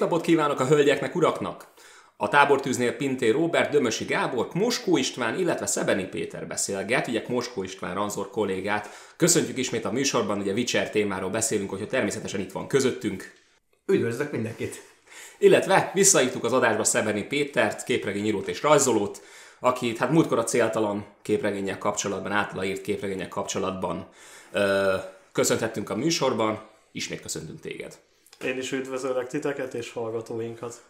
Szép napot kívánok a hölgyeknek, uraknak! A tábortűznél Pinté Robert, Dömösi Gábor, Moskó István, illetve Szebeni Péter beszélget, ugye Moskó István Ranzor kollégát. Köszöntjük ismét a műsorban, ugye Witcher témáról beszélünk, hogy természetesen itt van közöttünk. Üdvözlök mindenkit! Illetve visszaítjuk az adásba Szebeni Pétert, képregényírót és rajzolót, akit hát múltkor a céltalan képregények kapcsolatban, általa írt képregények kapcsolatban ö, köszönhettünk a műsorban, ismét köszöntünk téged. Én is üdvözöllek titeket és hallgatóinkat.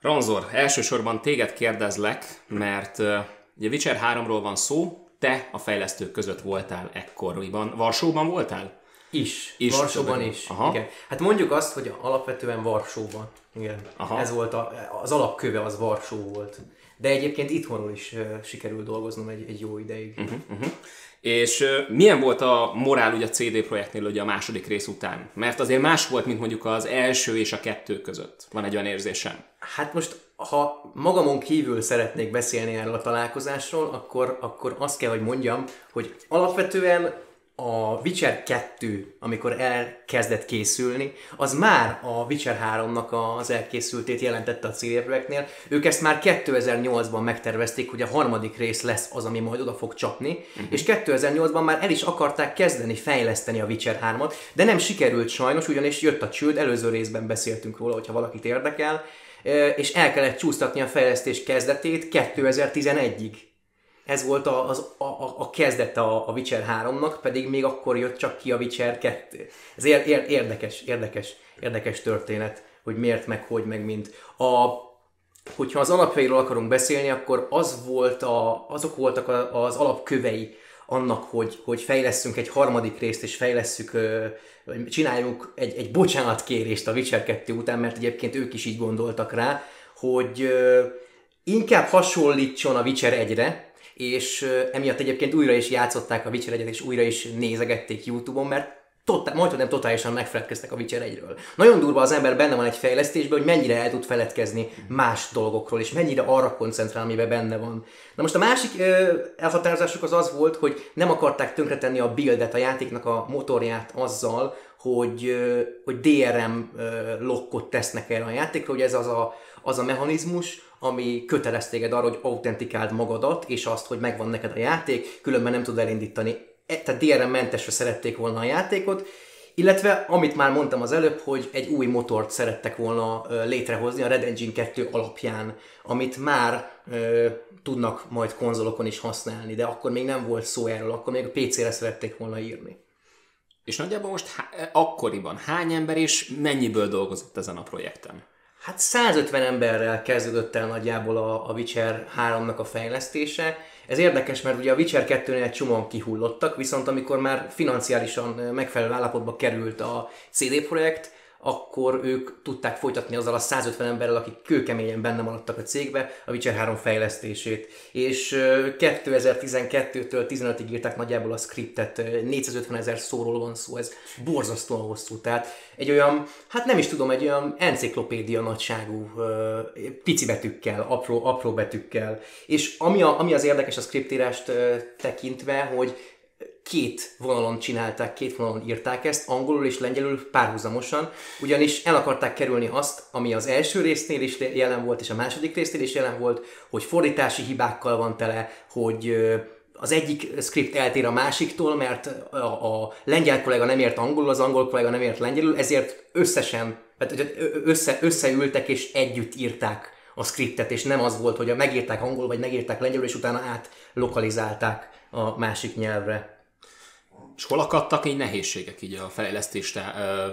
Ranzor, elsősorban téged kérdezlek, mert uh, ugye Witcher 3-ról van szó, te a fejlesztők között voltál ekkoriban. Varsóban voltál? Is. is Varsóban is. Aha. Igen. Hát mondjuk azt, hogy alapvetően Varsóban. Igen. Aha. Ez volt a, az alapköve, az Varsó volt. De egyébként itthonról is uh, sikerült dolgoznom egy, egy jó ideig. Uh-huh, uh-huh. És milyen volt a morál ugye a CD projektnél ugye a második rész után? Mert azért más volt, mint mondjuk az első és a kettő között. Van egy olyan érzésem. Hát most, ha magamon kívül szeretnék beszélni erről a találkozásról, akkor, akkor azt kell, hogy mondjam, hogy alapvetően a Witcher 2, amikor elkezdett készülni, az már a Witcher 3-nak az elkészültét jelentette a CD projektnél. Ők ezt már 2008-ban megtervezték, hogy a harmadik rész lesz az, ami majd oda fog csapni, uh-huh. és 2008-ban már el is akarták kezdeni fejleszteni a Witcher 3-at, de nem sikerült sajnos, ugyanis jött a csőd, előző részben beszéltünk róla, hogyha valakit érdekel, és el kellett csúsztatni a fejlesztés kezdetét 2011-ig. Ez volt a, az, a, a, a kezdete a, a Witcher 3-nak, pedig még akkor jött csak ki a Witcher 2. Ez ér, ér, érdekes, érdekes, érdekes történet, hogy miért, meg hogy, meg mint. A, hogyha az alapjairól akarunk beszélni, akkor az volt a, azok voltak az alapkövei annak, hogy, hogy fejleszünk egy harmadik részt, és fejlesszük, csináljunk egy, egy bocsánatkérést a Witcher 2 után, mert egyébként ők is így gondoltak rá, hogy inkább hasonlítson a Witcher 1-re, és emiatt egyébként újra is játszották a Witcher 1 és újra is nézegették Youtube-on, mert totál, majdnem nem totálisan megfeledkeztek a Witcher 1-ről. Nagyon durva az ember benne van egy fejlesztésben, hogy mennyire el tud feledkezni más dolgokról, és mennyire arra koncentrál, amiben benne van. Na most a másik ö, elhatározásuk az az volt, hogy nem akarták tönkretenni a buildet, a játéknak a motorját azzal, hogy, ö, hogy DRM ö, lokkot tesznek erre a játékra, hogy ez az a, az a mechanizmus, ami kötelez téged arra, hogy autentikáld magadat, és azt, hogy megvan neked a játék, különben nem tud elindítani E, tehát DRM-mentesre szerették volna a játékot, illetve amit már mondtam az előbb, hogy egy új motort szerettek volna létrehozni a Red Engine 2 alapján, amit már ö, tudnak majd konzolokon is használni, de akkor még nem volt szó erről, akkor még a PC-re szerették volna írni. És nagyjából most há- akkoriban hány ember és mennyiből dolgozott ezen a projekten? Hát 150 emberrel kezdődött el nagyjából a, a Witcher 3-nak a fejlesztése, ez érdekes, mert ugye a Witcher 2-nél egy csomóan kihullottak, viszont amikor már financiálisan megfelelő állapotba került a CD projekt, akkor ők tudták folytatni azzal a 150 emberrel, akik kőkeményen benne maradtak a cégbe, a Witcher 3 fejlesztését. És 2012-től 15-ig írták nagyjából a scriptet, 450 ezer szóról van szó, ez borzasztóan hosszú. Tehát egy olyan, hát nem is tudom, egy olyan enciklopédia nagyságú, pici betűkkel, apró, apró betűkkel. És ami, a, ami az érdekes a scriptírást tekintve, hogy két vonalon csinálták, két vonalon írták ezt, angolul és lengyelül párhuzamosan, ugyanis el akarták kerülni azt, ami az első résznél is jelen volt, és a második résznél is jelen volt, hogy fordítási hibákkal van tele, hogy az egyik script eltér a másiktól, mert a, a lengyel kollega nem ért angolul, az angol kollega nem ért lengyelül, ezért összesen, össze, összeültek és együtt írták a scriptet, és nem az volt, hogy megírták angolul, vagy megírták lengyelül, és utána átlokalizálták a másik nyelvre. És hol akadtak így nehézségek így a fejlesztés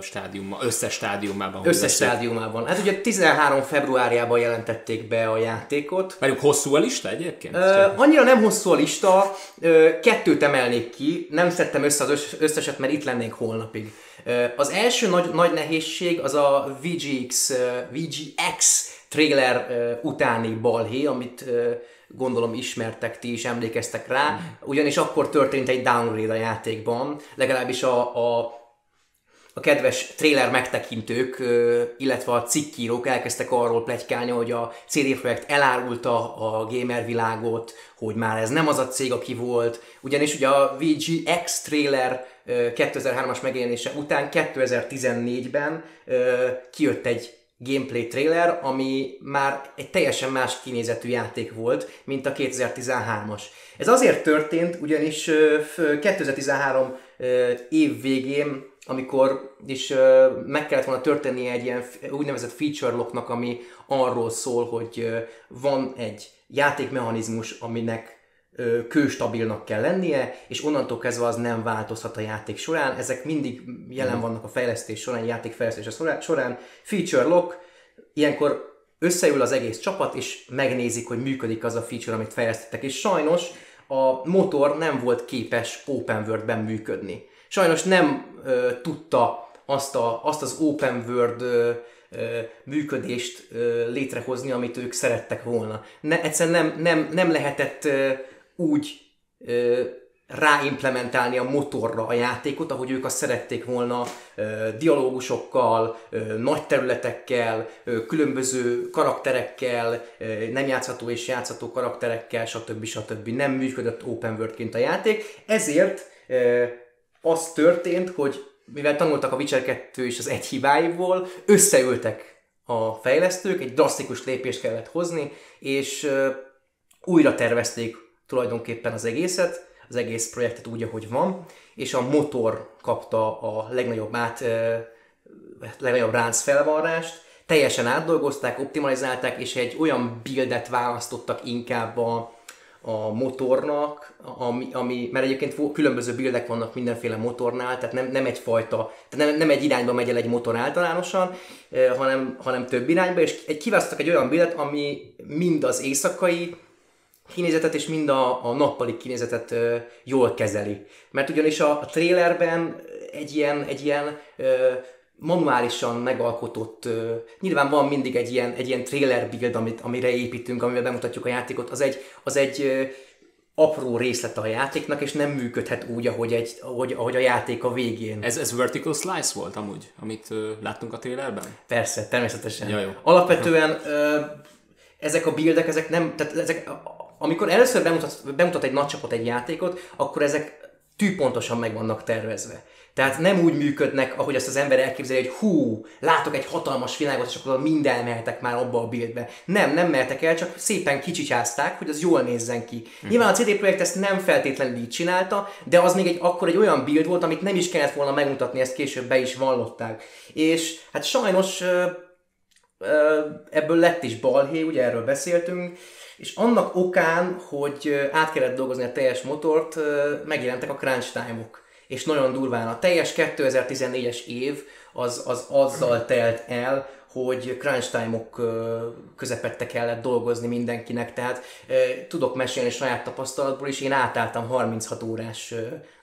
stádiumban, összes stádiumában? Összes stádiumában. Hát ugye 13 februárjában jelentették be a játékot. Várjuk, hosszú a lista egyébként? Uh, annyira nem hosszú a lista, uh, kettőt emelnék ki, nem szedtem össze az összeset, mert itt lennénk holnapig. Uh, az első nagy, nagy nehézség az a VGX, VGX trailer utáni balhé, amit gondolom ismertek, ti is emlékeztek rá, ugyanis akkor történt egy downgrade a játékban, legalábbis a, a a kedves trailer megtekintők, illetve a cikkírók elkezdtek arról plegykálni, hogy a CD Projekt elárulta a gamer világot, hogy már ez nem az a cég, aki volt, ugyanis ugye a VGX trailer 2003-as megjelenése után 2014-ben kijött egy gameplay trailer, ami már egy teljesen más kinézetű játék volt, mint a 2013-as. Ez azért történt, ugyanis 2013 év végén amikor is meg kellett volna történnie egy ilyen úgynevezett feature locknak, ami arról szól, hogy van egy játékmechanizmus, aminek kőstabilnak kell lennie, és onnantól kezdve az nem változhat a játék során. Ezek mindig jelen mhm. vannak a fejlesztés során, játékfejlesztés során. Feature lock, ilyenkor összeül az egész csapat, és megnézik, hogy működik az a feature, amit fejlesztettek. És sajnos a motor nem volt képes open world-ben működni. Sajnos nem ö, tudta azt, a, azt az open world ö, ö, működést ö, létrehozni, amit ők szerettek volna. Ne, egyszerűen nem, nem, nem lehetett ö, úgy ö, ráimplementálni a motorra a játékot, ahogy ők azt szerették volna, ö, dialógusokkal, ö, nagy területekkel, ö, különböző karakterekkel, ö, nem játszható és játszható karakterekkel, stb. stb. Nem működött open worldként a játék, ezért ö, az történt, hogy mivel tanultak a Witcher 2 és az egy hibáiból, összeültek a fejlesztők, egy drasztikus lépést kellett hozni, és újra tervezték tulajdonképpen az egészet, az egész projektet úgy, ahogy van, és a motor kapta a legnagyobb át, legnagyobb ránc felvarrást, teljesen átdolgozták, optimalizálták, és egy olyan buildet választottak inkább a, a motornak, ami, ami, mert egyébként különböző bildek vannak mindenféle motornál, tehát nem, nem egyfajta, tehát nem, nem egy irányba megy el egy motor általánosan, hanem, hanem több irányba, és egy, kiválasztottak egy olyan bildet, ami mind az éjszakai kinézetet és mind a, a nappali kinézetet ö, jól kezeli. Mert ugyanis a, a trailerben egy ilyen, egy ilyen ö, manuálisan megalkotott, uh, nyilván van mindig egy ilyen, egy ilyen trailer build, amit, amire építünk, amivel bemutatjuk a játékot, az egy, az egy uh, apró részlete a játéknak, és nem működhet úgy, ahogy, egy, ahogy, ahogy a játék a végén. Ez, ez vertical slice volt amúgy, amit uh, láttunk a trailerben? Persze, természetesen. Ja, jó. Alapvetően uh, ezek a buildek, ezek nem, tehát ezek, amikor először bemutat, bemutat egy nagy csapat egy játékot, akkor ezek tűpontosan meg vannak tervezve. Tehát nem úgy működnek, ahogy azt az ember elképzeli, hogy hú, látok egy hatalmas világot, és akkor mind elmehetek már abba a buildbe. Nem, nem mertek el, csak szépen kicsicsázták, hogy az jól nézzen ki. Mm. Nyilván a CD Projekt ezt nem feltétlenül így csinálta, de az még egy, akkor egy olyan build volt, amit nem is kellett volna megmutatni, ezt később be is vallották. És hát sajnos ebből lett is balhé, ugye erről beszéltünk, és annak okán, hogy át kellett dolgozni a teljes motort, megjelentek a crunch time-ok. És nagyon durván a teljes 2014-es év az, az azzal telt el, hogy crunch time-ok közepette kellett dolgozni mindenkinek, tehát tudok mesélni saját tapasztalatból is, én átálltam 36 órás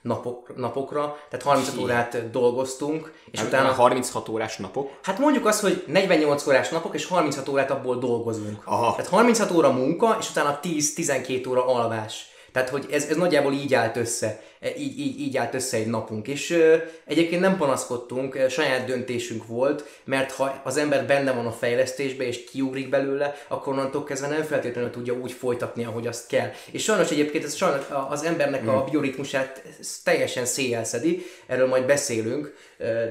napok, napokra, tehát 36 Hi. órát dolgoztunk, és hát, utána... 36 órás napok? Hát mondjuk azt, hogy 48 órás napok, és 36 órát abból dolgozunk. Aha. Tehát 36 óra munka, és utána 10-12 óra alvás. Tehát, hogy ez, ez nagyjából így állt össze, e, így, így, így állt össze egy napunk. És ö, egyébként nem panaszkodtunk, saját döntésünk volt, mert ha az ember benne van a fejlesztésbe és kiugrik belőle, akkor onnantól kezdve nem feltétlenül tudja úgy folytatni, ahogy azt kell. És sajnos egyébként ez sajnos az embernek a hmm. bioritmusát teljesen széjelszedi, erről majd beszélünk,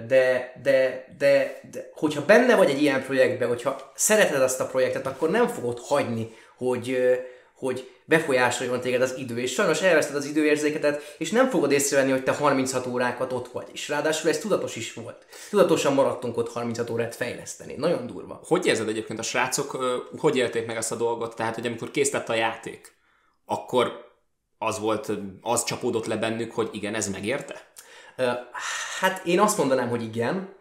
de, de, de, de hogyha benne vagy egy ilyen projektben, hogyha szereted azt a projektet, akkor nem fogod hagyni, hogy, hogy befolyásoljon téged az idő, és sajnos elveszted az időérzéketet, és nem fogod észrevenni, hogy te 36 órákat ott vagy. És ráadásul ez tudatos is volt. Tudatosan maradtunk ott 36 órát fejleszteni. Nagyon durva. Hogy érzed egyébként a srácok, hogy élték meg ezt a dolgot? Tehát, hogy amikor kész lett a játék, akkor az volt, az csapódott le bennük, hogy igen, ez megérte? Hát én azt mondanám, hogy igen,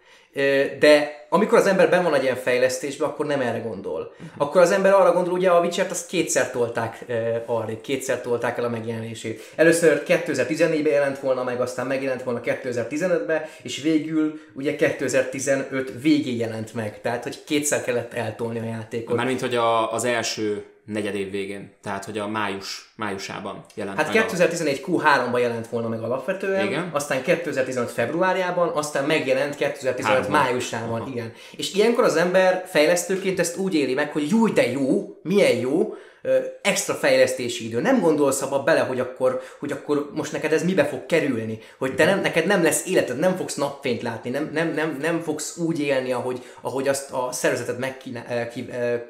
de amikor az ember ben van egy ilyen fejlesztésben, akkor nem erre gondol. Akkor az ember arra gondol, ugye a Witcher-t azt kétszer tolták arra, kétszer tolták el a megjelenését. Először 2014-ben jelent volna meg, aztán megjelent volna 2015-ben, és végül ugye 2015 végén jelent meg. Tehát, hogy kétszer kellett eltolni a játékot. Mármint, hogy a, az első negyed év végén, tehát hogy a május, májusában jelent Hát meg 2011 Q3-ban jelent volna meg alapvetően, Igen. aztán 2015 februárjában, aztán megjelent 2015 Háromban. májusában, Aha. igen. És ilyenkor az ember fejlesztőként ezt úgy éli meg, hogy jó, de jó, milyen jó, extra fejlesztési idő. Nem gondolsz abba bele, hogy akkor, hogy akkor most neked ez mibe fog kerülni, hogy te nem, neked nem lesz életed, nem fogsz napfényt látni, nem, nem, nem, nem fogsz úgy élni, ahogy, ahogy azt a szervezeted eh,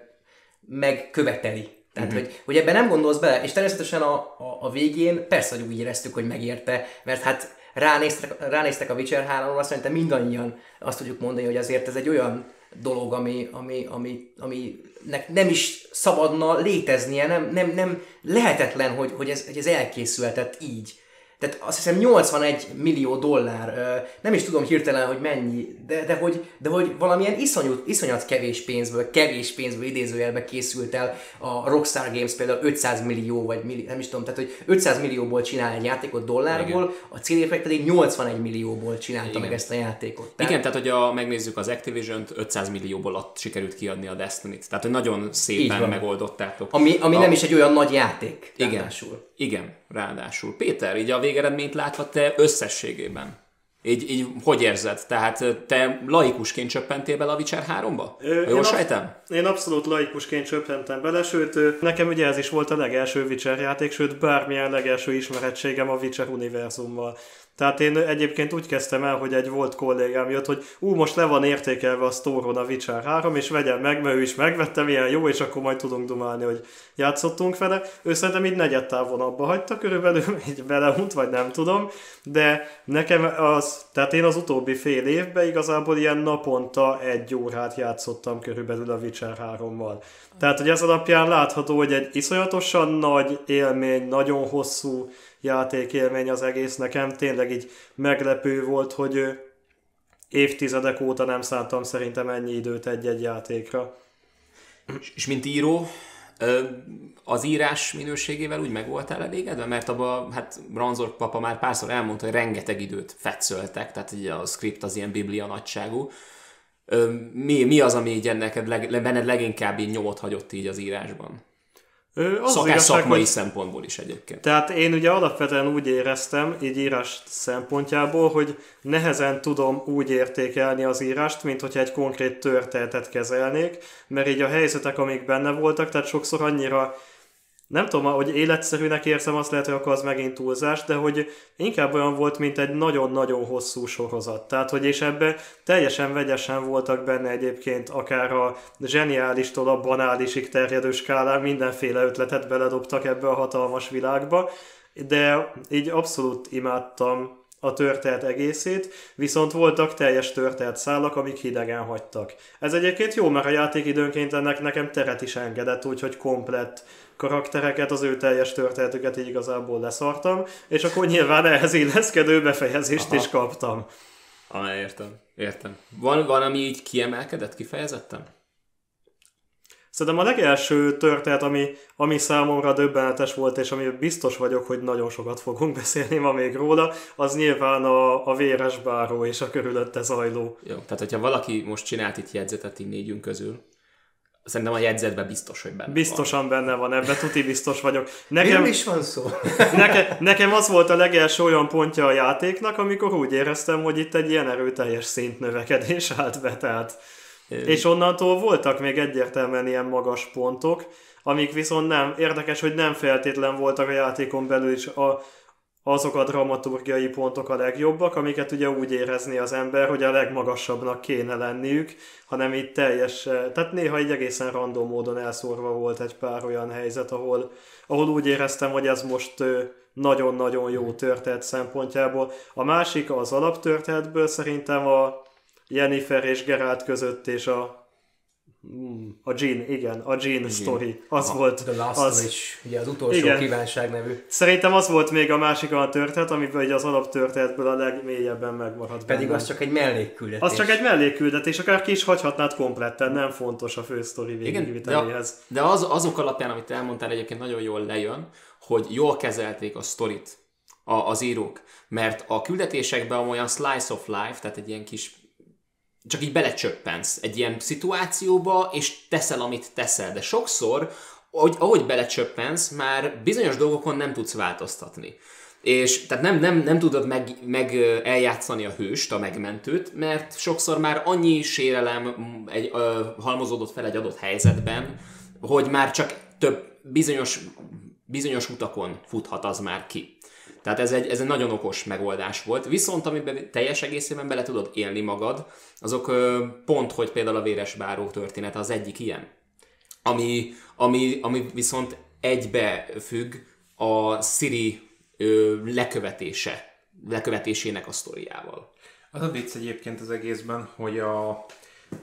megköveteli. Tehát, uh-huh. hogy, hogy ebben nem gondolsz bele, és természetesen a, a, a végén persze, hogy úgy éreztük, hogy megérte, mert hát ránéztek, ránéztek a Witcher 3-ra, szerintem mindannyian azt tudjuk mondani, hogy azért ez egy olyan dolog, ami, ami, ami, ami nem is szabadna léteznie, nem, nem, nem lehetetlen, hogy, hogy, ez, hogy ez elkészülhetett így. Tehát azt hiszem 81 millió dollár, nem is tudom hirtelen, hogy mennyi, de, de, hogy, de hogy valamilyen iszonyú, iszonyat kevés pénzből, kevés pénzből idézőjelbe készült el a Rockstar Games például 500 millió, vagy milli, nem is tudom, tehát hogy 500 millióból csinál egy játékot dollárból, Igen. a CD Projekt pedig 81 millióból csinálta Igen. meg ezt a játékot. Tehát... Igen, tehát hogy a, megnézzük az Activision-t, 500 millióból att, sikerült kiadni a Destiny-t. Tehát, hogy nagyon szépen megoldottátok. Ami, ami a... nem is egy olyan nagy játék. Igen. Ráadásul. Igen, ráadásul. Péter, így a végeredményt látva te összességében. Így, így hogy érzed? Tehát te laikusként csöppentél bele a Witcher 3-ba? Ö, Jól én sejtem? Én abszolút laikusként csöppentem bele, sőt, nekem ugye ez is volt a legelső Witcher játék, sőt bármilyen legelső ismerettségem a Witcher univerzummal. Tehát én egyébként úgy kezdtem el, hogy egy volt kollégám jött, hogy ú, most le van értékelve a sztóron a Witcher 3, és vegyem meg, mert ő is megvette, milyen jó, és akkor majd tudunk dumálni, hogy játszottunk vele. Ő szerintem így negyed távon abba hagyta körülbelül, így beleunt, vagy nem tudom, de nekem az, tehát én az utóbbi fél évben igazából ilyen naponta egy órát játszottam körülbelül a Witcher 3-mal. Tehát, hogy ez alapján látható, hogy egy iszonyatosan nagy élmény, nagyon hosszú játékélmény az egész nekem. Tényleg így meglepő volt, hogy évtizedek óta nem szántam szerintem ennyi időt egy-egy játékra. És mint író, az írás minőségével úgy meg voltál elégedve? Mert abban, hát Ranzor papa már párszor elmondta, hogy rengeteg időt fetszöltek, tehát így a script az ilyen biblia nagyságú. Mi, mi az, ami így neked leg, benned leginkább így nyomot hagyott így az írásban? Az Szak, igazság, szakmai hogy... szempontból is egyébként. Tehát én ugye alapvetően úgy éreztem, így írás szempontjából, hogy nehezen tudom úgy értékelni az írást, mint hogyha egy konkrét történetet kezelnék, mert így a helyzetek, amik benne voltak, tehát sokszor annyira nem tudom, hogy életszerűnek érzem, azt lehet, hogy akkor az megint túlzás, de hogy inkább olyan volt, mint egy nagyon-nagyon hosszú sorozat. Tehát, hogy és ebbe teljesen vegyesen voltak benne egyébként akár a zseniálistól a banálisig terjedő skálán mindenféle ötletet beledobtak ebbe a hatalmas világba, de így abszolút imádtam a történet egészét, viszont voltak teljes történet szálak, amik hidegen hagytak. Ez egyébként jó, mert a játék időnként ennek nekem teret is engedett, úgyhogy komplett karaktereket, az ő teljes történetüket így igazából leszartam, és akkor nyilván ehhez illeszkedő befejezést Aha. is kaptam. Ah, értem, értem. Van, van, ami így kiemelkedett kifejezetten? Szerintem a legelső történet, ami, ami számomra döbbenetes volt, és ami biztos vagyok, hogy nagyon sokat fogunk beszélni ma még róla, az nyilván a, a véres báró és a körülötte zajló. Jó, tehát hogyha valaki most csinált itt jegyzetet így négyünk közül, Szerintem a jegyzetben biztos, hogy benne Biztosan van. benne van, ebben tuti biztos vagyok. Nekem, is van szó? Neke, nekem az volt a legelső olyan pontja a játéknak, amikor úgy éreztem, hogy itt egy ilyen erőteljes szintnövekedés állt be, tehát... És onnantól voltak még egyértelműen ilyen magas pontok, amik viszont nem, érdekes, hogy nem feltétlen voltak a játékon belül is a, azok a dramaturgiai pontok a legjobbak, amiket ugye úgy érezni az ember, hogy a legmagasabbnak kéne lenniük, hanem itt teljes, tehát néha egy egészen random módon elszórva volt egy pár olyan helyzet, ahol, ahol úgy éreztem, hogy ez most nagyon-nagyon jó történet szempontjából. A másik az alaptörténetből szerintem a Jennifer és Geralt között és a a Jean, igen, a Jean, Jean. story. Az Aha, volt. The Last az, Wish, ugye az utolsó igen. kívánság nevű. Szerintem az volt még a másik a történet, amiben egy az alaptörténetből a legmélyebben megmaradt. Pedig bennem. az csak egy mellékküldetés. Az csak egy mellékküldetés, akár ki is hagyhatnád kompletten, nem fontos a fő sztori végigviteléhez. De, de az, azok alapján, amit elmondtál, egyébként nagyon jól lejön, hogy jól kezelték a sztorit a, az írók. Mert a küldetésekben olyan slice of life, tehát egy ilyen kis csak így belecsöppensz egy ilyen szituációba, és teszel, amit teszel. De sokszor ahogy, ahogy belecsöppensz, már bizonyos dolgokon nem tudsz változtatni. És tehát nem, nem, nem tudod meg, meg eljátszani a hőst, a megmentőt, mert sokszor már annyi sérelem egy, ö, halmozódott fel egy adott helyzetben, hogy már csak több bizonyos, bizonyos utakon futhat az már ki. Tehát ez egy, ez egy nagyon okos megoldás volt. Viszont amiben teljes egészében bele tudod élni magad, azok pont, hogy például a véres báró történet az egyik ilyen. Ami, ami, ami viszont egybe függ a Siri ö, lekövetése, lekövetésének a sztoriával. Az a vicc egyébként az egészben, hogy a,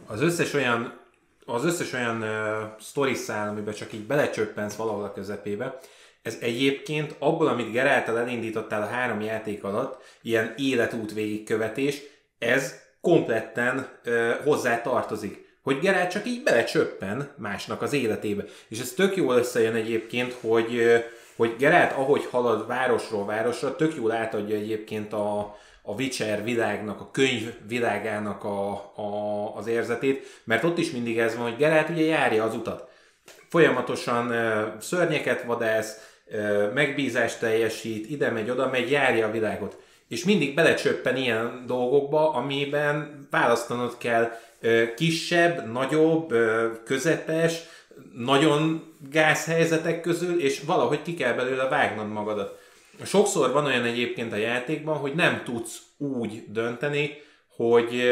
az összes olyan az összes olyan uh, story szál, amiben csak így belecsöppensz valahol a közepébe, ez egyébként abból, amit Geráltal elindítottál a három játék alatt, ilyen életút végigkövetés, ez kompletten uh, hozzá tartozik. Hogy Gerált csak így belecsöppen másnak az életébe. És ez tök jól összejön egyébként, hogy, uh, hogy Gerált ahogy halad városról városra, tök jól átadja egyébként a, a Witcher világnak, a könyv világának a, a, az érzetét, mert ott is mindig ez van, hogy Gerált ugye járja az utat. Folyamatosan uh, szörnyeket vadász, megbízást teljesít, ide megy, oda megy, járja a világot. És mindig belecsöppen ilyen dolgokba, amiben választanod kell kisebb, nagyobb, közepes, nagyon gázhelyzetek közül, és valahogy ki kell belőle vágnod magadat. Sokszor van olyan egyébként a játékban, hogy nem tudsz úgy dönteni, hogy,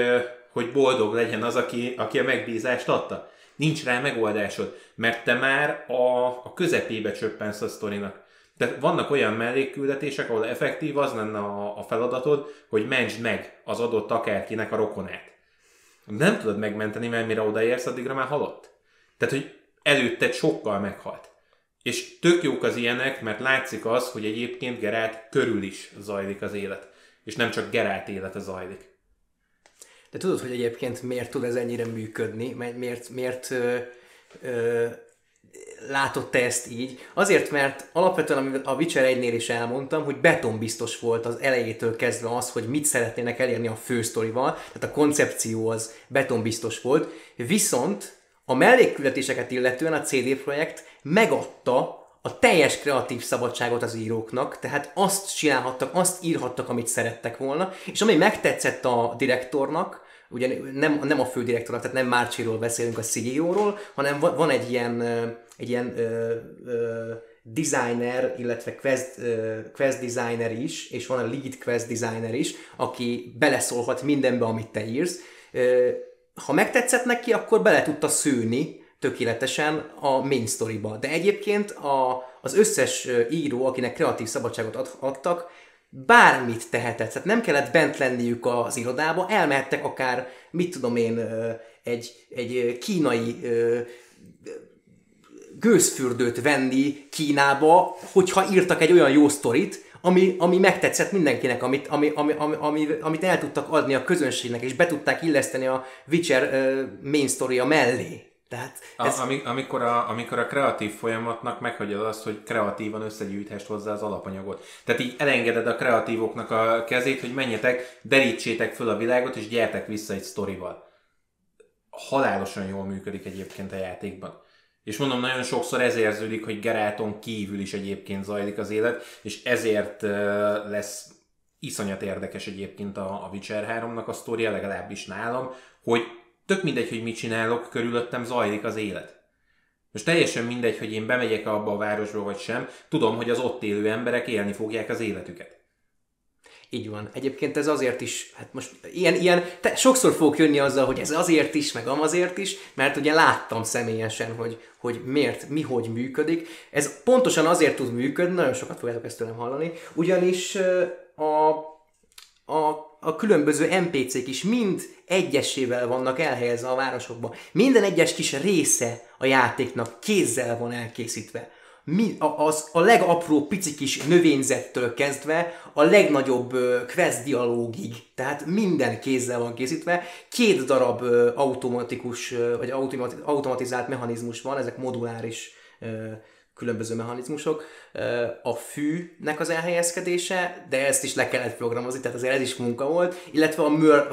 hogy boldog legyen az, aki, aki a megbízást adta. Nincs rá megoldásod, mert te már a, a közepébe csöppensz a sztorinak. Tehát vannak olyan mellékküldetések, ahol effektív az lenne a, a feladatod, hogy mentsd meg az adott akárkinek a rokonát. Nem tudod megmenteni, mert mire odaérsz, addigra már halott. Tehát, hogy előtted sokkal meghalt. És tök jók az ilyenek, mert látszik az, hogy egyébként Gerált körül is zajlik az élet. És nem csak Gerált élete zajlik. De tudod, hogy egyébként miért tud ez ennyire működni? Miért, miért ö, ö, látod te ezt így? Azért, mert alapvetően a Witcher 1-nél is elmondtam, hogy betonbiztos volt az elejétől kezdve az, hogy mit szeretnének elérni a fősztorival, tehát a koncepció az betonbiztos volt, viszont a mellékküldetéseket illetően a CD Projekt megadta a teljes kreatív szabadságot az íróknak, tehát azt csinálhattak, azt írhattak, amit szerettek volna, és ami megtetszett a direktornak, ugye nem, nem a fődirektornak, tehát nem Márcsiról beszélünk, a CEO-ról, hanem van, egy ilyen, egy ilyen ö, ö, designer, illetve quest, quest designer is, és van a lead quest designer is, aki beleszólhat mindenbe, amit te írsz. Ha megtetszett neki, akkor bele tudta szőni tökéletesen a main storyba. De egyébként a, az összes író, akinek kreatív szabadságot ad, adtak, bármit tehetett. Tehát nem kellett bent lenniük az irodába, elmehettek akár, mit tudom én, egy, egy kínai gőzfürdőt venni Kínába, hogyha írtak egy olyan jó sztorit, ami, ami megtetszett mindenkinek, amit, ami, ami, ami, ami, amit el tudtak adni a közönségnek, és be tudták illeszteni a Witcher uh, main mellé. Tehát ez... a, amikor, a, amikor a kreatív folyamatnak meghagyod azt, hogy kreatívan összegyűjthest hozzá az alapanyagot. Tehát így elengeded a kreatívoknak a kezét, hogy menjetek, derítsétek föl a világot, és gyertek vissza egy sztorival. Halálosan jól működik egyébként a játékban. És mondom, nagyon sokszor ez érződik, hogy Geráton kívül is egyébként zajlik az élet, és ezért lesz iszonyat érdekes egyébként a, a Witcher 3-nak a sztoria, legalábbis nálam, hogy tök mindegy, hogy mit csinálok, körülöttem zajlik az élet. Most teljesen mindegy, hogy én bemegyek abba a városba vagy sem, tudom, hogy az ott élő emberek élni fogják az életüket. Így van. Egyébként ez azért is, hát most ilyen, ilyen te, sokszor fogok jönni azzal, hogy ez azért is, meg amazért is, mert ugye láttam személyesen, hogy, hogy miért, mi hogy működik. Ez pontosan azért tud működni, nagyon sokat fogjátok ezt tőlem hallani, ugyanis a, a a különböző NPC-k is mind egyesével vannak elhelyezve a városokban. Minden egyes kis része a játéknak kézzel van elkészítve. Mi, a, az, a legapróbb pici kis növényzettől kezdve a legnagyobb uh, quest dialógig, tehát minden kézzel van készítve. Két darab uh, automatikus, uh, vagy automatizált mechanizmus van, ezek moduláris különböző mechanizmusok, a fűnek az elhelyezkedése, de ezt is le kellett programozni, tehát azért ez is munka volt, illetve a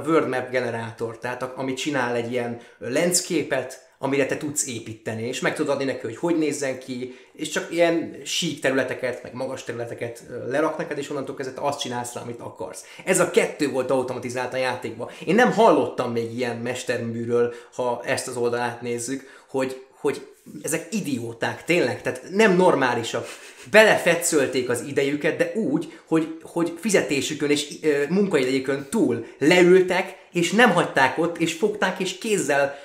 Word Map generátor, tehát amit csinál egy ilyen landscape amire te tudsz építeni, és meg tudod adni neki, hogy hogy nézzen ki, és csak ilyen sík területeket, meg magas területeket lerak neked, és onnantól kezdve azt csinálsz rá, amit akarsz. Ez a kettő volt automatizált a játékban. Én nem hallottam még ilyen mesterműről, ha ezt az oldalát nézzük, hogy, hogy ezek idióták, tényleg, tehát nem normálisak. Belefetszölték az idejüket, de úgy, hogy, hogy fizetésükön és ö, munkaidejükön túl leültek, és nem hagyták ott, és fogták, és kézzel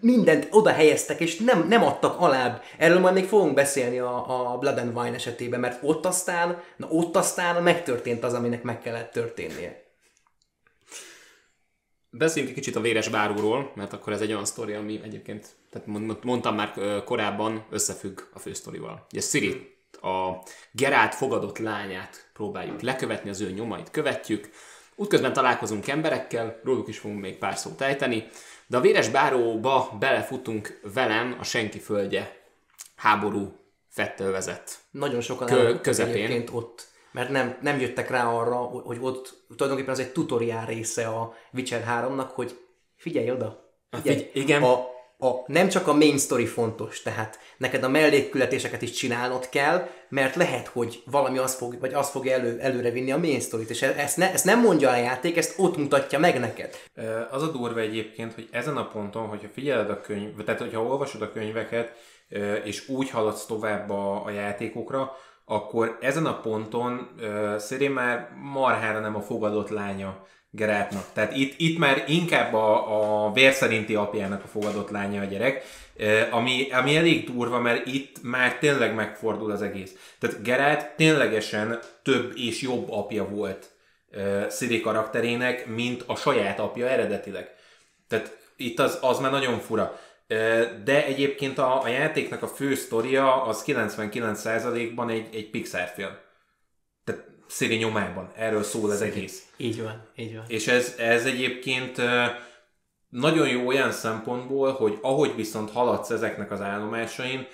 mindent oda helyeztek, és nem, nem adtak alább. Erről majd még fogunk beszélni a, a Blood and Wine esetében, mert ott aztán, na ott aztán megtörtént az, aminek meg kellett történnie. Beszéljünk egy kicsit a véres báróról, mert akkor ez egy olyan sztori, ami egyébként, tehát mondtam már korábban, összefügg a fősztorival. Ugye Siri, a Gerált fogadott lányát próbáljuk lekövetni, az ő nyomait követjük. Útközben találkozunk emberekkel, róluk is fogunk még pár szót ejteni, de a véres báróba belefutunk velem a senki földje háború fettővezet. Nagyon sokan Kö- közepén. ott mert nem, nem jöttek rá arra, hogy ott tulajdonképpen az egy tutoriál része a Witcher 3-nak, hogy figyelj oda, figyelj, Figy- igen. A, a, nem csak a main story fontos, tehát neked a mellékkületéseket is csinálnod kell, mert lehet, hogy valami az fog, vagy az fog elő, előre a main story-t, és ezt, ne, ezt nem mondja a játék, ezt ott mutatja meg neked. Az a durva egyébként, hogy ezen a ponton, hogyha figyeled a könyv, tehát hogyha olvasod a könyveket, és úgy haladsz tovább a, a játékokra, akkor ezen a ponton uh, Szeri már marhára nem a fogadott lánya Gerátnak. Tehát itt, itt már inkább a, a vér szerinti apjának a fogadott lánya a gyerek, ami, ami elég durva, mert itt már tényleg megfordul az egész. Tehát Gerát ténylegesen több és jobb apja volt uh, Sziri karakterének, mint a saját apja eredetileg. Tehát itt az, az már nagyon fura. De egyébként a, a játéknak a fő sztoria az 99%-ban egy, egy Pixar film. Siri nyomában. Erről szól az egész. Így van, így van. És ez, ez egyébként nagyon jó olyan szempontból, hogy ahogy viszont haladsz ezeknek az állomásain,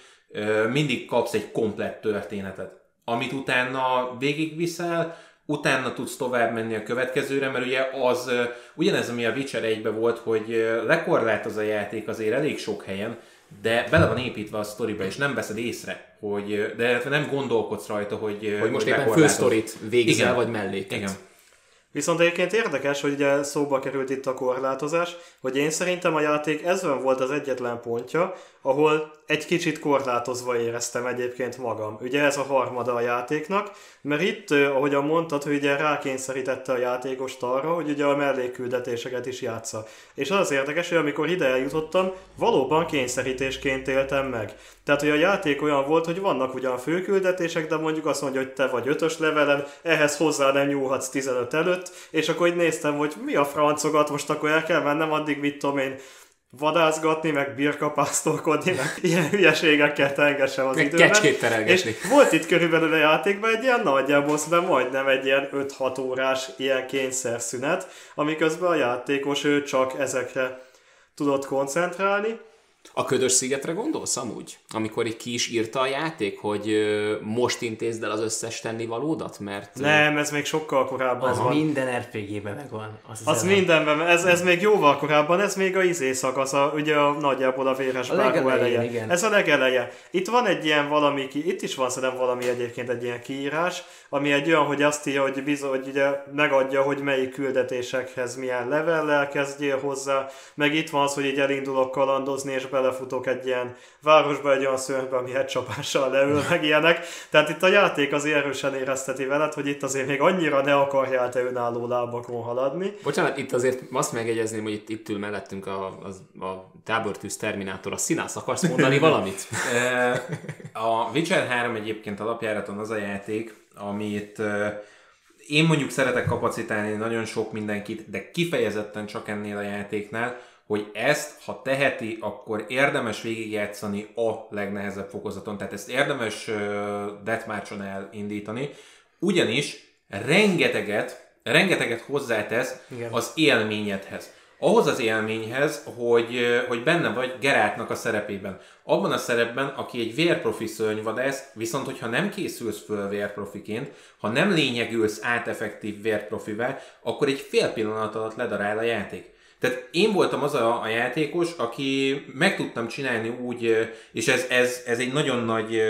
mindig kapsz egy komplett történetet, amit utána végigviszel, utána tudsz tovább menni a következőre, mert ugye az ugyanez, ami a Witcher 1 volt, hogy lekorlátoz a játék azért elég sok helyen, de bele van építve a sztoriba, és nem veszed észre, hogy, de nem gondolkodsz rajta, hogy Hogy most éppen fősztorit végzel, Igen. vagy melléket. Igen. Viszont egyébként érdekes, hogy ugye szóba került itt a korlátozás, hogy én szerintem a játék ezben volt az egyetlen pontja, ahol egy kicsit korlátozva éreztem egyébként magam. Ugye ez a harmada a játéknak, mert itt, ahogyan mondtad, hogy ugye rákényszerítette a játékost arra, hogy ugye a mellékküldetéseket is játsza. És az az érdekes, hogy amikor ide eljutottam, valóban kényszerítésként éltem meg. Tehát, hogy a játék olyan volt, hogy vannak ugyan főküldetések, de mondjuk azt mondja, hogy te vagy ötös levelen, ehhez hozzá nem nyúlhatsz 15 előtt, és akkor így néztem, hogy mi a francogat, most akkor el kell mennem, addig mit tudom én, vadászgatni, meg birkapásztorkodni, meg ilyen hülyeségekkel tengessem az időben. Kecskét terelgetni. És volt itt körülbelül a játékban egy ilyen nagyjából, de majdnem egy ilyen 5-6 órás ilyen kényszerszünet, amiközben a játékos ő csak ezekre tudott koncentrálni, a ködös szigetre gondolsz amúgy? Amikor így ki is írta a játék, hogy most intézd el az összes tennivalódat? Mert... Nem, ez még sokkal korábban az van. minden RPG-ben megvan. Az, az, az mindenben, ez, ez még jóval korábban, ez még a izé szakasz, a, ugye a, nagyjából a véres a báró eleje. Igen. Ez a legeleje. Itt van egy ilyen valami, itt is van szerintem valami egyébként egy ilyen kiírás, ami egy olyan, hogy azt írja, hogy, bizony, hogy ugye megadja, hogy melyik küldetésekhez milyen levellel kezdjél hozzá, meg itt van az, hogy így elindulok kalandozni, és belefutok egy ilyen városba, egy olyan szörnybe, ami egy csapással leül, meg ilyenek. Tehát itt a játék azért erősen érezteti veled, hogy itt azért még annyira ne akarjál te önálló lábakon haladni. Bocsánat, itt azért azt megjegyezném, hogy itt, itt ül mellettünk a, a, a tábortűz Terminátor. A színász akarsz mondani valamit? a Witcher 3 egyébként alapjáraton az a játék, amit én mondjuk szeretek kapacitálni nagyon sok mindenkit, de kifejezetten csak ennél a játéknál, hogy ezt, ha teheti, akkor érdemes végigjátszani a legnehezebb fokozaton. Tehát ezt érdemes uh, Deathmatch-on elindítani, ugyanis rengeteget, rengeteget hozzátesz Igen. az élményedhez ahhoz az élményhez, hogy, hogy benne vagy Geráltnak a szerepében. Abban a szerepben, aki egy vérprofi szörnyvadász, viszont hogyha nem készülsz föl vérprofiként, ha nem lényegülsz áteffektív vérprofivel, akkor egy fél pillanat alatt ledarál a játék. Tehát én voltam az a, a játékos, aki meg tudtam csinálni úgy, és ez, ez, ez egy nagyon nagy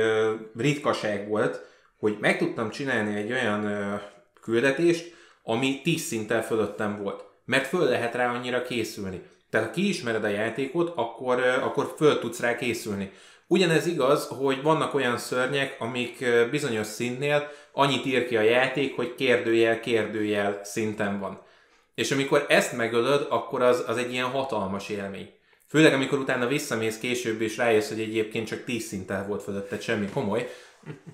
ritkaság volt, hogy meg tudtam csinálni egy olyan küldetést, ami 10 szinttel fölöttem volt. Mert föl lehet rá annyira készülni. Tehát ha kiismered a játékot, akkor, akkor föl tudsz rá készülni. Ugyanez igaz, hogy vannak olyan szörnyek, amik bizonyos szintnél annyit ír ki a játék, hogy kérdőjel, kérdőjel szinten van. És amikor ezt megölöd, akkor az, az egy ilyen hatalmas élmény. Főleg, amikor utána visszamész később, és rájössz, hogy egyébként csak 10 szinten volt fölötted, semmi komoly.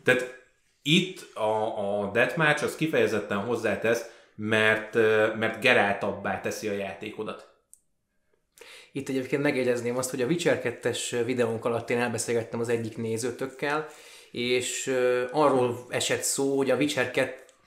Tehát itt a, a Deathmatch az kifejezetten hozzátesz, mert, mert geráltabbá teszi a játékodat. Itt egyébként megjegyezném azt, hogy a Witcher 2-es videónk alatt én elbeszélgettem az egyik nézőtökkel, és arról esett szó, hogy a Witcher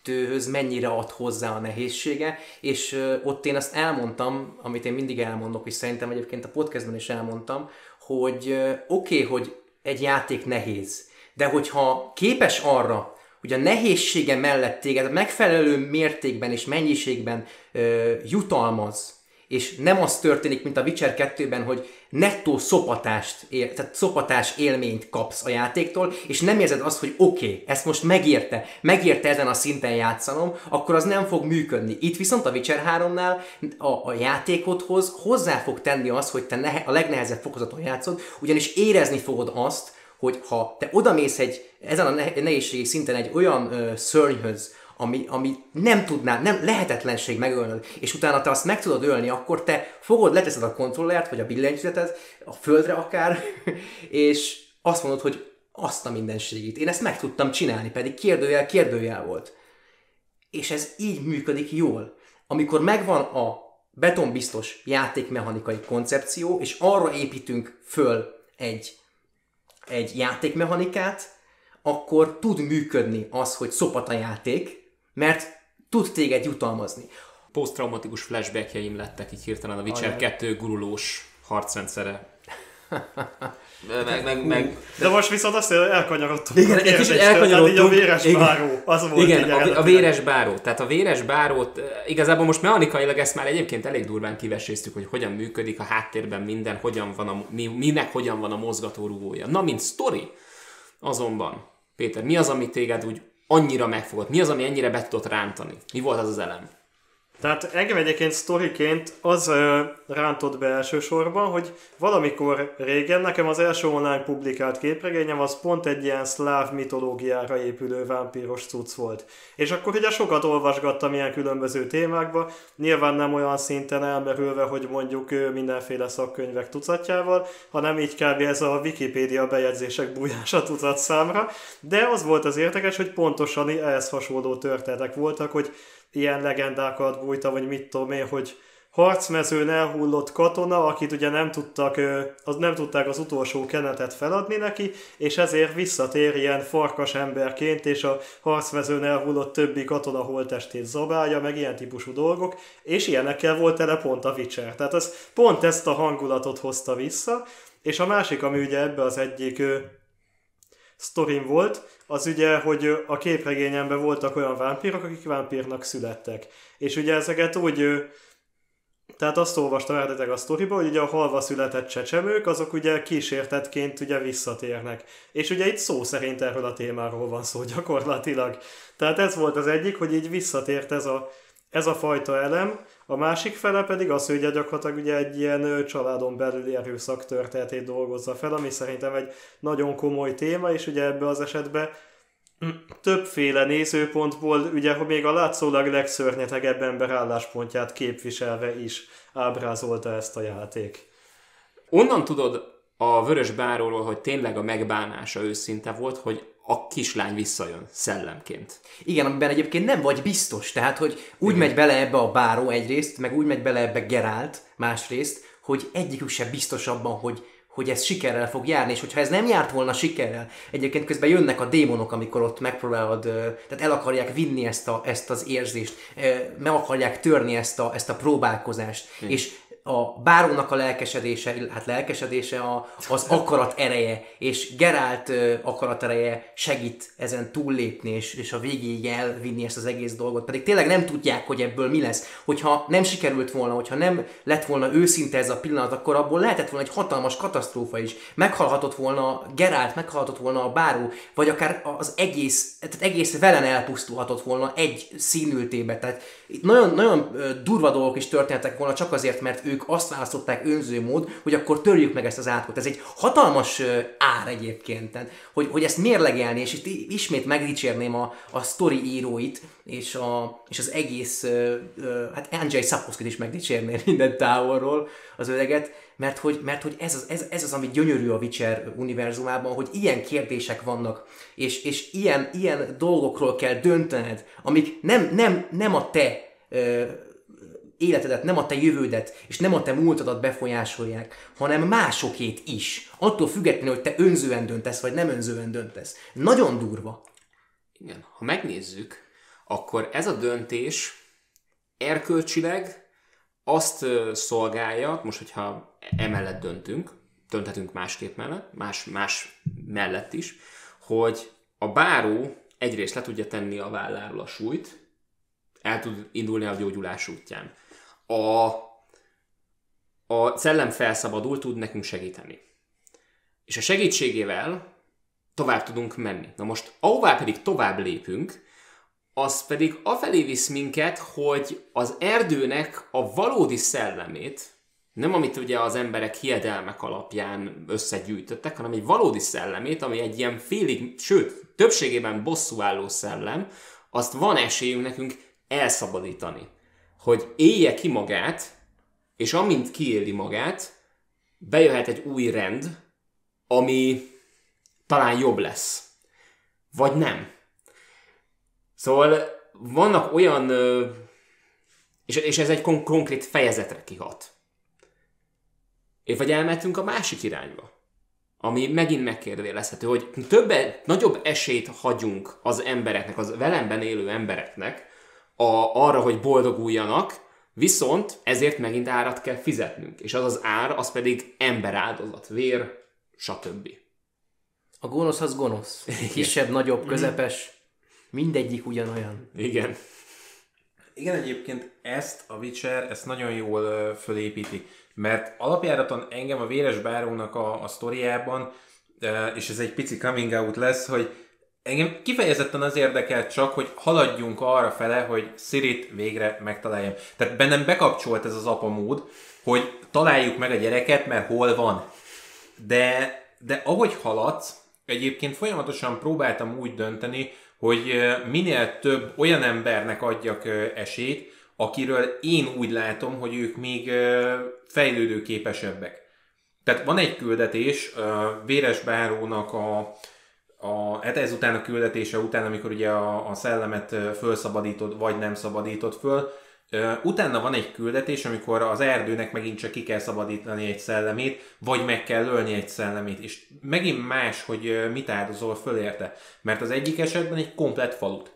2-höz mennyire ad hozzá a nehézsége, és ott én azt elmondtam, amit én mindig elmondok, és szerintem egyébként a podcastben is elmondtam, hogy oké, okay, hogy egy játék nehéz, de hogyha képes arra, hogy a nehézsége mellett téged megfelelő mértékben és mennyiségben ö, jutalmaz, és nem az történik, mint a Witcher 2-ben, hogy nettó szopatást, él, tehát szopatás élményt kapsz a játéktól, és nem érzed azt, hogy oké, okay, ezt most megérte, megérte ezen a szinten játszanom, akkor az nem fog működni. Itt viszont a Witcher 3-nál a, a játékodhoz hozzá fog tenni az, hogy te nehe, a legnehezebb fokozaton játszod, ugyanis érezni fogod azt, hogy ha te odamész egy, ezen a nehézségi szinten egy olyan ö, szörnyhöz, ami, ami nem tudná, nem lehetetlenség megölni, és utána te azt meg tudod ölni, akkor te fogod, leteszed a kontrollert, vagy a billentyűzetet, a földre akár, és azt mondod, hogy azt a mindenségét. Én ezt meg tudtam csinálni, pedig kérdőjel kérdőjel volt. És ez így működik jól. Amikor megvan a betonbiztos játékmechanikai koncepció, és arra építünk föl egy egy játékmechanikát, akkor tud működni az, hogy szopat a játék, mert tud téged jutalmazni. Posztraumatikus flashbackjeim lettek így hirtelen a Witcher Ajaj. 2 gurulós harcrendszere. meg, meg, meg. De most viszont azt elkanyarodtunk. Igen, egy kicsit elkanyarodtunk. a véres igen. báró, az volt Igen, a, a, véres báró. Tehát a véres bárót, eh, igazából most mechanikailag ezt már egyébként elég durván kiveséztük, hogy hogyan működik a háttérben minden, hogyan van a, mi, minek hogyan van a mozgatórugója. Na, mint sztori, azonban, Péter, mi az, ami téged úgy annyira megfogott? Mi az, ami ennyire be tudott rántani? Mi volt az az elem? Tehát engem egyébként sztoriként az ö, rántott be elsősorban, hogy valamikor régen nekem az első online publikált képregényem az pont egy ilyen szláv mitológiára épülő vámpíros cucc volt. És akkor ugye sokat olvasgattam ilyen különböző témákba, nyilván nem olyan szinten elmerülve, hogy mondjuk mindenféle szakkönyvek tucatjával, hanem így kb. ez a Wikipédia bejegyzések bújása tucat számra, de az volt az érdekes, hogy pontosan ehhez hasonló történetek voltak, hogy ilyen legendákat bújta, vagy mit tudom én, hogy harcmezőn elhullott katona, akit ugye nem, tudtak, az nem tudták az utolsó kenetet feladni neki, és ezért visszatér ilyen farkas emberként, és a harcmezőn elhullott többi katona holtestét zabálja, meg ilyen típusú dolgok, és ilyenekkel volt tele pont a Witcher. Tehát az pont ezt a hangulatot hozta vissza, és a másik, ami ugye ebbe az egyik sztorim volt, az ugye, hogy a képregényemben voltak olyan vámpírok, akik vámpírnak születtek. És ugye ezeket úgy, tehát azt olvastam eredetileg a sztoriba, hogy ugye a halva született csecsemők, azok ugye kísértetként ugye visszatérnek. És ugye itt szó szerint erről a témáról van szó gyakorlatilag. Tehát ez volt az egyik, hogy így visszatért ez a, ez a fajta elem, a másik fele pedig az, hogy gyakorlatilag ugye egy ilyen családon belüli erőszak történetét dolgozza fel, ami szerintem egy nagyon komoly téma, és ugye ebbe az esetben többféle nézőpontból, ugye hogy még a látszólag legszörnyetegebb ember álláspontját képviselve is ábrázolta ezt a játék. Onnan tudod a Vörös Báróról, hogy tényleg a megbánása őszinte volt, hogy a kislány visszajön szellemként. Igen, amiben egyébként nem vagy biztos, tehát hogy úgy Igen. megy bele ebbe a báró egyrészt, meg úgy megy bele ebbe Gerált másrészt, hogy egyikük sem biztos abban, hogy, hogy ez sikerrel fog járni, és hogyha ez nem járt volna sikerrel, egyébként közben jönnek a démonok, amikor ott megpróbálod, tehát el akarják vinni ezt, a, ezt az érzést, meg akarják törni ezt a, ezt a próbálkozást, hmm. és a bárónak a lelkesedése, hát lelkesedése a, az akarat ereje, és Gerált akarat ereje segít ezen túllépni, és, és a végéig elvinni ezt az egész dolgot. Pedig tényleg nem tudják, hogy ebből mi lesz. Hogyha nem sikerült volna, hogyha nem lett volna őszinte ez a pillanat, akkor abból lehetett volna egy hatalmas katasztrófa is. Meghalhatott volna Gerált, meghalhatott volna a báró, vagy akár az egész, tehát egész velen elpusztulhatott volna egy színültébe. Tehát nagyon, nagyon durva dolgok is történtek volna csak azért, mert ők azt választották önző mód, hogy akkor törjük meg ezt az átkot. Ez egy hatalmas ár egyébként, hogy, hogy ezt mérlegelni, és itt ismét megdicsérném a, a sztori íróit, és, a, és az egész, hát Andrzej Sapkowskit is megdicsérném minden távolról, az öreget, mert hogy, mert hogy ez, az, ez, ez az, ami gyönyörű a Witcher univerzumában, hogy ilyen kérdések vannak, és, és ilyen, ilyen dolgokról kell döntened, amik nem, nem, nem a te életedet, nem a te jövődet, és nem a te múltadat befolyásolják, hanem másokét is. Attól függetlenül, hogy te önzően döntesz, vagy nem önzően döntesz. Nagyon durva. Igen, ha megnézzük, akkor ez a döntés erkölcsileg azt szolgálja, most hogyha emellett döntünk, dönthetünk másképp mellett, más, más mellett is, hogy a báró egyrészt le tudja tenni a válláról a súlyt, el tud indulni a gyógyulás útján. A, a szellem felszabadul, tud nekünk segíteni. És a segítségével tovább tudunk menni. Na most, ahová pedig tovább lépünk, az pedig afelé visz minket, hogy az erdőnek a valódi szellemét, nem amit ugye az emberek hiedelmek alapján összegyűjtöttek, hanem egy valódi szellemét, ami egy ilyen félig, sőt, többségében bosszúálló szellem, azt van esélyünk nekünk elszabadítani. Hogy élje ki magát, és amint kiéli magát, bejöhet egy új rend, ami talán jobb lesz. Vagy nem. Szóval vannak olyan, és, ez egy kon- konkrét fejezetre kihat. És vagy elmentünk a másik irányba, ami megint megkérdőjelezhető, hogy több, nagyobb esélyt hagyunk az embereknek, az velemben élő embereknek a, arra, hogy boldoguljanak, viszont ezért megint árat kell fizetnünk. És az az ár, az pedig emberáldozat, vér, stb. A gonosz az gonosz. Kisebb, nagyobb, közepes, mindegyik ugyanolyan. Igen. Igen, egyébként ezt a Witcher, ezt nagyon jól fölépíti, mert alapjáraton engem a Véres Bárónak a, a sztoriában, és ez egy pici coming out lesz, hogy engem kifejezetten az érdekel csak, hogy haladjunk arra fele, hogy Sirit végre megtaláljam. Tehát bennem bekapcsolt ez az apa mód, hogy találjuk meg a gyereket, mert hol van. De, de ahogy haladsz, egyébként folyamatosan próbáltam úgy dönteni, hogy minél több olyan embernek adjak esélyt, akiről én úgy látom, hogy ők még fejlődőképesebbek. Tehát van egy küldetés, Véres Bárónak a, a, hát ezután a küldetése után, amikor ugye a, a szellemet ö, fölszabadítod, vagy nem szabadítod föl, Utána van egy küldetés, amikor az erdőnek megint csak ki kell szabadítani egy szellemét, vagy meg kell ölni egy szellemét, és megint más, hogy mit áldozol föl érte. Mert az egyik esetben egy komplet falut.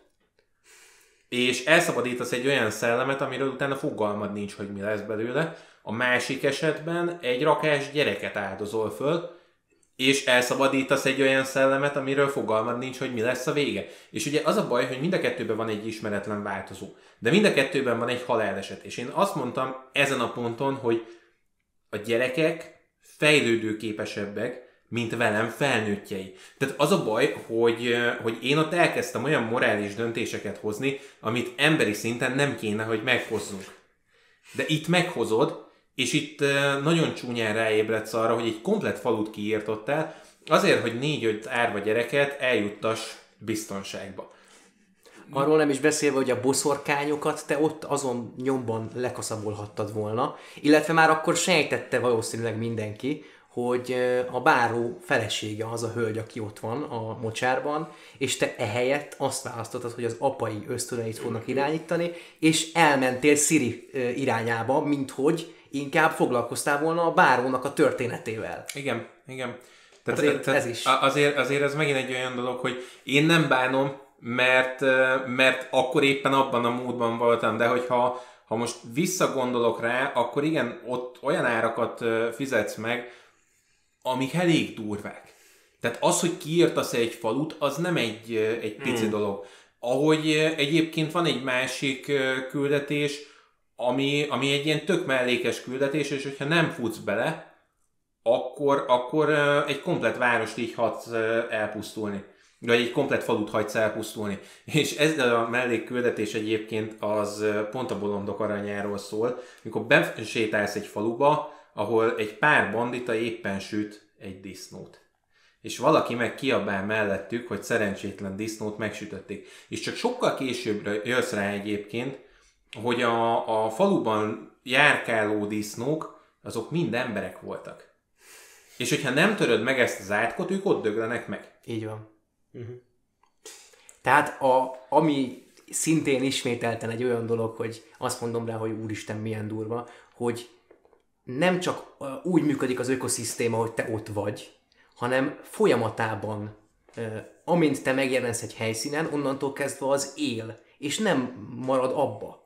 És elszabadítasz egy olyan szellemet, amiről utána fogalmad nincs, hogy mi lesz belőle. A másik esetben egy rakás gyereket áldozol föl, és elszabadítasz egy olyan szellemet, amiről fogalmad nincs, hogy mi lesz a vége. És ugye az a baj, hogy mind a kettőben van egy ismeretlen változó. De mind a kettőben van egy haláleset. És én azt mondtam ezen a ponton, hogy a gyerekek fejlődőképesebbek, mint velem felnőttjei. Tehát az a baj, hogy, hogy én ott elkezdtem olyan morális döntéseket hozni, amit emberi szinten nem kéne, hogy meghozzunk. De itt meghozod, és itt eh, nagyon csúnyán ráébredsz arra, hogy egy komplet falut kiírtottál, azért, hogy négy-öt árva gyereket eljuttass biztonságba. Arról nem is beszélve, hogy a boszorkányokat te ott azon nyomban lekaszabolhattad volna, illetve már akkor sejtette valószínűleg mindenki, hogy ö, a báró felesége az a hölgy, aki ott van a mocsárban, és te ehelyett azt választottad, hogy az apai ösztöneit fognak irányítani, és elmentél Siri ö, irányába, mint hogy inkább foglalkoztál volna a bárónak a történetével. Igen, igen. Tehát, Azért tehát ez is. Azért, azért ez megint egy olyan dolog, hogy én nem bánom, mert, mert akkor éppen abban a módban voltam, de hogyha ha most visszagondolok rá, akkor igen, ott olyan árakat fizetsz meg, amik elég durvák. Tehát az, hogy kiírtasz egy falut, az nem egy, egy pici hmm. dolog. Ahogy egyébként van egy másik küldetés, ami, ami egy ilyen tök mellékes küldetés, és hogyha nem futsz bele, akkor, akkor egy komplet várost így hadsz elpusztulni. Vagy egy komplet falut hagysz elpusztulni. És ez a mellékküldetés egyébként az pont a bolondok aranyáról szól, mikor besétálsz egy faluba, ahol egy pár bandita éppen süt egy disznót. És valaki meg kiabál mellettük, hogy szerencsétlen disznót megsütötték. És csak sokkal későbbre jössz rá egyébként, hogy a, a faluban járkáló disznók, azok mind emberek voltak. És hogyha nem töröd meg ezt az átkot, ők ott döglenek meg. Így van. Uh-huh. Tehát a, ami szintén ismételten egy olyan dolog, hogy azt mondom rá, hogy úristen milyen durva, hogy nem csak úgy működik az ökoszisztéma, hogy te ott vagy, hanem folyamatában, amint te megjelensz egy helyszínen, onnantól kezdve az él, és nem marad abba.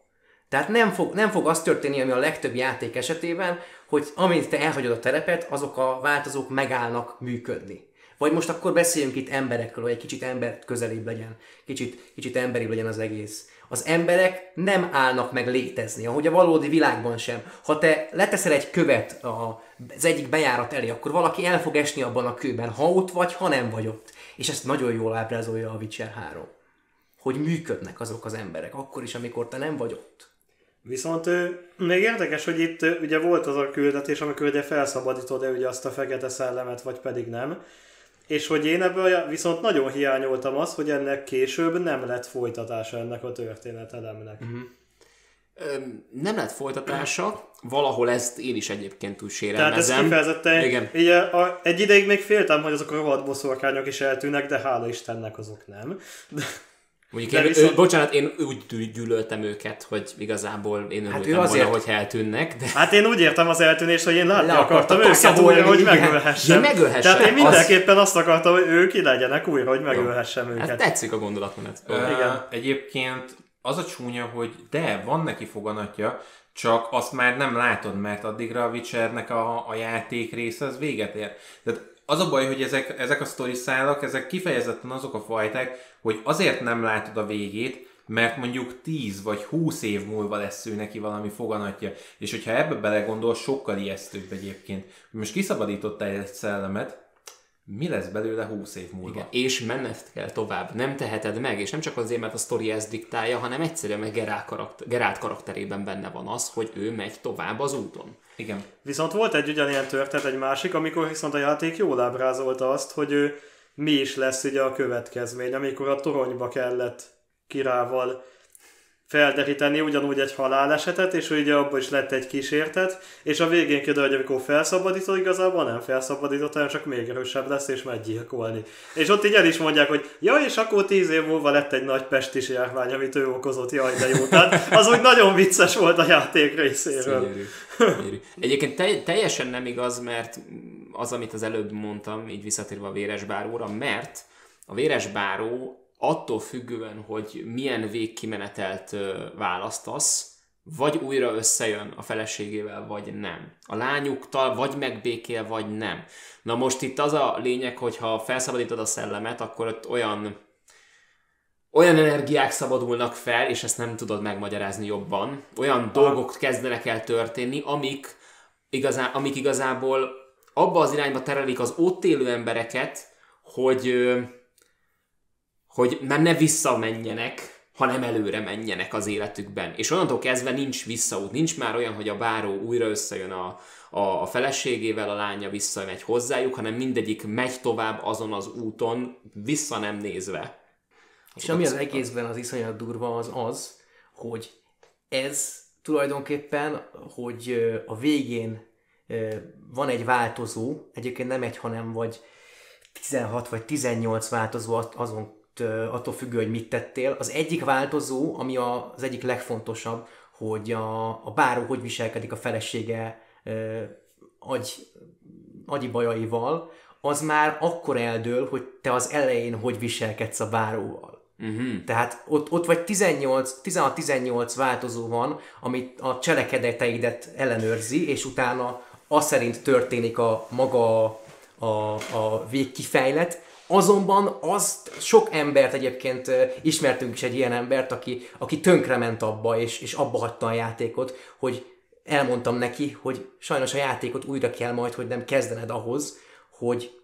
Tehát nem fog, nem fog az történni, ami a legtöbb játék esetében, hogy amint te elhagyod a terepet, azok a változók megállnak működni. Vagy most akkor beszéljünk itt emberekről, hogy egy kicsit ember közelébb legyen, kicsit, kicsit emberibb legyen az egész. Az emberek nem állnak meg létezni, ahogy a valódi világban sem. Ha te leteszel egy követ az egyik bejárat elé, akkor valaki el fog esni abban a kőben, ha ott vagy, ha nem vagy ott. És ezt nagyon jól ábrázolja a Witcher 3. Hogy működnek azok az emberek, akkor is, amikor te nem vagy ott. Viszont még érdekes, hogy itt ugye volt az a küldetés, amikor ugye felszabadítod-e ugye azt a fekete szellemet, vagy pedig nem. És hogy én ebből viszont nagyon hiányoltam az, hogy ennek később nem lett folytatása ennek a történetelemnek. Uh-huh. nem lett folytatása, valahol ezt én is egyébként úgy sérelmezem. Tehát ez kifejezetten, Igen. Ugye, a, egy ideig még féltem, hogy azok a rohadt boszorkányok is eltűnnek, de hála Istennek azok nem. De... Mondjuk én, viszont... ő, bocsánat, én úgy gyűlöltem őket, hogy igazából én hát örültem azért... volna, hogy eltűnnek. De... Hát én úgy értem az eltűnést, hogy én látni Le akartam őket újra, hogy megölhessem. Ja, megölhessem. Tehát én mindenképpen az... azt akartam, hogy ők ki legyenek újra, hogy megölhessem Jó. őket. Hát tetszik a gondolatmenet. Uh, Igen. Egyébként az a csúnya, hogy de, van neki foganatja, csak azt már nem látod, mert addigra a Witchernek a, a játék része az véget ér. Tehát az a baj, hogy ezek, ezek a sztori szálak, ezek kifejezetten azok a fajták, hogy azért nem látod a végét, mert mondjuk 10 vagy 20 év múlva lesz ő neki valami foganatja. És hogyha ebbe belegondol, sokkal ijesztőbb egyébként. Most kiszabadítottál egy szellemet, mi lesz belőle 20 év múlva. Igen, és menned kell tovább. Nem teheted meg, és nem csak azért, mert a sztori ezt diktálja, hanem egyszerűen meg karakter, Geralt karakterében benne van az, hogy ő megy tovább az úton. Igen. Viszont volt egy ugyanilyen történet, egy másik, amikor viszont a játék jól ábrázolta azt, hogy ő mi is lesz ugye a következmény, amikor a toronyba kellett kirával felderíteni ugyanúgy egy halálesetet, és ugye abból is lett egy kísértet, és a végén kiderül, hogy amikor felszabadítod, igazából nem felszabadított, hanem csak még erősebb lesz, és megy gyilkolni. És ott így el is mondják, hogy ja, és akkor tíz év múlva lett egy nagy pestis járvány, amit ő okozott, jaj, de jó. Tehát az úgy nagyon vicces volt a játék részéről. Szényerű. Szényerű. Egyébként te- teljesen nem igaz, mert az, amit az előbb mondtam, így visszatérve a véres báróra, mert a véres báró attól függően, hogy milyen végkimenetelt választasz, vagy újra összejön a feleségével, vagy nem. A lányuktal vagy megbékél, vagy nem. Na most itt az a lényeg, hogy ha felszabadítod a szellemet, akkor ott olyan olyan energiák szabadulnak fel, és ezt nem tudod megmagyarázni jobban. Olyan dolgok kezdenek el történni, amik, igazá, amik igazából abba az irányba terelik az ott élő embereket, hogy hogy már ne visszamenjenek, hanem előre menjenek az életükben. És onnantól kezdve nincs visszaút, nincs már olyan, hogy a báró újra összejön a, a, a feleségével, a lánya visszamegy hozzájuk, hanem mindegyik megy tovább azon az úton, vissza nem nézve. És ami az egészben az iszonyat durva az az, hogy ez tulajdonképpen, hogy a végén van egy változó, egyébként nem egy, hanem vagy 16 vagy 18 változó azon attól függő, hogy mit tettél. Az egyik változó, ami az egyik legfontosabb, hogy a, a báró hogy viselkedik a felesége agy, agyi bajaival, az már akkor eldől, hogy te az elején hogy viselkedsz a báróval. Uh-huh. Tehát ott, ott vagy 18, 16-18 változó van, amit a cselekedeteidet ellenőrzi, és utána az szerint történik a maga a, a végkifejlet, Azonban azt sok embert egyébként ismertünk is egy ilyen embert, aki, aki tönkrement abba, és, és abba hagyta a játékot, hogy elmondtam neki, hogy sajnos a játékot újra kell majd, hogy nem kezdened ahhoz, hogy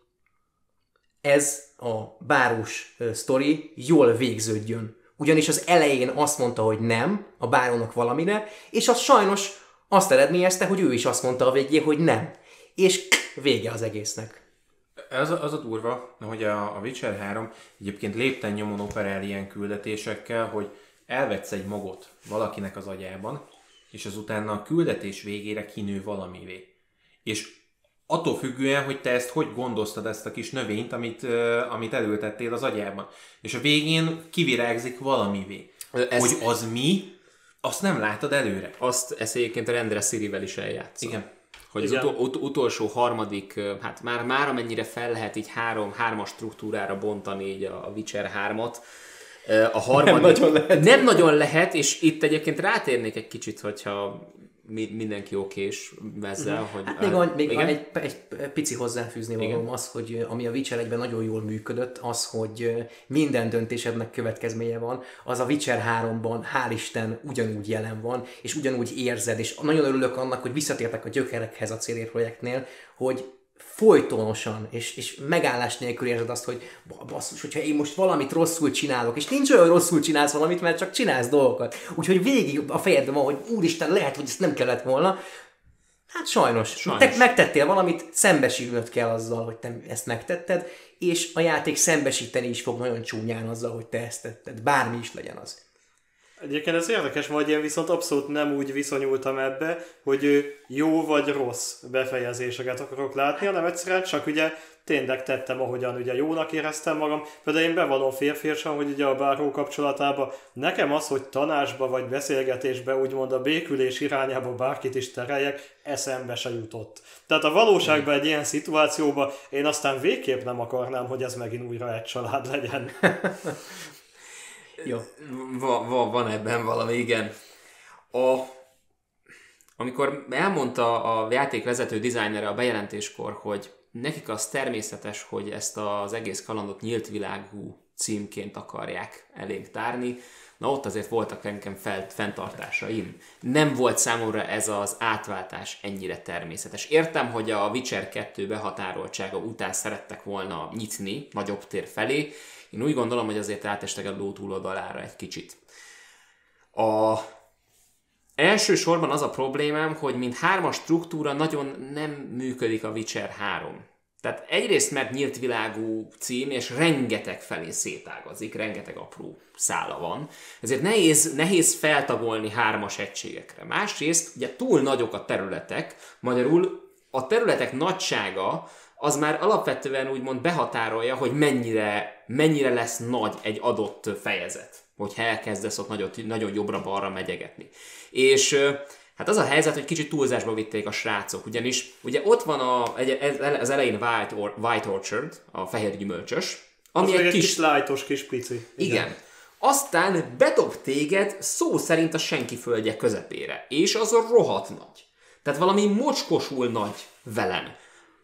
ez a bárós sztori jól végződjön. Ugyanis az elején azt mondta, hogy nem a bárónak valamire, és az sajnos azt eredményezte, hogy ő is azt mondta a végén, hogy nem. És vége az egésznek. Az, az a durva, hogy a, a Witcher 3 egyébként lépten nyomon operál ilyen küldetésekkel, hogy elvetsz egy magot valakinek az agyában, és azután a küldetés végére kinő valamivé. És attól függően, hogy te ezt hogy gondoztad ezt a kis növényt, amit, uh, amit elültettél az agyában. És a végén kivirágzik valamivé. Ez... Hogy az mi, azt nem látod előre. Azt ezt egyébként a rendre Sirivel is eljátsz. Igen. Hogy az utol, ut- utolsó harmadik, hát már, már amennyire fel lehet így három, hármas struktúrára bontani így a Witcher 3-at, a harmadik, nem nagyon lehet. Nem nagyon lehet, és itt egyébként rátérnék egy kicsit, hogyha mindenki okés ezzel, hogy... Hát még, van, még van egy, egy pici hozzáfűzni valóm az, hogy ami a Witcher egyben nagyon jól működött, az, hogy minden döntésednek következménye van, az a Witcher 3-ban hál' Isten ugyanúgy jelen van, és ugyanúgy érzed, és nagyon örülök annak, hogy visszatértek a gyökerekhez a CR projektnél, hogy folytonosan, és, és megállás nélkül érzed azt, hogy basszus, hogyha én most valamit rosszul csinálok, és nincs olyan rosszul csinálsz valamit, mert csak csinálsz dolgokat. Úgyhogy végig a fejedben van, hogy úristen, lehet, hogy ezt nem kellett volna. Hát sajnos. sajnos. Te megtettél valamit, szembesülnöd kell azzal, hogy te ezt megtetted, és a játék szembesíteni is fog nagyon csúnyán azzal, hogy te ezt tetted. Bármi is legyen az. Egyébként ez érdekes, vagy én viszont abszolút nem úgy viszonyultam ebbe, hogy jó vagy rossz befejezéseket akarok látni, hanem egyszerűen csak ugye tényleg tettem, ahogyan ugye jónak éreztem magam. Például én bevallom férfiasan, hogy ugye a báró kapcsolatában nekem az, hogy tanásba vagy beszélgetésbe úgymond a békülés irányába bárkit is tereljek, eszembe se jutott. Tehát a valóságban egy ilyen szituációban én aztán végképp nem akarnám, hogy ez megint újra egy család legyen. Jó. Va, va, van ebben valami, igen. A, amikor elmondta a játékvezető dizájnere a bejelentéskor, hogy nekik az természetes, hogy ezt az egész kalandot nyílt világú címként akarják elénk tárni, na ott azért voltak nekem felt, fenntartásaim. Nem volt számomra ez az átváltás ennyire természetes. Értem, hogy a Witcher 2 behatároltsága után szerettek volna nyitni nagyobb tér felé, én úgy gondolom, hogy azért átestek a ló túloldalára egy kicsit. A elsősorban az a problémám, hogy mint hármas struktúra nagyon nem működik a Witcher 3. Tehát egyrészt mert nyílt világú cím, és rengeteg felé szétágazik, rengeteg apró szála van, ezért nehéz, nehéz feltagolni hármas egységekre. Másrészt ugye túl nagyok a területek, magyarul a területek nagysága az már alapvetően úgymond behatárolja, hogy mennyire, mennyire lesz nagy egy adott fejezet, hogyha elkezdesz ott nagyon, nagyon jobbra-balra megyegetni. És hát az a helyzet, hogy kicsit túlzásba vitték a srácok, ugyanis ugye ott van a, az elején White, or, White Orchard, a fehér gyümölcsös, ami az egy, egy kis... kis lájtos kis pici. Igen. Igen. Aztán bedob téged szó szerint a senki földje közepére, és az a rohadt nagy. Tehát valami mocskosul nagy velem.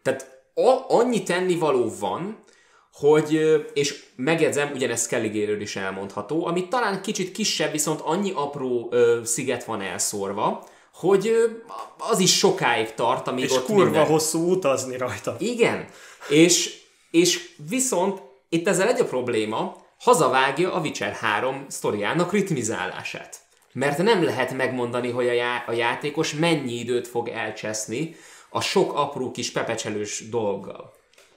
Tehát a, annyi tennivaló van, hogy, és megjegyzem, ugyanezt Skelligéről is elmondható, ami talán kicsit kisebb, viszont annyi apró ö, sziget van elszórva, hogy ö, az is sokáig tart, amíg és ott kurva minden... hosszú utazni rajta. Igen, és, és viszont itt ezzel egy a probléma, hazavágja a Witcher 3 sztoriának ritmizálását. Mert nem lehet megmondani, hogy a, já- a játékos mennyi időt fog elcseszni, a sok apró kis pepecselős dolggal.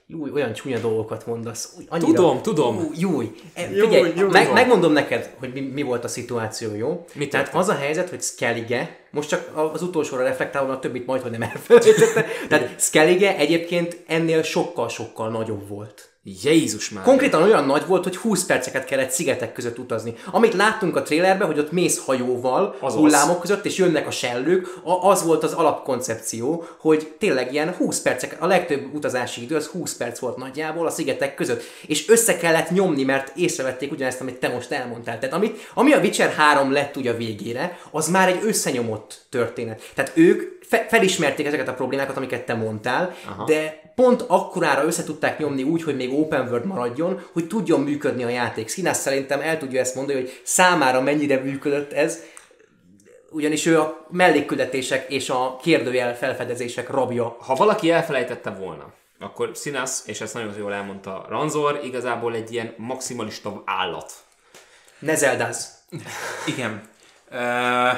Júj, olyan csúnya dolgokat mondasz. Új, annyira, tudom, tudom. Új, júj. E, figyelj, júj, meg, megmondom neked, hogy mi, mi volt a szituáció, jó? Mit Tehát az a helyzet, hogy Skellige, most csak az utolsóra reflektálva, a többit majd, hogy nem elfelejtette. Tehát Skellige egyébként ennél sokkal-sokkal nagyobb volt Jézus már. Konkrétan olyan nagy volt, hogy 20 perceket kellett szigetek között utazni. Amit láttunk a trailerben, hogy ott mész hajóval, Azaz. hullámok között, és jönnek a sellők, a- az volt az alapkoncepció, hogy tényleg ilyen 20 percek, a legtöbb utazási idő az 20 perc volt nagyjából a szigetek között, és össze kellett nyomni, mert észrevették ugyanezt, amit te most elmondtál. Tehát amit, ami a Witcher 3 lett ugye a végére, az már egy összenyomott történet. Tehát ők fe- felismerték ezeket a problémákat, amiket te mondtál, Aha. de pont akkorára össze tudták nyomni úgy, hogy még open world maradjon, hogy tudjon működni a játék. Színász szerintem el tudja ezt mondani, hogy számára mennyire működött ez, ugyanis ő a mellékküldetések és a kérdőjel felfedezések rabja. Ha valaki elfelejtette volna, akkor Sinas, és ezt nagyon jól elmondta Ranzor, igazából egy ilyen maximalista állat. Ne zeldáz. Igen. Ö,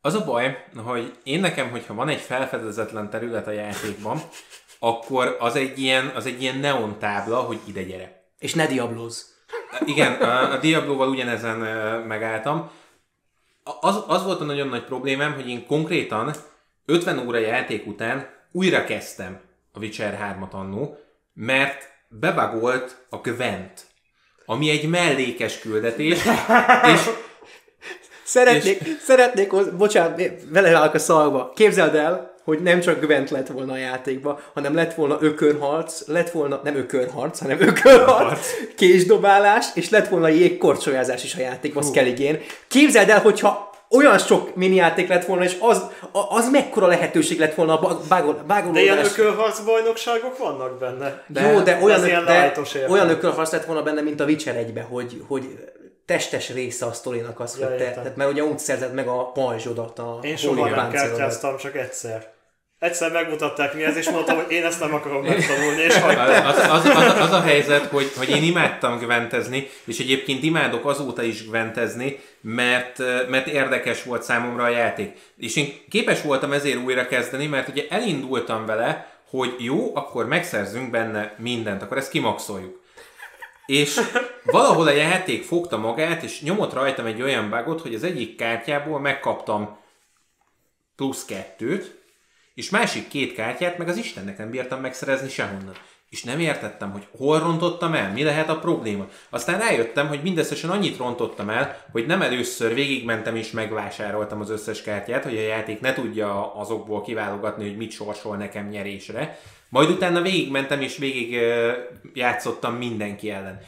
az a baj, hogy én nekem, hogyha van egy felfedezetlen terület a játékban, akkor az egy ilyen, az egy ilyen neon tábla, hogy ide gyere. És ne diablóz. Igen, a, a Diablo-val ugyanezen megálltam. Az, az volt a nagyon nagy problémám, hogy én konkrétan 50 óra játék után újra kezdtem a Witcher 3-at annó, mert bebagolt a Gwent, ami egy mellékes küldetés, és Szeretnék, és... szeretnék, bocsánat, vele állok a szalba. Képzeld el, hogy nem csak Gwent lett volna a játékba, hanem lett volna ökörharc, lett volna, nem ökörharc, hanem ökörharc, késdobálás, és lett volna jégkorcsolyázás is a játékban, Skelligén. Képzeld el, hogyha olyan sok minijáték lett volna, és az, az mekkora lehetőség lett volna a bagol- De ilyen ökölharc bajnokságok vannak benne. De, Jó, de olyan, de olyan ökölharc lett volna benne, mint a Witcher 1 hogy, hogy testes része a sztorinak az, Ja, hogy te, tehát mert ugye úgy szerzed meg a pajzsodat, a Én soha nem kártyáztam, csak egyszer. Egyszer megmutatták mi ez, és mondtam, hogy én ezt nem akarom megtanulni, és Az, hagytam. az, az, az, az a helyzet, hogy, hogy én imádtam gventezni, és egyébként imádok azóta is gventezni, mert, mert érdekes volt számomra a játék. És én képes voltam ezért újra kezdeni, mert ugye elindultam vele, hogy jó, akkor megszerzünk benne mindent, akkor ezt kimaxoljuk. És valahol a játék fogta magát, és nyomott rajtam egy olyan bugot, hogy az egyik kártyából megkaptam plusz kettőt, és másik két kártyát meg az Istennek nem bírtam megszerezni sehonnan. És nem értettem, hogy hol rontottam el, mi lehet a probléma. Aztán rájöttem, hogy mindösszesen annyit rontottam el, hogy nem először végigmentem és megvásároltam az összes kártyát, hogy a játék ne tudja azokból kiválogatni, hogy mit sorsol nekem nyerésre. Majd utána végigmentem és végig játszottam mindenki ellen.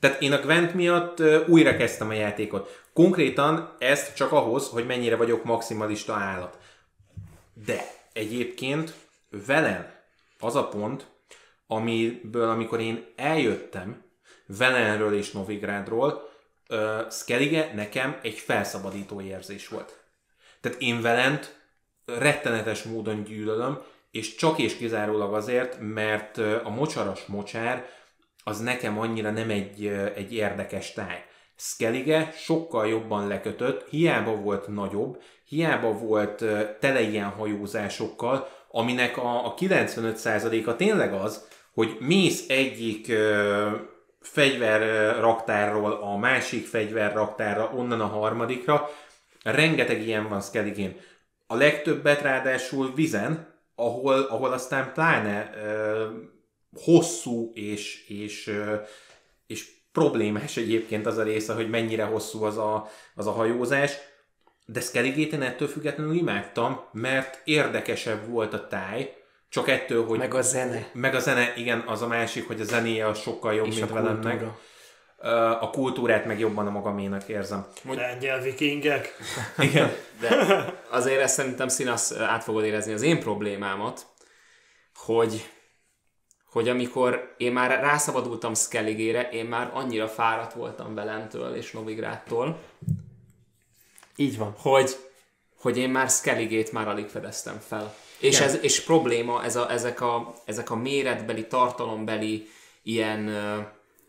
Tehát én a Gwent miatt újra kezdtem a játékot. Konkrétan ezt csak ahhoz, hogy mennyire vagyok maximalista állat. De egyébként velem az a pont, amiből amikor én eljöttem Velenről és Novigrádról, uh, Skellige nekem egy felszabadító érzés volt. Tehát én Velent rettenetes módon gyűlölöm, és csak és kizárólag azért, mert a mocsaras mocsár az nekem annyira nem egy, egy érdekes táj. Skellige sokkal jobban lekötött, hiába volt nagyobb, hiába volt tele ilyen hajózásokkal, aminek a, a 95%-a tényleg az, hogy mész egyik ö, fegyverraktárról a másik fegyverraktárra, onnan a harmadikra, rengeteg ilyen van Skelligén. A legtöbbet ráadásul vizen, ahol, ahol aztán pláne ö, hosszú és, és, ö, és problémás egyébként az a része, hogy mennyire hosszú az a, az a hajózás, de Skelligét én ettől függetlenül imádtam, mert érdekesebb volt a táj, csak ettől, hogy... Meg a zene. Meg a zene, igen, az a másik, hogy a zenéje az sokkal jobb, És mint a velem meg. A kultúrát meg jobban a magaménak érzem. Lengyel vikingek. Igen. De azért ezt szerintem Sinas át fogod érezni az én problémámat, hogy, hogy amikor én már rászabadultam Skelligére, én már annyira fáradt voltam Velentől és Novigrádtól, Így van. hogy, hogy én már Skelligét már alig fedeztem fel. És, Igen. ez, és probléma ez a, ezek, a, ezek a méretbeli, tartalombeli ilyen, ö,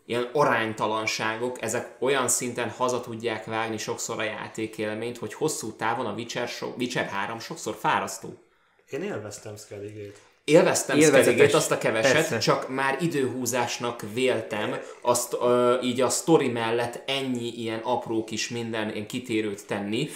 ilyen aránytalanságok, ezek olyan szinten haza tudják vágni sokszor a játékélményt, hogy hosszú távon a Witcher, so, Witcher 3 sokszor fárasztó. Én élveztem Skelligét. Élveztem. Skelligét, azt a keveset, Persze. csak már időhúzásnak véltem, azt ö, így a sztori mellett ennyi ilyen apró kis minden ilyen kitérőt tenni,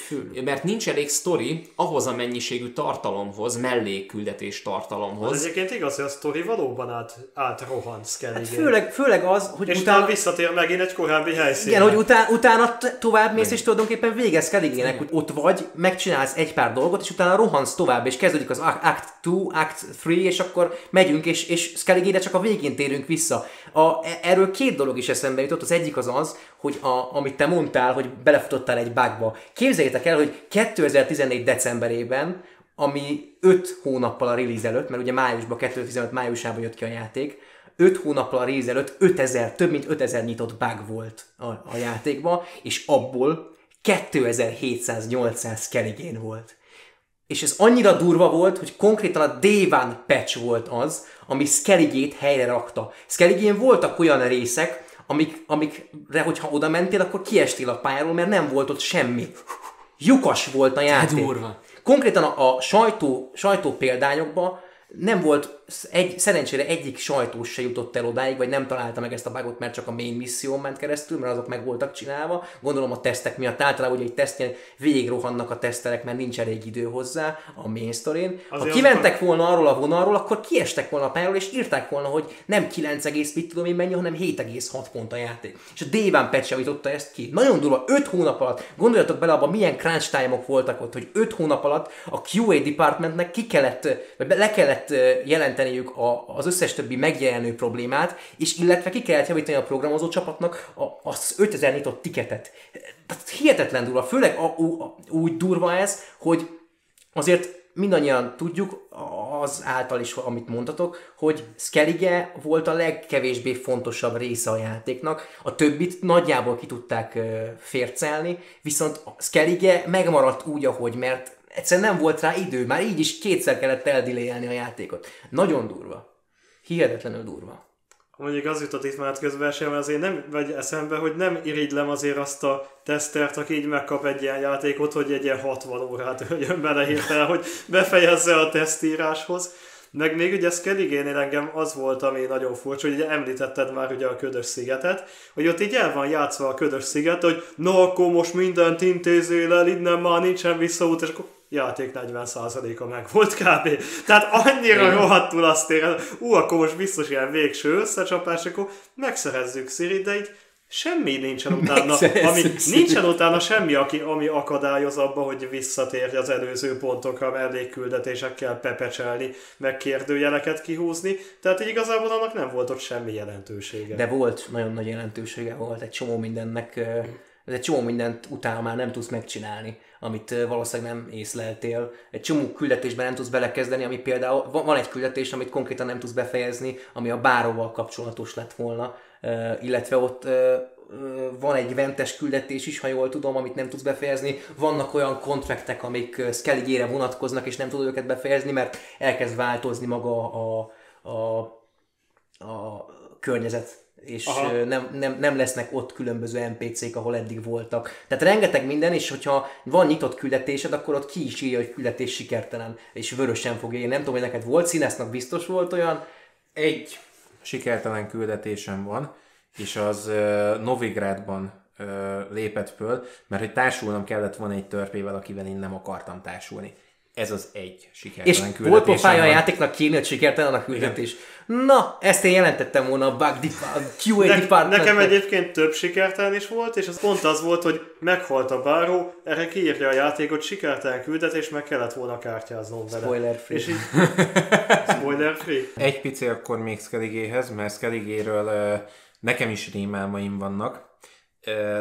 mert nincs elég sztori ahhoz a mennyiségű tartalomhoz, mellékküldetés tartalomhoz. Az egyébként igaz, hogy a sztori valóban át, átrohant Skellig. Hát főleg, főleg az, hogy és utána... utána visszatér megint egy korábbi helyszínre. Igen, hogy utá, utána t- tovább mész, és tulajdonképpen végez Skelligének, hogy ott vagy, megcsinálsz egy pár dolgot, és utána rohansz tovább, és kezdődik az Act 2, Act 3, és akkor megyünk, és, és Skelligére csak a végén térünk vissza. A, e- erről két dolog is eszembe jutott. Az egyik az az, hogy a, amit te mondtál, hogy belefutottál egy bugba. Képzeljétek el, hogy 2014 decemberében, ami 5 hónappal a release előtt, mert ugye májusban, 2015 májusában jött ki a játék, 5 hónappal a release előtt 5000, több mint 5000 nyitott bug volt a, a játékban, és abból 2700-800 Skelligén volt. És ez annyira durva volt, hogy konkrétan a One patch volt az, ami Skelligét helyre rakta. Skelligén voltak olyan részek, amik, amikre, hogyha oda mentél, akkor kiestél a pályáról, mert nem volt ott semmi. Lyukas volt a játék. durva. Konkrétan a, a sajtó, sajtó példányokban nem volt, egy, szerencsére egyik sajtós se jutott el odáig, vagy nem találta meg ezt a bugot, mert csak a main misszión ment keresztül, mert azok meg voltak csinálva. Gondolom a tesztek miatt általában ugye egy tesztnél végig rohannak a teszterek, mert nincs elég idő hozzá a main story Ha kimentek volna arról a vonalról, akkor kiestek volna a pályáról, és írták volna, hogy nem 9, mit tudom én mennyi, hanem 7,6 pont a játék. És a Day One patch javította ezt ki. Nagyon durva, 5 hónap alatt, gondoljatok bele abba, milyen crunch time-ok voltak ott, hogy 5 hónap alatt a QA departmentnek ki kellett, vagy le kellett ö, jelenteniük a, az összes többi megjelenő problémát, és illetve ki kellett javítani a programozó csapatnak a, az 5000 nyitott tiketet. Tehát hihetetlen durva, főleg a, a, úgy durva ez, hogy azért mindannyian tudjuk, az által is, amit mondtatok, hogy Skellige volt a legkevésbé fontosabb része a játéknak, a többit nagyjából ki tudták fércelni, viszont Skellige megmaradt úgy, ahogy, mert egyszerűen nem volt rá idő, már így is kétszer kellett eldilélni a játékot. Nagyon durva. Hihetetlenül durva. Mondjuk az jutott itt már közben sem, azért nem vagy eszembe, hogy nem irigylem azért azt a tesztert, aki így megkap egy ilyen játékot, hogy egy ilyen 60 órát jön bele hirtelen, hogy befejezze a tesztíráshoz. Meg még ugye Skelligénél engem az volt, ami nagyon furcsa, hogy ugye említetted már ugye a ködös szigetet, hogy ott így el van játszva a ködös sziget, hogy na akkor most mindent intézél el, innen már nincsen visszaút, és akkor játék 40%-a meg volt kb. Tehát annyira rohadtul azt érez, ú, akkor most biztos ilyen végső összecsapás, akkor megszerezzük Siri, de így semmi nincsen utána, ami, nincsen utána semmi, aki, ami akadályoz abba, hogy visszatérj az előző pontokra mellékküldetésekkel pepecselni, meg kérdőjeleket kihúzni, tehát így igazából annak nem volt ott semmi jelentősége. De volt, nagyon nagy jelentősége volt, egy csomó mindennek, egy csomó mindent utána már nem tudsz megcsinálni, amit valószínűleg nem észleltél. Egy csomó küldetésben nem tudsz belekezdeni, ami például, van egy küldetés, amit konkrétan nem tudsz befejezni, ami a báróval kapcsolatos lett volna, illetve ott van egy ventes küldetés is, ha jól tudom, amit nem tudsz befejezni. Vannak olyan kontraktek, amik Skelligére vonatkoznak, és nem tudod őket befejezni, mert elkezd változni maga a, a, a környezet, és Aha. nem, nem, nem lesznek ott különböző NPC-k, ahol eddig voltak. Tehát rengeteg minden, és hogyha van nyitott küldetésed, akkor ott ki is írja, hogy küldetés sikertelen, és vörösen fogja írni. Nem tudom, hogy neked volt színásznak biztos volt olyan. Egy sikertelen küldetésem van, és az Novigrádban lépett föl, mert hogy társulnom kellett volna egy törpével, akivel én nem akartam társulni. Ez az egy És sikertelen volt küldetésem pofája a játéknak kérni, hogy sikertelen a küldetés. Na, ezt én jelentettem volna a bug depa- a QA Ne, department. nekem egyébként több sikertelen is volt, és az pont az volt, hogy meghalt a báró, erre kiírja a játékot, sikertelen küldetés, meg kellett volna kártyáznom vele. Spoiler free. És így, spoiler free. Egy pici akkor még Skelligéhez, mert Skelligéről nekem is rémálmaim vannak,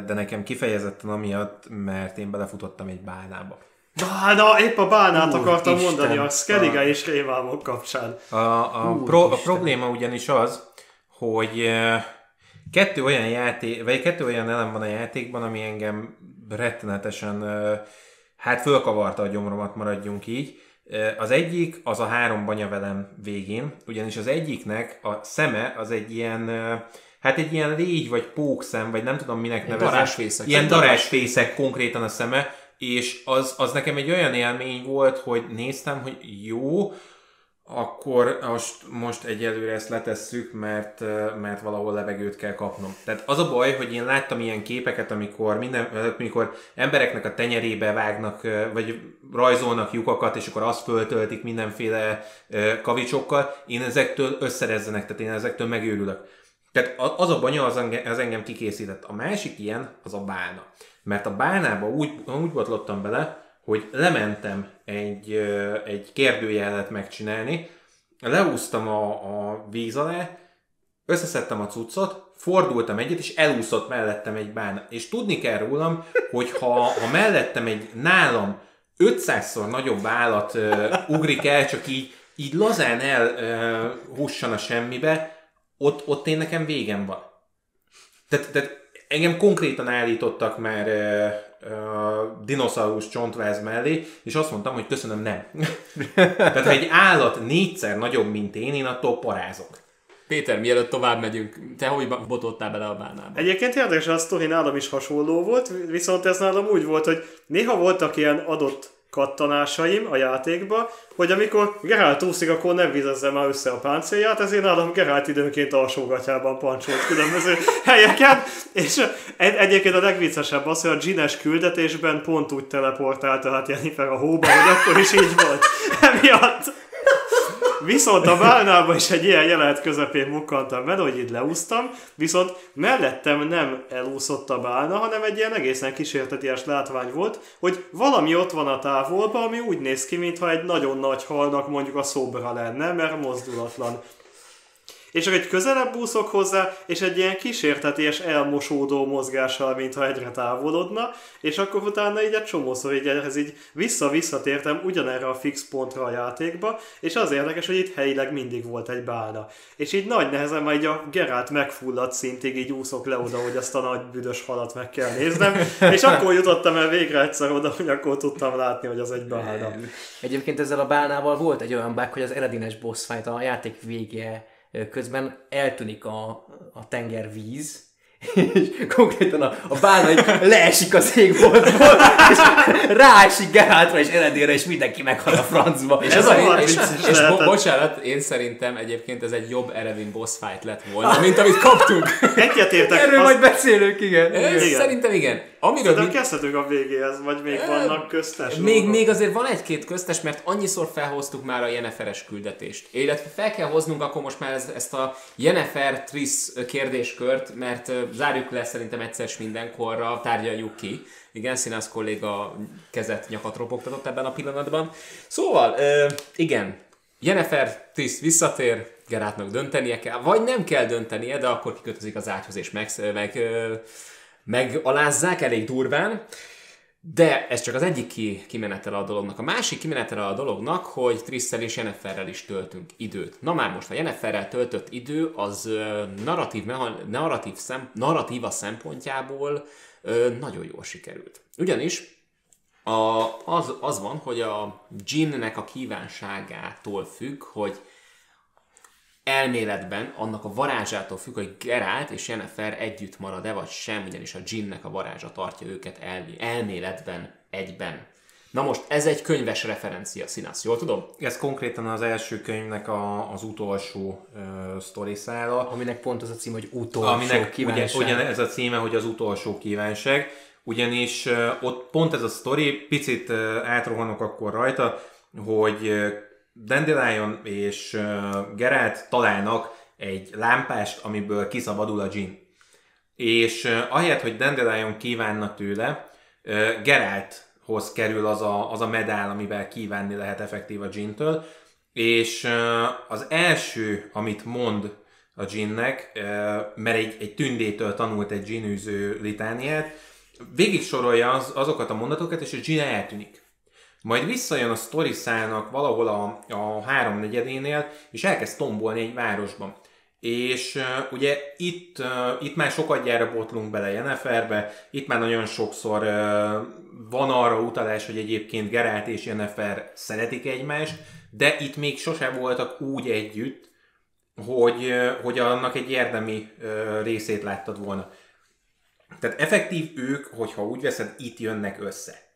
de nekem kifejezetten amiatt, mert én belefutottam egy bálnába. Bána, épp a bálnát Úr akartam Isten. mondani a Skellige és Rémálmok kapcsán. A, a, Úristen. pro, a probléma ugyanis az, hogy eh, kettő olyan játék, vagy kettő olyan elem van a játékban, ami engem rettenetesen, eh, hát fölkavarta a gyomromat, maradjunk így. Eh, Az egyik az a három banyavelem végén, ugyanis az egyiknek a szeme az egy ilyen, hát egy ilyen légy, vagy pókszem, vagy nem tudom minek nevezem. darásfészek. Ilyen darásfészek konkrétan a szeme, és az, az nekem egy olyan élmény volt, hogy néztem, hogy jó, akkor most, most egyelőre ezt letesszük, mert, mert valahol levegőt kell kapnom. Tehát az a baj, hogy én láttam ilyen képeket, amikor, minden, amikor embereknek a tenyerébe vágnak, vagy rajzolnak lyukakat, és akkor azt föltöltik mindenféle kavicsokkal, én ezektől összerezzenek, tehát én ezektől megőrülök. Tehát az a banya az engem, az engem kikészített. A másik ilyen, az a bálna. Mert a bálnába úgy, úgy botlottam bele, hogy lementem egy, egy kérdőjelet megcsinálni, leúztam a, a víz alá, összeszedtem a cuccot, fordultam egyet, és elúszott mellettem egy bána. És tudni kell rólam, hogy ha, ha mellettem egy nálam 500-szor nagyobb állat uh, ugrik el, csak így, így lazán elhussan uh, a semmibe, ott, ott én nekem végem van. Tehát, tehát engem konkrétan állítottak már dinoszaurusz csontváz mellé, és azt mondtam, hogy köszönöm, nem. Tehát ha egy állat négyszer nagyobb, mint én, én attól parázok. Péter, mielőtt tovább megyünk, te hogy botottál bele a bánába? Egyébként érdekes, a sztori nálam is hasonló volt, viszont ez nálam úgy volt, hogy néha voltak ilyen adott kattanásaim a játékba, hogy amikor Gerált úszik, akkor nem vizezze már össze a páncélját, ezért nálam Gerált időnként alsógatjában pancsolt különböző helyeken, és egy- egyébként a legviccesebb az, hogy a Gines küldetésben pont úgy teleportálta hát Jennifer a hóba, hogy akkor is így volt. Emiatt Viszont a válnában is egy ilyen jelenet közepén mukkantam benne, hogy így leúztam, viszont mellettem nem elúszott a bálna, hanem egy ilyen egészen kísérteties látvány volt, hogy valami ott van a távolban, ami úgy néz ki, mintha egy nagyon nagy halnak mondjuk a szobra lenne, mert mozdulatlan. És csak egy közelebb úszok hozzá, és egy ilyen kísérteties elmosódó mozgással, mintha egyre távolodna, és akkor utána így egy csomószor így ehhez így vissza-visszatértem ugyanerre a fix pontra a játékba, és az érdekes, hogy itt helyileg mindig volt egy bálna. És így nagy nehezen így a Gerált megfulladt szintig így úszok le oda, hogy azt a nagy büdös halat meg kell néznem, és akkor jutottam el végre egyszer oda, hogy akkor tudtam látni, hogy az egy bálna. Egyébként ezzel a bálnával volt egy olyan bug, hogy az eredines boss fight a játék vége közben eltűnik a, a tengervíz, és konkrétan a, a bálna leesik az égboltból, és ráesik Geráltra és Eredére, és mindenki meghal a francba. És, ez a, rohadt és, és bo- bocsánat, én szerintem egyébként ez egy jobb Erevin boss fight lett volna, mint amit kaptunk. Egyetértek, Erről azt- majd beszélünk, igen. Igen. Szerintem igen. Amiről de mi, kezdhetünk a végéhez, vagy még vannak köztes még, dolgok? még azért van egy-két köztes, mert annyiszor felhoztuk már a Jenneferes küldetést. Illetve fel kell hoznunk akkor most már ez, ezt a Jennefer Triss kérdéskört, mert zárjuk le szerintem egyszer s mindenkorra, tárgyaljuk ki. Igen, Színász kolléga kezet nyakat ropogtatott ebben a pillanatban. Szóval, igen, Jennifer Triss visszatér, Gerátnak döntenie kell, vagy nem kell döntenie, de akkor kikötözik az ágyhoz és meg, meg, megalázzák elég durván. De ez csak az egyik ki, kimenetele a dolognak. A másik kimenetele a dolognak, hogy Trisszel és Jenniferrel is töltünk időt. Na már most a Jenniferrel töltött idő az narratív, meha- narratív szem, narratíva szempontjából nagyon jól sikerült. Ugyanis a, az, az van, hogy a Ginnek a kívánságától függ, hogy elméletben annak a varázsától függ, hogy Gerált és Jennifer együtt marad-e vagy sem, ugyanis a Ginnek a varázsa tartja őket el, elméletben egyben. Na most, ez egy könyves referencia, Színász, jól tudom? Ez konkrétan az első könyvnek a, az utolsó uh, sztori szála. Aminek pont az a cím, hogy utolsó aminek ugye, kívánság. ugyan ez a címe, hogy az utolsó kívánság, ugyanis uh, ott pont ez a sztori, picit uh, átrohanok akkor rajta, hogy uh, Dandelion és Geralt találnak egy lámpást, amiből kiszabadul a Jin. És ahelyett, hogy Dandelion kívánna tőle, Geralthoz kerül az a, az a medál, amivel kívánni lehet effektív a Jintől, és az első, amit mond a Ginnek, uh, mert egy, egy tündétől tanult egy Ginűző litániát, végig sorolja az, azokat a mondatokat, és a Gin eltűnik. Majd visszajön a sztori szálnak valahol a, a háromnegyedénél, és elkezd tombolni egy városban. És uh, ugye itt, uh, itt már sokadjára botlunk bele Jenniferbe, itt már nagyon sokszor uh, van arra utalás, hogy egyébként Gerált és Jennifer szeretik egymást, de itt még sose voltak úgy együtt, hogy, uh, hogy annak egy érdemi uh, részét láttad volna. Tehát effektív ők, hogyha úgy veszed, itt jönnek össze.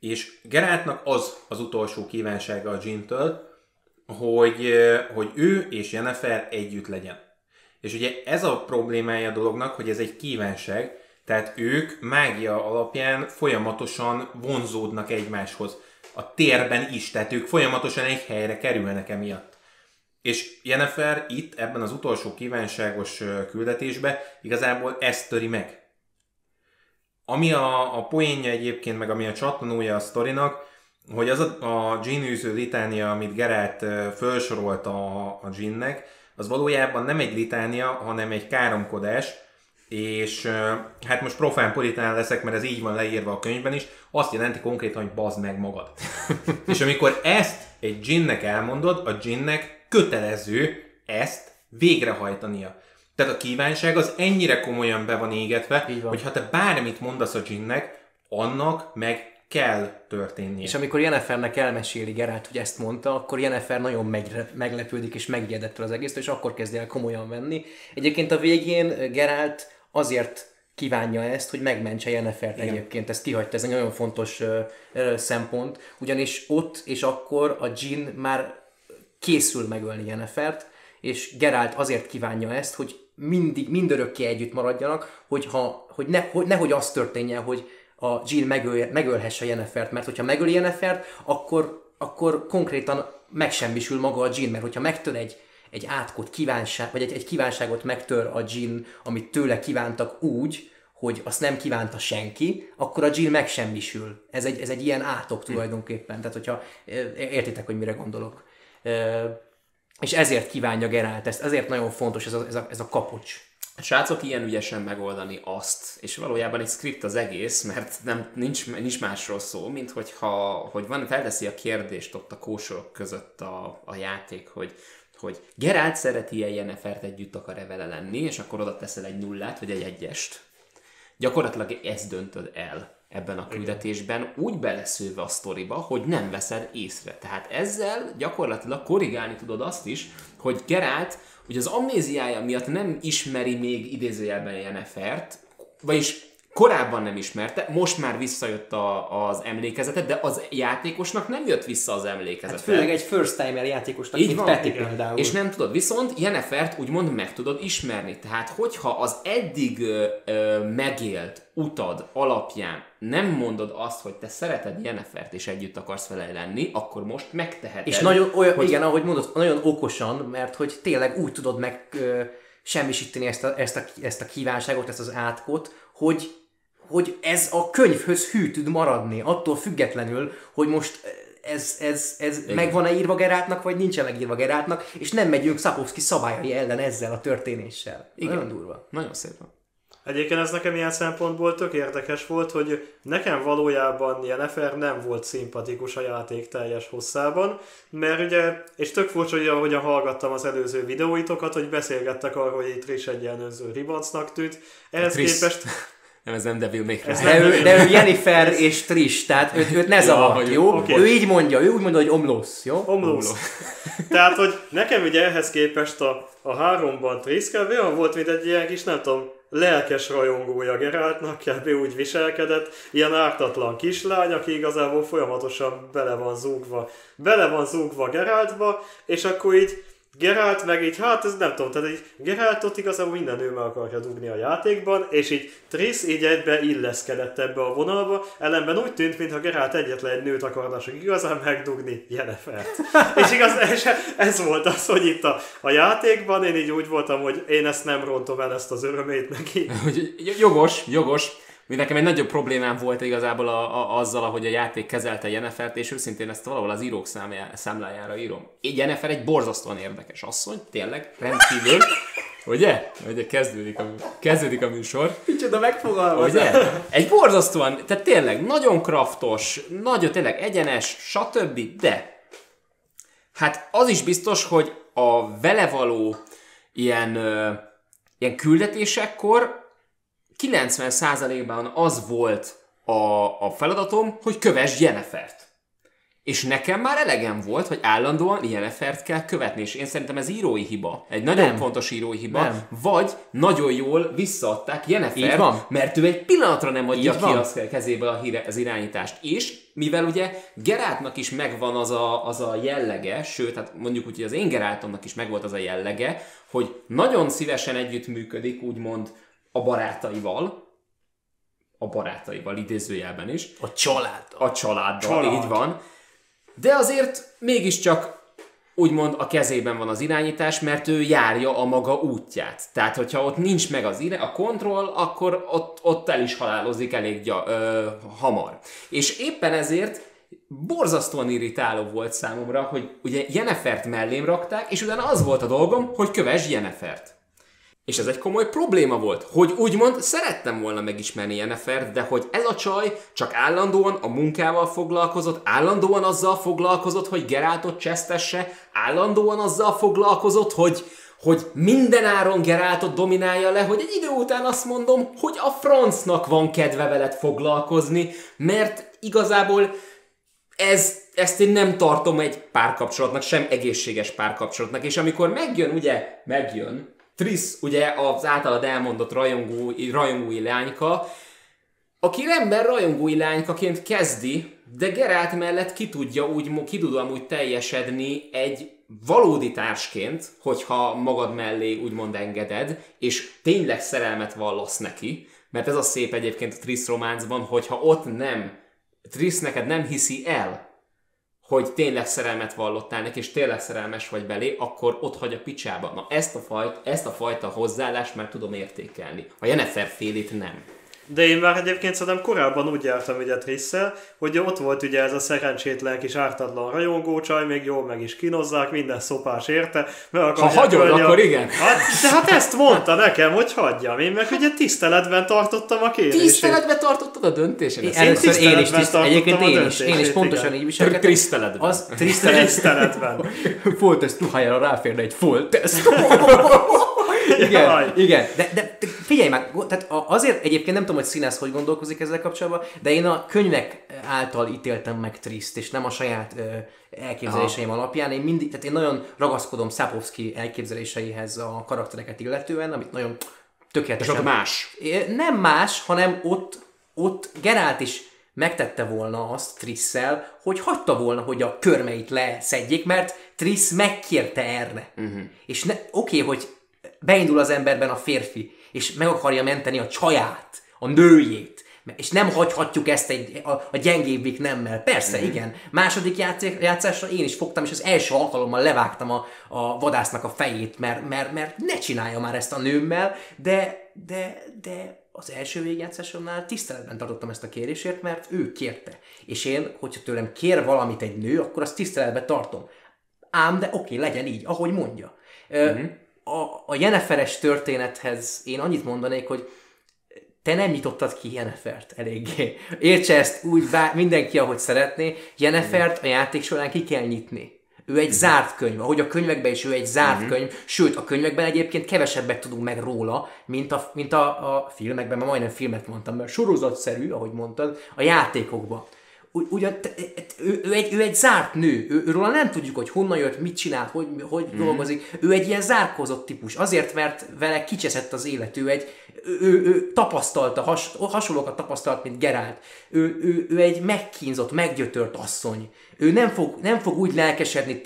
És Geráltnak az az utolsó kívánsága a Jintől, hogy, hogy ő és Jennifer együtt legyen. És ugye ez a problémája a dolognak, hogy ez egy kívánság, tehát ők mágia alapján folyamatosan vonzódnak egymáshoz. A térben is, tehát ők folyamatosan egy helyre kerülnek emiatt. És Jennifer itt, ebben az utolsó kívánságos ö, küldetésbe igazából ezt töri meg. Ami a, a poénja egyébként, meg ami a csattanója a sztorinak, hogy az a, a Gin litánia, amit Geralt felsorolt a, a Ginnek, az valójában nem egy litánia, hanem egy káromkodás, és hát most profán puritán leszek, mert ez így van leírva a könyvben is, azt jelenti konkrétan, hogy bazd meg magad. és amikor ezt egy ginnek elmondod, a ginnek kötelező ezt végrehajtania. Tehát a kívánság az ennyire komolyan be van égetve, van. hogy ha te bármit mondasz a ginnek, annak meg kell történnie. És amikor Jennifernek elmeséli Geralt, hogy ezt mondta, akkor Jennifer nagyon megre- meglepődik és megijedett az egész, és akkor kezdi el komolyan venni. Egyébként a végén Geralt azért kívánja ezt, hogy megmentse Jennifert egyébként. Ezt kihagyta, ez egy nagyon fontos ö, ö, szempont, ugyanis ott és akkor a Jean már készül megölni Jennifert, és Geralt azért kívánja ezt, hogy mindig, mindörökké együtt maradjanak, hogy, ha, hogy, ne, hogy nehogy az történjen, hogy a Jean megöl, megölhesse Jennifert, mert hogyha megöli Jennifert, akkor, akkor konkrétan megsemmisül maga a Jean, mert hogyha megtör egy, egy átkot kívánság, vagy egy, egy kívánságot megtör a Jean, amit tőle kívántak úgy, hogy azt nem kívánta senki, akkor a Jill megsemmisül. Ez egy, ez egy ilyen átok tulajdonképpen. Tehát, hogyha értitek, hogy mire gondolok. És ezért kívánja Geralt ezt, ezért nagyon fontos ez a, ez a, ez a kapocs. A srácok ilyen ügyesen megoldani azt, és valójában egy script az egész, mert nem, nincs, nincs másról szó, mint hogyha hogy van, felteszi a kérdést ott a kósorok között a, a játék, hogy, hogy Geralt szereti-e Jennifert együtt akar-e vele lenni, és akkor oda teszel egy nullát, vagy egy egyest. Gyakorlatilag ezt döntöd el ebben a küldetésben, úgy beleszőve a sztoriba, hogy nem veszed észre. Tehát ezzel gyakorlatilag korrigálni tudod azt is, hogy Geralt ugye az amnéziája miatt nem ismeri még idézőjelben Jennifert, vagyis korábban nem ismerte, most már visszajött a, az emlékezetet, de az játékosnak nem jött vissza az emlékezete. Hát főleg egy first timer játékosnak, Így mint van, Peti igen. például. És nem tudod, viszont Jennifert úgymond meg tudod ismerni. Tehát, hogyha az eddig ö, ö, megélt utad alapján nem mondod azt, hogy te szereted Jennifert és együtt akarsz vele lenni, akkor most megteheted. És nagyon olyan, hogy igen, ahogy mondod, nagyon okosan, mert hogy tényleg úgy tudod meg ö, semmisíteni ezt a, ezt, a, ezt a kívánságot, ezt az átkot, hogy, hogy ez a könyvhöz hű tud maradni, attól függetlenül, hogy most ez, ez, ez megvan-e írva Geráltnak, vagy nincsen megírva Geráltnak, és nem megyünk Szapovszki szabályai ellen ezzel a történéssel. Igen. Nagyon durva. Nagyon szépen. Egyébként ez nekem ilyen szempontból tök érdekes volt, hogy nekem valójában Jennifer nem volt szimpatikus a játék teljes hosszában, mert ugye, és tök furcsa, hogy ahogyan hallgattam az előző videóitokat, hogy beszélgettek arról, hogy itt Trish egy jellemző ribancnak tűnt. Ehhez képest Nem, ez nem Devil May Cry. De ő, de ő Jennifer és Trish, tehát őt, őt ne zavart, hogy- jó? oké. Ő így mondja, ő úgy mondja, hogy omlósz, jó? Omlósz. Tehát, hogy nekem ugye ehhez képest a, a háromban Triska olyan volt, mint egy ilyen kis, nem tudom, lelkes rajongója Geráltnak, kb. úgy viselkedett, ilyen ártatlan kislány, aki igazából folyamatosan bele van zúgva, bele van zúgva Geráltba, és akkor így Gerált meg így, hát ez nem tudom, tehát így Geráltot igazából minden nő meg akarja dugni a játékban, és így Triss így egybe illeszkedett ebbe a vonalba, ellenben úgy tűnt, mintha Gerált egyetlen egy nőt akarna csak igazán megdugni, Jennifert. és igaz, és ez volt az, hogy itt a, a játékban én így úgy voltam, hogy én ezt nem rontom el, ezt az örömét neki. Jogos, jogos. Mi nekem egy nagyobb problémám volt igazából a, a, azzal, ahogy a játék kezelte Jennifert, és őszintén ezt valahol az írók számjá, számlájára írom. Így Jennifer egy borzasztóan érdekes asszony, tényleg, rendkívül. Ugye? Ugye kezdődik a, kezdődik a műsor. Micsoda megfogalmazás. Ugye? Egy borzasztóan, tehát tényleg nagyon kraftos, nagyon tényleg egyenes, stb. De hát az is biztos, hogy a vele való ilyen, ö, ilyen küldetésekkor 90%-ban az volt a, a feladatom, hogy kövess Jennifert. És nekem már elegem volt, hogy állandóan Yenefert kell követni, és én szerintem ez írói hiba. Egy nagyon Nem. fontos írói hiba. Nem. Vagy nagyon jól visszaadták van. mert ő egy pillanatra nem adja Így ki van. az kezéből a híre, az irányítást. És mivel ugye Geráltnak is megvan az a, az a jellege, sőt, hát mondjuk úgy, hogy az én Geráltomnak is megvolt az a jellege, hogy nagyon szívesen együttműködik, úgymond a barátaival, a barátaival idézőjelben is, A család. a családdal, Család. így van. De azért mégiscsak úgymond a kezében van az irányítás, mert ő járja a maga útját. Tehát, hogyha ott nincs meg az ire, a kontroll, akkor ott, ott el is halálozik elég gya, ö, hamar. És éppen ezért borzasztóan irritáló volt számomra, hogy ugye Jenefert mellém rakták, és utána az volt a dolgom, hogy kövess Jenefert. És ez egy komoly probléma volt, hogy úgymond szerettem volna megismerni Jennifert, de hogy ez a csaj csak állandóan a munkával foglalkozott, állandóan azzal foglalkozott, hogy Geráltot csesztesse, állandóan azzal foglalkozott, hogy, hogy minden áron Geráltot dominálja le, hogy egy idő után azt mondom, hogy a francnak van kedve veled foglalkozni, mert igazából ez, ezt én nem tartom egy párkapcsolatnak, sem egészséges párkapcsolatnak, és amikor megjön, ugye, megjön, Trisz, ugye az általad elmondott rajongói, rajongói lányka, aki rendben rajongói lánykaként kezdi, de Gerált mellett ki tudja úgy, ki tud amúgy teljesedni egy valódi társként, hogyha magad mellé úgymond engeded, és tényleg szerelmet vallasz neki, mert ez a szép egyébként a Trisz románcban, hogyha ott nem, Trisz neked nem hiszi el, hogy tényleg szerelmet vallottál neki, és tényleg szerelmes vagy belé, akkor ott hagy a picsába. Na ezt a, fajt, ezt a fajta hozzáállást már tudom értékelni. A Jennifer félét nem. De én már egyébként szerintem korábban úgy jártam ugye Trisszel, hogy ott volt ugye ez a szerencsétlen kis ártatlan rajongócsaj, még jól meg is kínozzák, minden szopás érte. Meg akarják hagyod, a- akkor igen. Hát, de hát ezt mondta nekem, hogy hagyjam. Én meg ugye tiszteletben tartottam a kérését. Tiszteletbe tartottad a döntésed? Én először én is, tiszteletben tiszt, tartottam egyébként a én is, én is pontosan igen. így viselkedtem. Tiszteletben. Az tisztelet, Tiszteletben. Foltest ruhájára ráférne egy foltest. igen, Jaj. igen. De, de, de figyelj már, tehát azért egyébként nem tudom, hogy színész hogy gondolkozik ezzel kapcsolatban, de én a könyvek által ítéltem meg Triszt, és nem a saját ö, elképzeléseim alapján. Én mindig, tehát én nagyon ragaszkodom Szápovszki elképzeléseihez a karaktereket illetően, amit nagyon És tökéletesen... ott más. Nem más, hanem ott, ott Gerált is megtette volna azt Trisszel, hogy hagyta volna, hogy a körmeit leszedjék, mert Triss megkérte erre. Uh-huh. És ne, oké, hogy beindul az emberben a férfi, és meg akarja menteni a csaját, a nőjét, és nem hagyhatjuk ezt egy, a, a gyengébbik nemmel. Persze, Mhm. mm. igen. Második játszé, játszásra én is fogtam, és az első alkalommal levágtam a, a vadásznak a fejét, mert, mert, mert ne csinálja már ezt a nőmmel, de, de, de az első végjátszásomnál tiszteletben tartottam ezt a kérésért, mert ő kérte. És én, hogyha tőlem kér valamit egy nő, akkor azt tiszteletben tartom. Ám, de oké, legyen így, ahogy mondja. Mm-hmm. A, a Jeneferes történethez én annyit mondanék, hogy te nem nyitottad ki Jenefert eléggé. Értse ezt úgy bár mindenki, ahogy szeretné. Jenefert a játék során ki kell nyitni. Ő egy zárt könyv, ahogy a könyvekben is ő egy zárt könyv, sőt a könyvekben egyébként kevesebbet tudunk meg róla, mint a, mint a, a filmekben, mert majdnem filmet mondtam, mert sorozatszerű, ahogy mondtad, a játékokban. Ugy- Ugyan, te- ő, ő, egy, ő egy zárt nő, ő, őről nem tudjuk, hogy honnan jött, mit csinál, hogy, hogy mm. dolgozik. Ő egy ilyen zárkózott típus, azért, mert vele kicseszett az élet. Ő egy, ő, ő, ő tapasztalta, has, hasonlókat tapasztalt, mint Gerált. Ő, ő, ő egy megkínzott, meggyötört asszony. Ő nem fog, nem fog úgy lelkesedni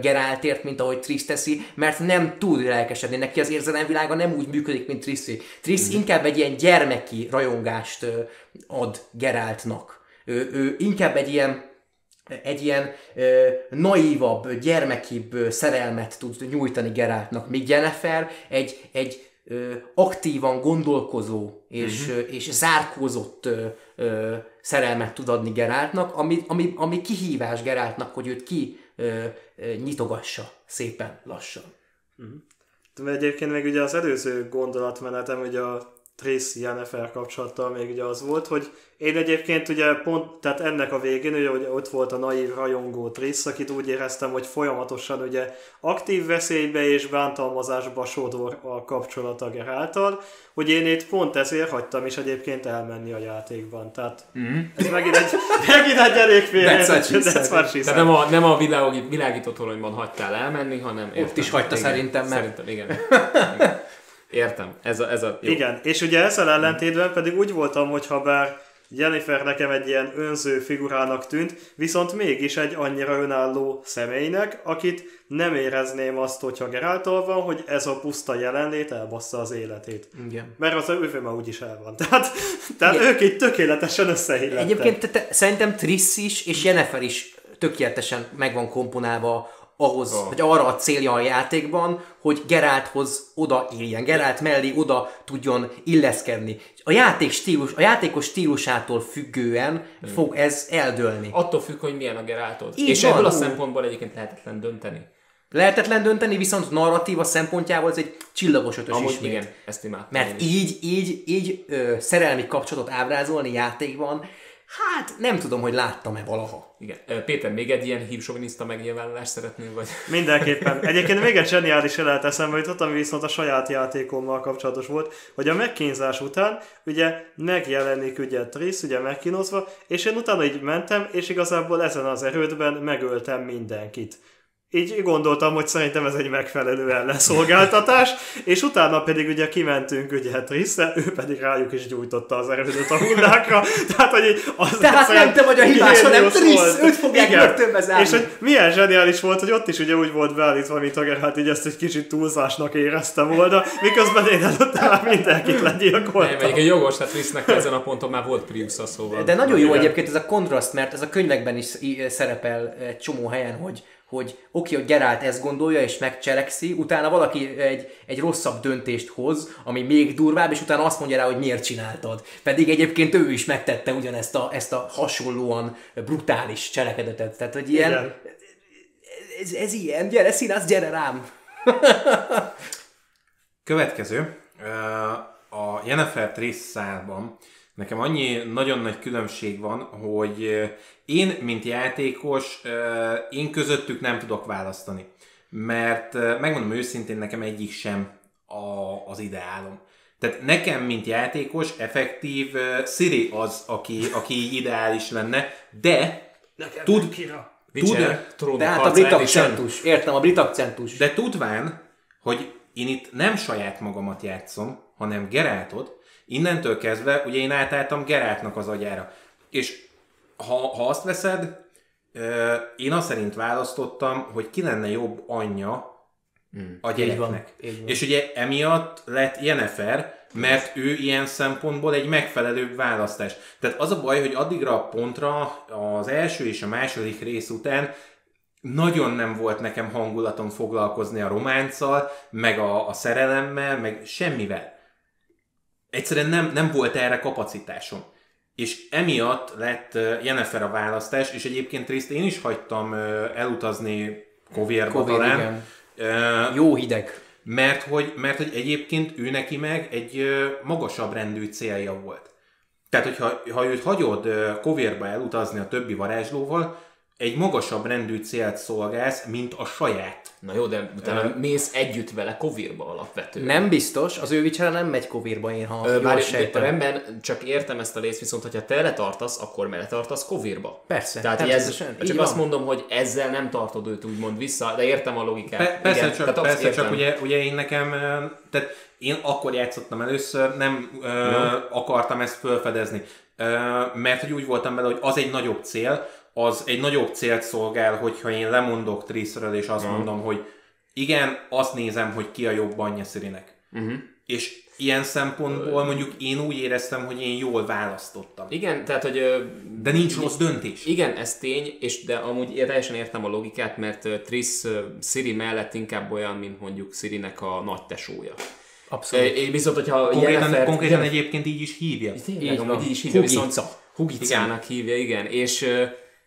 Geráltért, mint ahogy Triss teszi, mert nem tud lelkesedni. Neki az érzelemvilága nem úgy működik, mint Trissé. Triss inkább egy ilyen gyermeki rajongást ad Geráltnak. Ő, ő inkább egy ilyen egy ilyen ö, naívabb, gyermekibb szerelmet tud nyújtani Geráltnak, míg Jennifer egy, egy ö, aktívan gondolkozó és, uh-huh. ö, és zárkózott ö, ö, szerelmet tud adni Geráltnak, ami, ami, ami kihívás Geráltnak, hogy őt ki ö, ö, nyitogassa szépen, lassan. De egyébként meg ugye az előző gondolatmenetem, ugye a Triss Jennifer kapcsolattal még ugye az volt, hogy én egyébként ugye pont, tehát ennek a végén ugye, ugye ott volt a naív rajongó Triss, akit úgy éreztem, hogy folyamatosan ugye aktív veszélybe és bántalmazásba sodor a kapcsolata Geráltal, hogy én itt pont ezért hagytam is egyébként elmenni a játékban. Tehát mm. ez megint egy, megint egy elég félre. Tehát nem a, nem a világít, világító toronyban hagytál elmenni, hanem... Ott is hagyta szerintem, mert- Szerintem, igen. igen. Értem. Ez a, ez a jó. Igen, és ugye ezzel ellentétben pedig úgy voltam, hogy ha bár Jennifer nekem egy ilyen önző figurának tűnt, viszont mégis egy annyira önálló személynek, akit nem érezném azt, hogyha Geráltól van, hogy ez a puszta jelenlét elbassza az életét. Igen. Mert az ő már úgyis el van. Tehát, tehát Igen. ők így tökéletesen összeillettek. Egyébként te, te, szerintem Triss is és Jennifer is tökéletesen meg van komponálva ahhoz, Oh. vagy arra a célja a játékban, hogy Gerálthoz oda éljen, Gerált mellé oda tudjon illeszkedni. A játék stílus, a játékos stílusától függően Hmm. fog ez eldőlni. Attól függ, hogy milyen a Geráltod. Így És van. ebből a szempontból egyébként lehetetlen dönteni. Lehetetlen dönteni, viszont narratíva szempontjából ez egy csillagos ötös Amúgy ismét. igen, ezt imádtam. Mert így, így, így ö, szerelmi kapcsolatot ábrázolni játékban, hát nem tudom, hogy láttam-e valaha. Igen. Péter, még egy ilyen hívsoviniszta megnyilvánulást szeretnél, vagy? Mindenképpen. Egyébként még egy zseniális jelet eszembe jutott, ami viszont a saját játékommal kapcsolatos volt, hogy a megkínzás után ugye megjelenik ugye Triss, ugye megkínozva, és én utána így mentem, és igazából ezen az erődben megöltem mindenkit. Így gondoltam, hogy szerintem ez egy megfelelő ellenszolgáltatás, és utána pedig ugye kimentünk ugye Trisszel, ő pedig rájuk is gyújtotta az erődöt a hullákra, tehát hogy így az Tehát nem te vagy a hibás, hanem Triss, őt fogják börtönbe zárni. És hogy milyen zseniális volt, hogy ott is ugye úgy volt beállítva, mint a Geralt, így ezt egy kicsit túlzásnak érezte volna, miközben én előtte már mindenkit Nem, legyilkoltam. egyébként jogos, tehát Trisznek ezen a ponton már volt prius szóval. De nagyon jó Igen. egyébként ez a kontraszt, mert ez a könyvekben is szerepel egy csomó helyen, hogy hogy oké, hogy Gerált ezt gondolja és megcselekszi, utána valaki egy, egy rosszabb döntést hoz, ami még durvább, és utána azt mondja rá, hogy miért csináltad. Pedig egyébként ő is megtette ugyanezt a, ezt a hasonlóan brutális cselekedetet. Tehát, hogy ilyen, Igen. ez, ez ilyen, gyere színász, gyere rám! Következő. A Jennifer Triss szálban nekem annyi nagyon nagy különbség van, hogy ö, én, mint játékos, ö, én közöttük nem tudok választani. Mert ö, megmondom őszintén, nekem egyik sem a, az ideálom. Tehát nekem, mint játékos, effektív Siri az, aki, aki ideális lenne, de tud, Witcher, trónok De hát a brit akcentus, értem, a brit akcentus. De tudván, hogy én itt nem saját magamat játszom, hanem Geráltot, innentől kezdve ugye én átálltam Geráltnak az agyára. És ha, ha azt veszed, én azt szerint választottam, hogy ki lenne jobb anyja a gyereknek. így van. És ugye emiatt lett Jennifer, mert ő ilyen szempontból egy megfelelőbb választás. Tehát az a baj, hogy addigra a pontra az első és a második rész után nagyon nem volt nekem hangulatom foglalkozni a románccal, meg a, a szerelemmel, meg semmivel. Egyszerűen nem, nem volt erre kapacitásom. És emiatt lett Jennifer a választás, és egyébként részt én is hagytam elutazni Kovérba Kovér, talán. Jó hideg. mert hogy, mert hogy egyébként ő neki meg egy magasabb rendű célja volt. Tehát, hogyha ha őt hagyod Kovérba elutazni a többi varázslóval, egy magasabb rendű célt szolgálsz, mint a saját. Na jó, de utána mész együtt vele Kovirba alapvetően. Nem biztos, az ő vicsere nem megy kovírba, én ha Ö, Bár sejtem. rendben, csak értem ezt a részt, viszont hogyha te letartasz, akkor mellé tartasz Kovirba. Persze, Tehát ez, természetesen, így csak van. azt mondom, hogy ezzel nem tartod őt úgymond vissza, de értem a logikát. Pe- persze, Igen, csak, azt persze értem. csak ugye, ugye én nekem, ö, tehát én akkor játszottam először, nem ö, akartam ezt felfedezni. Ö, mert hogy úgy voltam vele, hogy az egy nagyobb cél, az egy nagyobb célt szolgál, hogyha én lemondok Trissről, és azt mondom, hogy igen, azt nézem, hogy ki a jobb anyja Szirinek. Uh-huh. És ilyen szempontból mondjuk én úgy éreztem, hogy én jól választottam. Igen, tehát, hogy De nincs rossz döntés. Igen, ez tény, és de amúgy én teljesen értem a logikát, mert Triss ö, Siri mellett inkább olyan, mint mondjuk Sirinek a nagy tesója. Abszolút. Ö, Viszont, hogyha Konkrétan, Jennifer- konkrétan egyébként így is hívja. Tényleg, Így így is hívja, Hugica. viszont Hugicának hívja, igen. És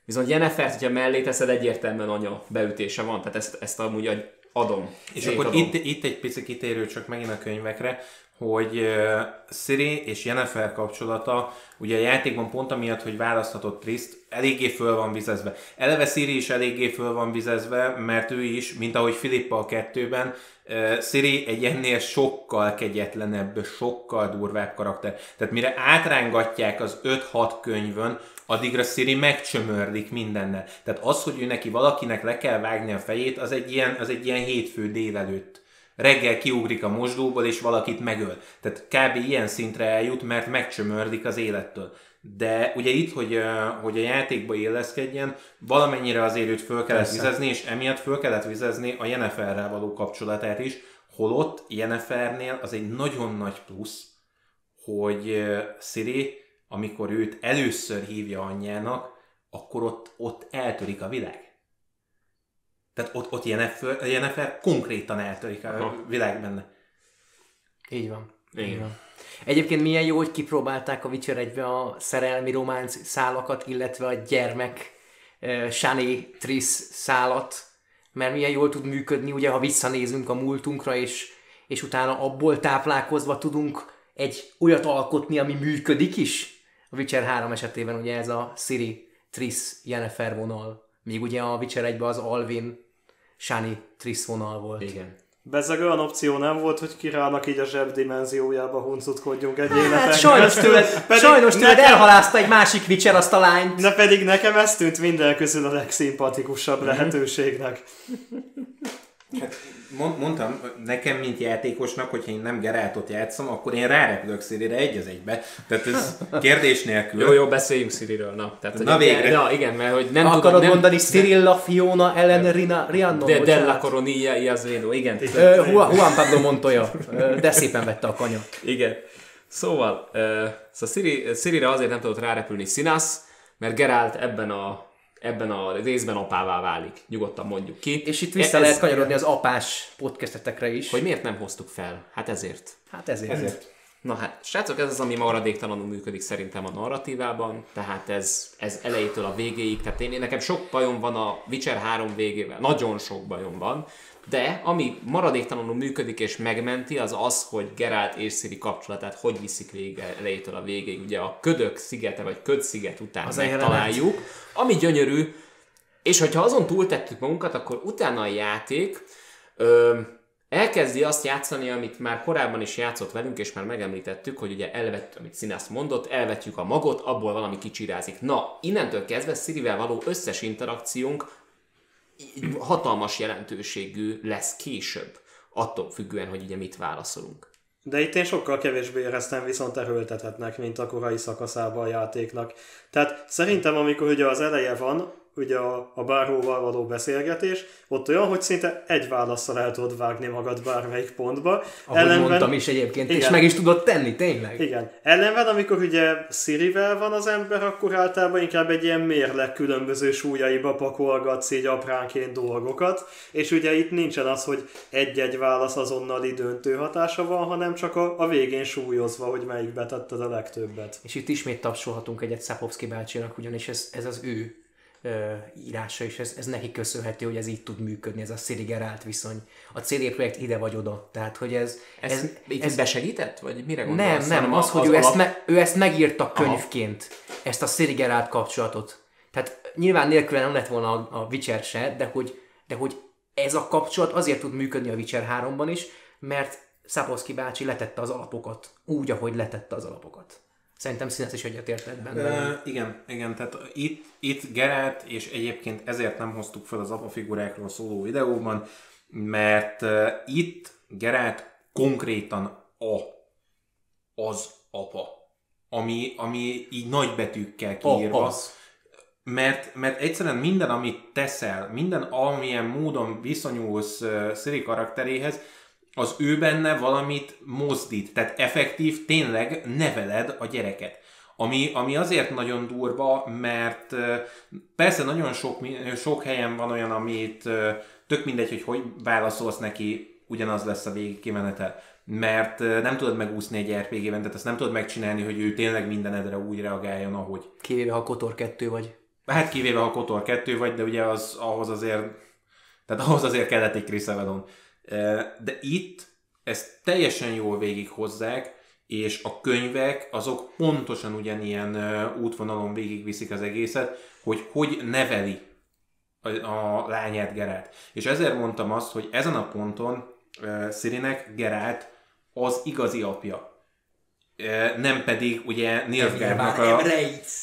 viszont Jennifer, hogyha mellé teszed, egyértelműen anya beütése van, tehát ezt, ezt amúgy adom. És akkor itt, itt egy pici kitérő csak megint a könyvekre, hogy uh, Siri és Jennifer kapcsolata, ugye a játékban pont amiatt, hogy választhatott Priszt, eléggé föl van vizezve. Eleve Siri is eléggé föl van vizezve, mert ő is, mint ahogy Filippa a kettőben, uh, Siri egy ennél sokkal kegyetlenebb, sokkal durvább karakter. Tehát mire átrángatják az 5-6 könyvön, addigra Siri megcsömörlik mindennel. Tehát az, hogy ő neki valakinek le kell vágni a fejét, az egy ilyen, az egy ilyen hétfő délelőtt reggel kiugrik a mosdóból, és valakit megöl. Tehát kb. ilyen szintre eljut, mert megcsömördik az élettől. De ugye itt, hogy, hogy a játékba illeszkedjen, valamennyire azért őt föl kellett Persze. vizezni, és emiatt föl kellett vizezni a Jenniferrel való kapcsolatát is, holott Jennifernél az egy nagyon nagy plusz, hogy Siri, amikor őt először hívja anyjának, akkor ott, ott eltörik a világ. Tehát ott, ott Jennifer, Jennifer konkrétan eltörik a Aha. világ benne. Így van. Igen. Így van. Egyébként milyen jó, hogy kipróbálták a Witcher 1 a szerelmi románc szálakat, illetve a gyermek uh, Shani Tris szálat, mert milyen jól tud működni, ugye ha visszanézünk a múltunkra, és, és utána abból táplálkozva tudunk egy olyat alkotni, ami működik is. A Witcher 3 esetében ugye ez a Siri Tris Jennifer vonal. Még ugye a Witcher 1 az Alvin Shani Triss vonal volt. Igen. Bezeg olyan opció nem volt, hogy királnak így a zseb dimenziójába huncutkodjunk egy hát, életen. sajnos tőled, pedig sajnos tőled nekem... elhalázta egy másik Witcher azt a lányt. De pedig nekem ez tűnt minden közül a legszimpatikusabb mm-hmm. lehetőségnek. Hát mondtam, nekem, mint játékosnak, hogyha én nem Geráltot játszom, akkor én rárepülök Szirire egy az egybe. Tehát ez kérdés nélkül. Jó, jó, beszéljünk Sziriről. Na, tehát, na végre. Ja, igen, mert hogy nem Akarod tudom, nem... mondani Cyrilla Fiona ellen Rina, Rihanna? De Della Coronilla Iazeno, igen. Uh, Juan Pablo Montoya, de szépen vette a kanya. Igen. Szóval, uh, szóval Siri, Sirire azért nem tudott rárepülni Sinas, mert Gerált ebben a ebben a részben apává válik. Nyugodtan mondjuk ki. És itt vissza e- ez, lehet kanyarodni az apás podcastetekre is. Hogy miért nem hoztuk fel? Hát ezért. Hát ezért. ezért. Na hát, srácok, ez az, ami maradéktalanul működik szerintem a narratívában, tehát ez, ez elejétől a végéig, tehát én, nekem sok bajom van a Witcher 3 végével, nagyon sok bajom van, de ami maradéktalanul működik és megmenti, az az, hogy Geralt és Ciri kapcsolatát hogy viszik végig elejétől a végéig. Ugye a ködök szigete vagy köd sziget után az megtaláljuk, ami gyönyörű, és hogyha azon túltettük magunkat, akkor utána a játék ö, elkezdi azt játszani, amit már korábban is játszott velünk, és már megemlítettük, hogy ugye elvett, amit Színász mondott, elvetjük a magot, abból valami kicsirázik. Na, innentől kezdve Szirivel való összes interakciónk hatalmas jelentőségű lesz később, attól függően, hogy ugye mit válaszolunk. De itt én sokkal kevésbé éreztem viszont erőltethetnek, mint a korai szakaszában a játéknak. Tehát szerintem, amikor ugye az eleje van, ugye a, a bárhóval való beszélgetés, ott olyan, hogy szinte egy válaszsal el tudod vágni magad bármelyik pontba. Ahogy Ellenben, mondtam is egyébként, igen, és meg is tudod tenni, tényleg. Igen. Ellenben, amikor ugye Sirivel van az ember, akkor általában inkább egy ilyen mérleg különböző súlyaiba pakolgatsz így apránként dolgokat, és ugye itt nincsen az, hogy egy-egy válasz azonnali döntő hatása van, hanem csak a, a végén súlyozva, hogy melyik betetted a legtöbbet. És itt ismét tapsolhatunk egyet Szapovszki bácsinak, ugyanis ez, ez az ő írása, és ez, ez neki köszönhető, hogy ez így tud működni, ez a Siri Gerált viszony. A CD Projekt ide vagy oda. Tehát, hogy ez... Ez, ez, ez besegített? Vagy mire gondolsz? Nem, nem, az, az hogy az ő, alap... ezt me, ő ezt megírta könyvként, Aha. ezt a Siri Gerált kapcsolatot. Tehát nyilván nélkül nem lett volna a, a Witcher se, de hogy, de hogy ez a kapcsolat azért tud működni a Witcher 3-ban is, mert Szaposzki bácsi letette az alapokat, úgy, ahogy letette az alapokat. Szerintem Színes is egyetértett benne. Uh, igen, igen, tehát itt, itt Gerát, és egyébként ezért nem hoztuk fel az apa figurákról szóló videóban, mert uh, itt Gerát konkrétan a az apa, ami, ami így nagy betűkkel kiírva. Az. Mert, mert egyszerűen minden, amit teszel, minden, amilyen módon viszonyulsz uh, Siri karakteréhez, az ő benne valamit mozdít, tehát effektív tényleg neveled a gyereket. Ami, ami azért nagyon durva, mert persze nagyon sok, sok helyen van olyan, amit tök mindegy, hogy hogy válaszolsz neki, ugyanaz lesz a végig kimenete. Mert nem tudod megúszni egy RPG-ben, tehát ezt nem tudod megcsinálni, hogy ő tényleg mindenedre úgy reagáljon, ahogy. Kivéve, ha Kotor 2 vagy. Hát kivéve, ha Kotor 2 vagy, de ugye az, ahhoz azért, tehát ahhoz azért kellett egy Chris Avedon. De itt ezt teljesen jól végighozzák, és a könyvek azok pontosan ugyanilyen útvonalon végigviszik az egészet, hogy hogy neveli a, lányát Gerált. És ezért mondtam azt, hogy ezen a ponton Szirinek Gerált az igazi apja. Nem pedig ugye Nilfgaardnak a,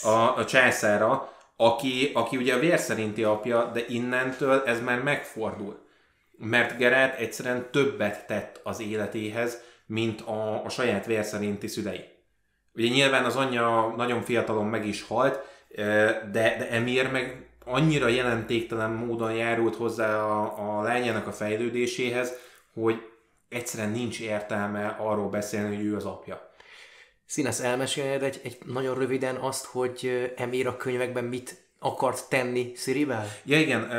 a, a császára, aki, aki ugye a vér szerinti apja, de innentől ez már megfordul. Mert Gerált egyszerűen többet tett az életéhez, mint a, a saját vér szerinti szülei. Ugye nyilván az anyja nagyon fiatalon meg is halt, de, de Emir meg annyira jelentéktelen módon járult hozzá a, a lányának a fejlődéséhez, hogy egyszerűen nincs értelme arról beszélni, hogy ő az apja. Színes, elmeséled egy, egy nagyon röviden azt, hogy Emir a könyvekben mit akart tenni Szirivel? Ja igen,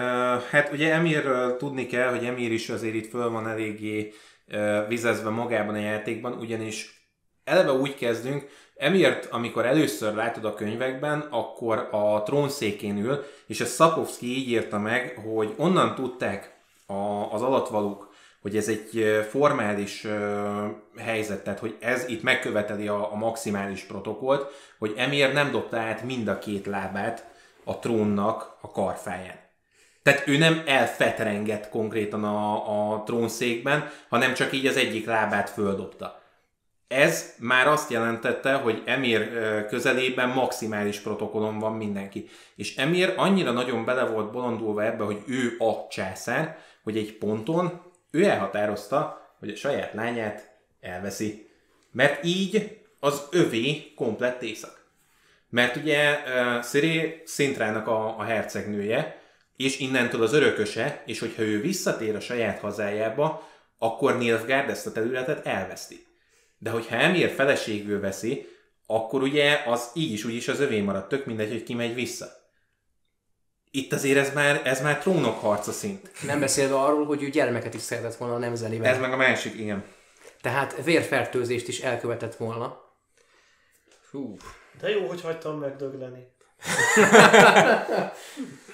hát ugye Emirről tudni kell, hogy Emir is azért itt föl van eléggé uh, vizezve magában a játékban, ugyanis eleve úgy kezdünk, Emirt, amikor először látod a könyvekben, akkor a trónszékén ül, és ezt Szakovszki így írta meg, hogy onnan tudták a, az alatvalók, hogy ez egy formális uh, helyzet, tehát hogy ez itt megköveteli a, a maximális protokollt, hogy Emir nem dobta át mind a két lábát a trónnak a karfáján. Tehát ő nem elfetrengett konkrétan a, a trónszékben, hanem csak így az egyik lábát földobta. Ez már azt jelentette, hogy Emir közelében maximális protokollon van mindenki. És Emir annyira nagyon bele volt bolondulva ebbe, hogy ő a császár, hogy egy ponton ő elhatározta, hogy a saját lányát elveszi. Mert így az övé komplett észak. Mert ugye uh, Sziré Szintrának a, a hercegnője, és innentől az örököse, és hogyha ő visszatér a saját hazájába, akkor Nilfgaard ezt a területet elveszti. De hogyha Emir feleségül veszi, akkor ugye az így is úgy is az övé marad, tök mindegy, hogy ki megy vissza. Itt azért ez már, ez már trónok harca szint. Nem beszélve arról, hogy ő gyermeket is szeretett volna a nemzelivel. Ez meg a másik, igen. Tehát vérfertőzést is elkövetett volna. Hú. De jó, hogy hagytam megdögleni.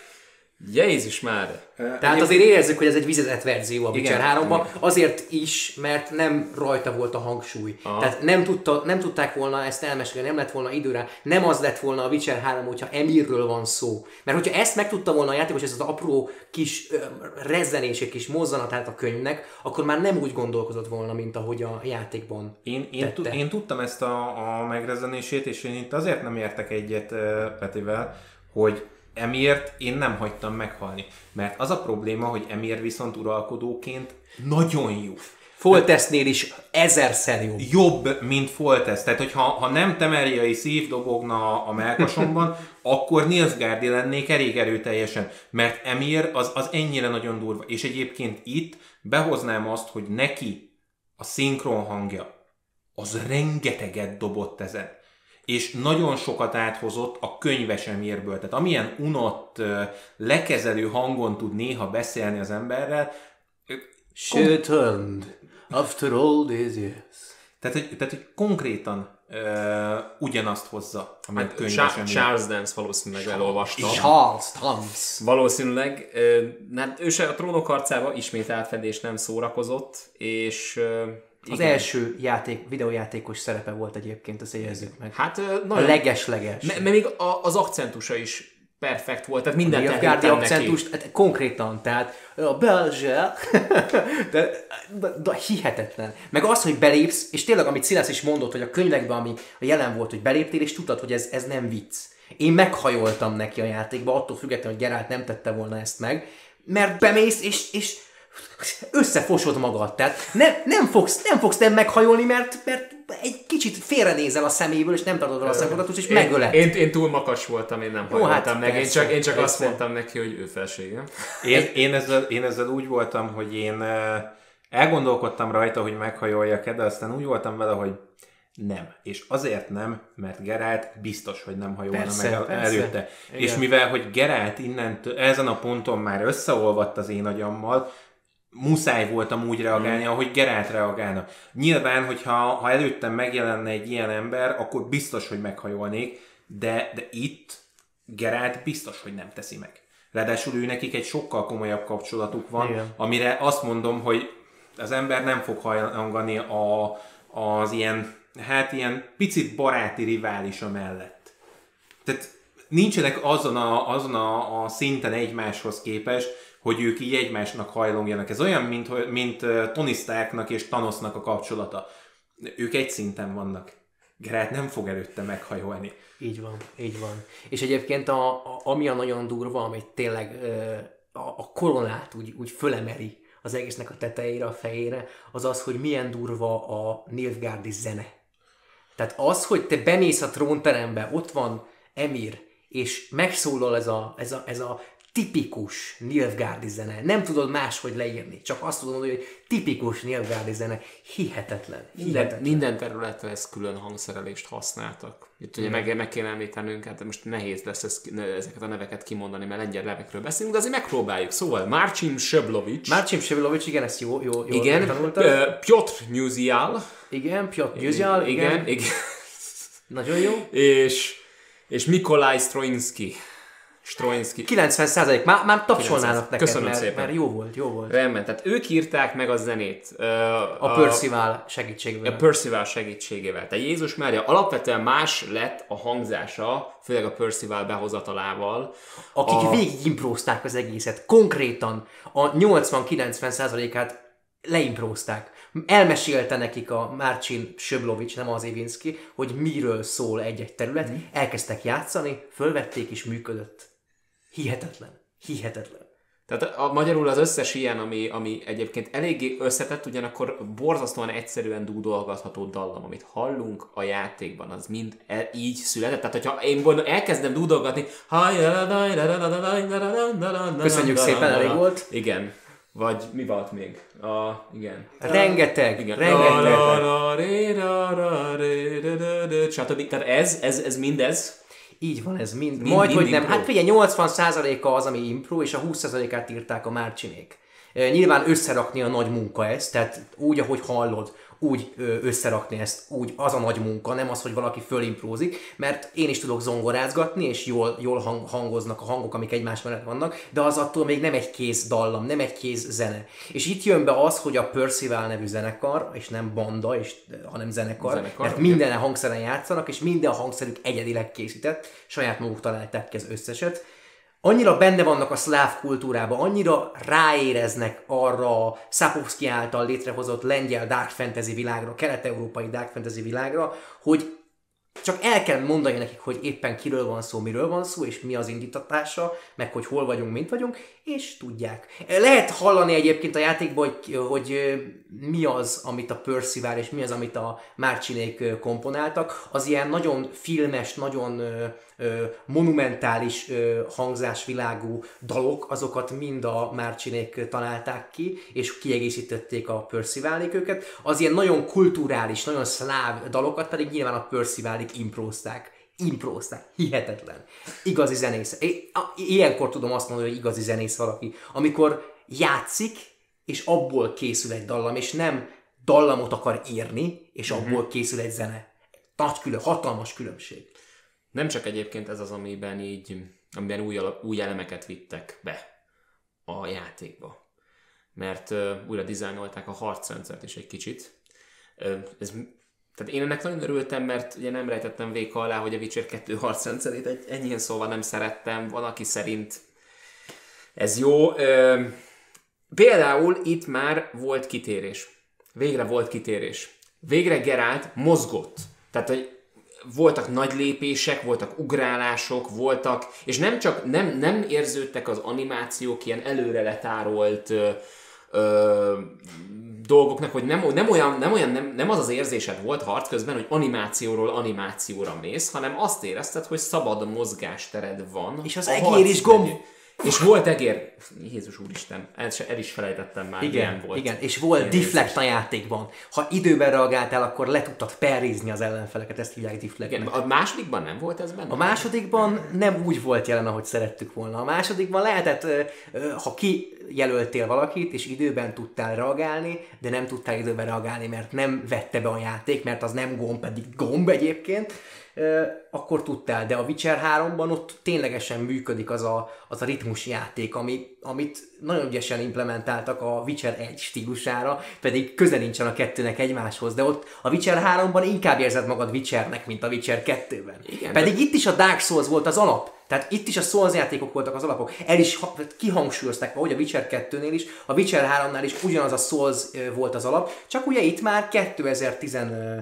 Jézus már! Tehát azért érezzük, hogy ez egy vizezett verzió a Witcher 3-ban, azért is, mert nem rajta volt a hangsúly. Aha. Tehát nem, tudta, nem tudták volna ezt elmesélni, nem lett volna időre, nem az lett volna a Witcher 3, hogyha Emirről van szó. Mert hogyha ezt meg tudta volna a játékos, ez az apró kis ö, rezzenések, kis mozzanatát a könyvnek, akkor már nem úgy gondolkozott volna, mint ahogy a játékban Én, én, tud, én tudtam ezt a, a megrezzenését, és én itt azért nem értek egyet uh, Petivel, hogy Emiért én nem hagytam meghalni. Mert az a probléma, hogy Emir viszont uralkodóként nagyon jó. Foltesznél is ezerszer jobb. Jobb, mint Foltesz. Tehát, hogyha ha nem temeriai szív dobogna a melkasomban, akkor Nilfgaardi lennék elég erőteljesen. Mert Emir az, az ennyire nagyon durva. És egyébként itt behoznám azt, hogy neki a szinkron hangja az rengeteget dobott ezen és nagyon sokat áthozott a könyves emérből. Tehát amilyen unott, lekezelő hangon tud néha beszélni az emberrel. Turned after all these years. Tehát, hogy, tehát, hogy konkrétan uh, ugyanazt hozza, amit hát, könyves Charles, Charles Dance valószínűleg elolvasta. Charles Dance. Valószínűleg, uh, hát ő se a trónok harcába ismét átfedés nem szórakozott, és uh, az Igen. első játék, videójátékos szerepe volt egyébként, azt jegyezzük meg. Hát nagyon... A leges-leges. Mert még a, az akcentusa is perfekt volt, tehát mindent elhittem akcentust, hát konkrétan, tehát a belge, de, de, de, hihetetlen. Meg az, hogy belépsz, és tényleg, amit Szilász is mondott, hogy a könyvekben, ami a jelen volt, hogy beléptél, és tudtad, hogy ez, ez nem vicc. Én meghajoltam neki a játékba, attól függetlenül, hogy Gerált nem tette volna ezt meg, mert bemész, és, és összefosod magad. Tehát nem, nem, fogsz, nem fogsz nem meghajolni, mert, mert egy kicsit félrenézel a szeméből, és nem tartod el a szempontot, és megöled. Én, én, túl makas voltam, én nem hajoltam hát meg. Persze, én csak, én csak azt mondtam neki, hogy ő felségem. Én, én, ezzel, én ezzel úgy voltam, hogy én elgondolkodtam rajta, hogy meghajoljak-e, de aztán úgy voltam vele, hogy nem. És azért nem, mert Gerált biztos, hogy nem hajolna persze, meg persze. előtte. Igen. És mivel, hogy Gerált innentől, ezen a ponton már összeolvadt az én agyammal, muszáj voltam úgy reagálni, ahogy Gerált reagálna. Nyilván, hogyha ha előttem megjelenne egy ilyen ember, akkor biztos, hogy meghajolnék, de, de itt Gerált biztos, hogy nem teszi meg. Ráadásul ő nekik egy sokkal komolyabb kapcsolatuk van, Igen. amire azt mondom, hogy az ember nem fog hajlangani a, az ilyen, hát ilyen picit baráti rivális mellett. Tehát nincsenek azon a, azon a, a szinten egymáshoz képest, hogy ők így egymásnak hajlongjanak. Ez olyan, mint, mint Tony Starknak és Thanosnak a kapcsolata. Ők egy szinten vannak. Geralt nem fog előtte meghajolni. Így van, így van. És egyébként a, a, ami a nagyon durva, amit tényleg a, a koronát úgy, úgy fölemeli az egésznek a tetejére, a fejére, az az, hogy milyen durva a Nilfgaardi zene. Tehát az, hogy te bemész a trónterembe, ott van Emir, és megszólal ez a, ez a, ez a tipikus Nilfgaardi zene. Nem tudod máshogy leírni, csak azt tudod mondani, hogy tipikus Nilfgaardi zene. Hihetetlen. Hihetetlen. Minden, minden területre ezt külön hangszerelést használtak. Itt ugye meg, meg kéne említenünk, hát most nehéz lesz ezt, ezeket a neveket kimondani, mert lengyel nevekről beszélünk, de azért megpróbáljuk. Szóval Marcin Seblovics. Marcin Seblovics, igen, ezt jó, jó, jó igen, uh, Piotr Musial. Igen, Piotr Musial, igen. igen. igen. Nagyon jó. És, és Mikolaj Stroinski. Stroinski. 90 már, már tapsolnának neked, Köszönöm mert, szépen. mert jó volt, jó volt. Rendben, tehát ők írták meg a zenét. Uh, a, a Percival segítségével. A Percival segítségével. Tehát Jézus Mária alapvetően más lett a hangzása, főleg a Percival behozatalával. Akik a... végig imprózták az egészet. Konkrétan a 80-90 át leimprózták. Elmesélte nekik a Márcsin Söblovics, nem az Évinski, hogy miről szól egy-egy terület. Mm. Elkezdtek játszani, fölvették és működött. Hihetetlen. Hihetetlen. Tehát a, magyarul az összes ilyen, ami, ami egyébként eléggé összetett, ugyanakkor borzasztóan egyszerűen dúdolgatható dallam, amit hallunk a játékban, az mind el, így született. Tehát, hogyha én elkezdem dúdolgatni, Köszönjük szépen, elég volt. Igen. Vagy mi volt még? A, igen. Rengeteg, igen. rengeteg. Stb. Tehát ez, ez, ez mindez, így van, ez mind. mind Majd, mind hogy nem. Impro. Hát figyelj, 80%-a az, ami impro, és a 20%-át írták a Márcsinék. Nyilván összerakni a nagy munka ezt, tehát úgy, ahogy hallod, úgy összerakni ezt, úgy az a nagy munka, nem az, hogy valaki fölimprózik, mert én is tudok zongorázgatni, és jól, jól hang, hangoznak a hangok, amik egymás mellett vannak, de az attól még nem egy kéz dallam, nem egy kéz zene. És itt jön be az, hogy a Percival nevű zenekar, és nem banda, és, hanem zenekar, zenekar mert minden hangszeren játszanak, és minden a hangszerük egyedileg készített, saját maguk találták ki az összeset, annyira benne vannak a szláv kultúrába, annyira ráéreznek arra a Szapovszki által létrehozott lengyel dark fantasy világra, kelet-európai dark fantasy világra, hogy csak el kell mondani nekik, hogy éppen kiről van szó, miről van szó, és mi az indítatása, meg hogy hol vagyunk, mint vagyunk, és tudják. Lehet hallani egyébként a játékban, hogy, hogy mi az, amit a Percival, és mi az, amit a Márcsinék komponáltak. Az ilyen nagyon filmes, nagyon monumentális hangzásvilágú dalok, azokat mind a Márcsinék találták ki, és kiegészítették a Percivalék őket. Az ilyen nagyon kulturális, nagyon szláv dalokat pedig nyilván a Percivalék imprózták imprózták. Hihetetlen. Igazi zenész. É, ilyenkor tudom azt mondani, hogy igazi zenész valaki. Amikor játszik, és abból készül egy dallam, és nem dallamot akar írni, és mhm. abból készül egy zene. Nagy külön, hatalmas különbség. Nem csak egyébként ez az, amiben így, amiben új, új elemeket vittek be a játékba. Mert uh, újra dizájnolták a harcrendszert is egy kicsit. Uh, ez, tehát én ennek nagyon örültem, mert ugye nem rejtettem véka alá, hogy a Witcher 2 harcrendszerét egy, ennyien szóval nem szerettem. Van, aki szerint ez jó. Uh, például itt már volt kitérés. Végre volt kitérés. Végre Gerált mozgott. Tehát, hogy voltak nagy lépések, voltak ugrálások, voltak, és nem csak, nem, nem érződtek az animációk ilyen előre letárolt ö, ö, dolgoknak, hogy nem, nem olyan, nem, olyan nem, nem az az érzésed volt harc közben, hogy animációról animációra mész, hanem azt érezted, hogy szabad mozgástered van. És az egér is gomb, és volt egér, Jézus úristen, el, is felejtettem már, igen, volt. Igen, és volt deflect a játékban. Ha időben reagáltál, akkor le tudtad perizni az ellenfeleket, ezt hívják deflect. Igen, a másodikban nem volt ez benne? A másodikban nem úgy volt jelen, ahogy szerettük volna. A másodikban lehetett, ha kijelöltél valakit, és időben tudtál reagálni, de nem tudtál időben reagálni, mert nem vette be a játék, mert az nem gomb, pedig gomb egyébként, akkor tudtál, de a Witcher 3-ban ott ténylegesen működik az a, az a ritmus játék, ami, amit nagyon ügyesen implementáltak a Witcher 1 stílusára, pedig közel nincsen a kettőnek egymáshoz, de ott a Witcher 3-ban inkább érzed magad Witchernek, mint a Witcher 2-ben. Igen, pedig itt is a Dark Souls volt az alap, tehát itt is a Souls játékok voltak az alapok. El is ha- kihangsúlyozták, ahogy a Witcher 2-nél is, a Witcher 3-nál is ugyanaz a Souls volt az alap, csak ugye itt már 2010 ö,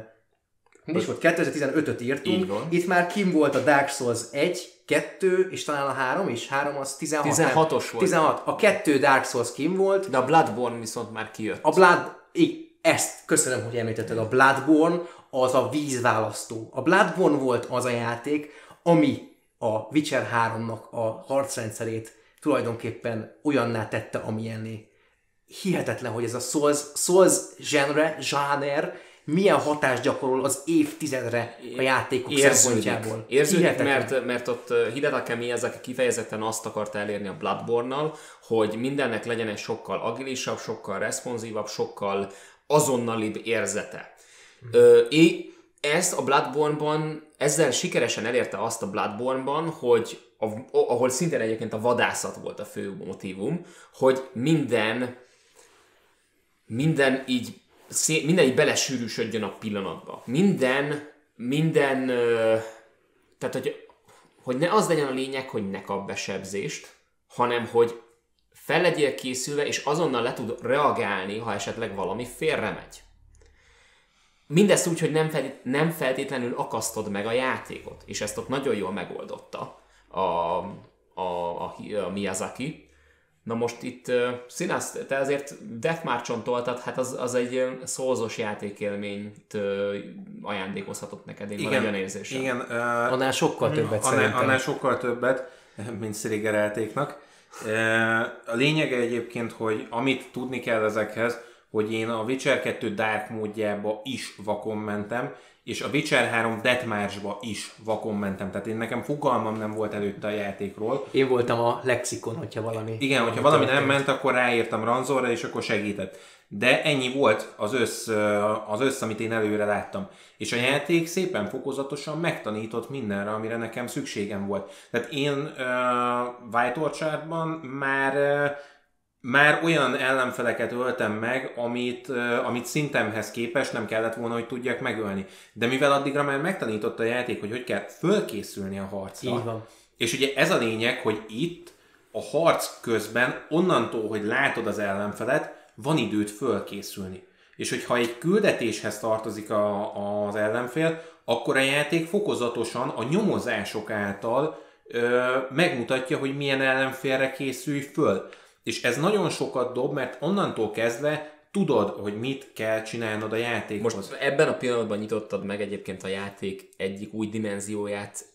mi is volt? 2015-öt írtunk. Így van. Itt már kim volt a Dark Souls 1, 2, és talán a 3 is. 3 az 16. 16-os nem? volt. 16. A 2 Dark Souls kim volt. De a Bloodborne viszont már kijött. A Blood... I, ezt köszönöm, hogy említetted. A Bloodborne az a vízválasztó. A Bloodborne volt az a játék, ami a Witcher 3-nak a harcrendszerét tulajdonképpen olyanná tette, amilyenné. Hihetetlen, hogy ez a Souls, Souls genre, zsáner milyen hatást gyakorol az évtizedre a játékok Érződik, szempontjából. érződik Hihetetlen. mert, mert ott Hidetaka Miyazaki kifejezetten azt akarta elérni a Bloodborne-nal, hogy mindennek legyen egy sokkal agilisabb, sokkal responsívabb, sokkal azonnalibb érzete. Mhm. Ö, ezt a Bloodborne-ban, ezzel sikeresen elérte azt a Bloodborne-ban, hogy a, ahol szintén egyébként a vadászat volt a fő motivum, hogy minden minden így, szé- minden így belesűrűsödjön a pillanatba. Minden, minden, tehát hogy, hogy ne az legyen a lényeg, hogy ne kap besebzést, hanem hogy fel legyél készülve, és azonnal le tud reagálni, ha esetleg valami félre megy. Mindezt úgy, hogy nem, nem feltétlenül akasztod meg a játékot, és ezt ott nagyon jól megoldotta a, a, a, a Miyazaki. Na most itt uh, Színász, te azért Deathmarch-on toltad, hát az, az egy szózos játékélményt uh, ajándékozhatott neked, én van egy olyan érzésem. Igen, uh, Annál sokkal többet annál, szerintem. annál sokkal többet, mint Sziligereltéknak. A lényege egyébként, hogy amit tudni kell ezekhez, hogy én a Witcher 2 Dark módjába is vakon mentem, és a Witcher 3 Deathmarch-ba is vakon mentem. Tehát én nekem fogalmam nem volt előtte a játékról. Én voltam a lexikon, hogyha valami... Igen, hogyha valami nem ment, akkor ráírtam Ranzorra, és akkor segített. De ennyi volt az össz, az össz, amit én előre láttam. És a játék szépen fokozatosan megtanított mindenre, amire nekem szükségem volt. Tehát én uh, White Orchardban már uh, már olyan ellenfeleket öltem meg, amit, amit szintemhez képest nem kellett volna, hogy tudjak megölni. De mivel addigra már megtanította a játék, hogy hogy kell fölkészülni a harcra. Így van. És ugye ez a lényeg, hogy itt a harc közben onnantól, hogy látod az ellenfelet, van időt fölkészülni. És hogyha egy küldetéshez tartozik a, az ellenfél, akkor a játék fokozatosan a nyomozások által ö, megmutatja, hogy milyen ellenfélre készülj föl. És ez nagyon sokat dob, mert onnantól kezdve tudod, hogy mit kell csinálnod a játékhoz. Most ebben a pillanatban nyitottad meg egyébként a játék egyik új dimenzióját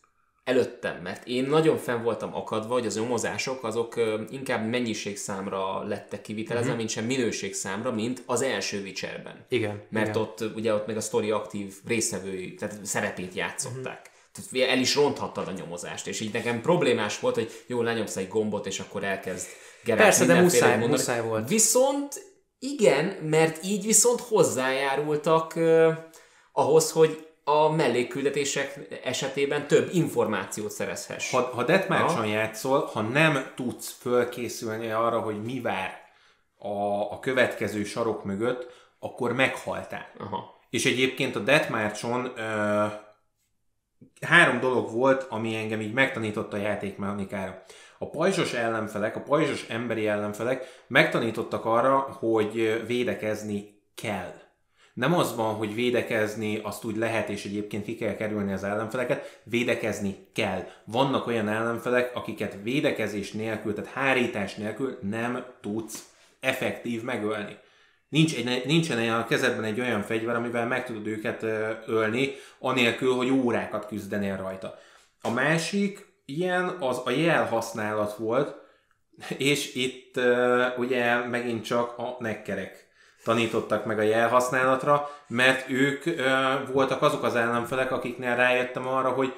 előttem, mert én nagyon fenn voltam akadva, hogy az nyomozások azok inkább mennyiségszámra lettek kivitelezve, uh-huh. mint sem minőségszámra, mint az első Witcherben. Igen. Mert igen. ott ugye ott meg a sztori aktív részevői, tehát szerepét játszották. Uh-huh. Tehát el is ronthattad a nyomozást, és így nekem problémás volt, hogy jó, lenyomsz egy gombot, és akkor elkezd Geralt Persze, de muszáj- mondani. muszáj volt. Viszont igen, mert így viszont hozzájárultak uh, ahhoz, hogy a mellékküldetések esetében több információt szerezhess. Ha, ha Deathmatch-on játszol, ha nem tudsz fölkészülni arra, hogy mi vár a, a következő sarok mögött, akkor meghaltál. Aha. És egyébként a Deathmatch-on ö, három dolog volt, ami engem így megtanított a játékmechanikára. A pajzsos ellenfelek, a pajzsos emberi ellenfelek megtanítottak arra, hogy védekezni kell. Nem az van, hogy védekezni azt úgy lehet, és egyébként ki kell kerülni az ellenfeleket, védekezni kell. Vannak olyan ellenfelek, akiket védekezés nélkül, tehát hárítás nélkül nem tudsz effektív megölni. Nincs egy, nincsen a kezedben egy olyan fegyver, amivel meg tudod őket ölni, anélkül, hogy órákat küzdenél rajta. A másik ilyen az a jel használat volt, és itt uh, ugye megint csak a nekkerek tanítottak meg a jelhasználatra, mert ők uh, voltak azok az ellenfelek, akiknél rájöttem arra, hogy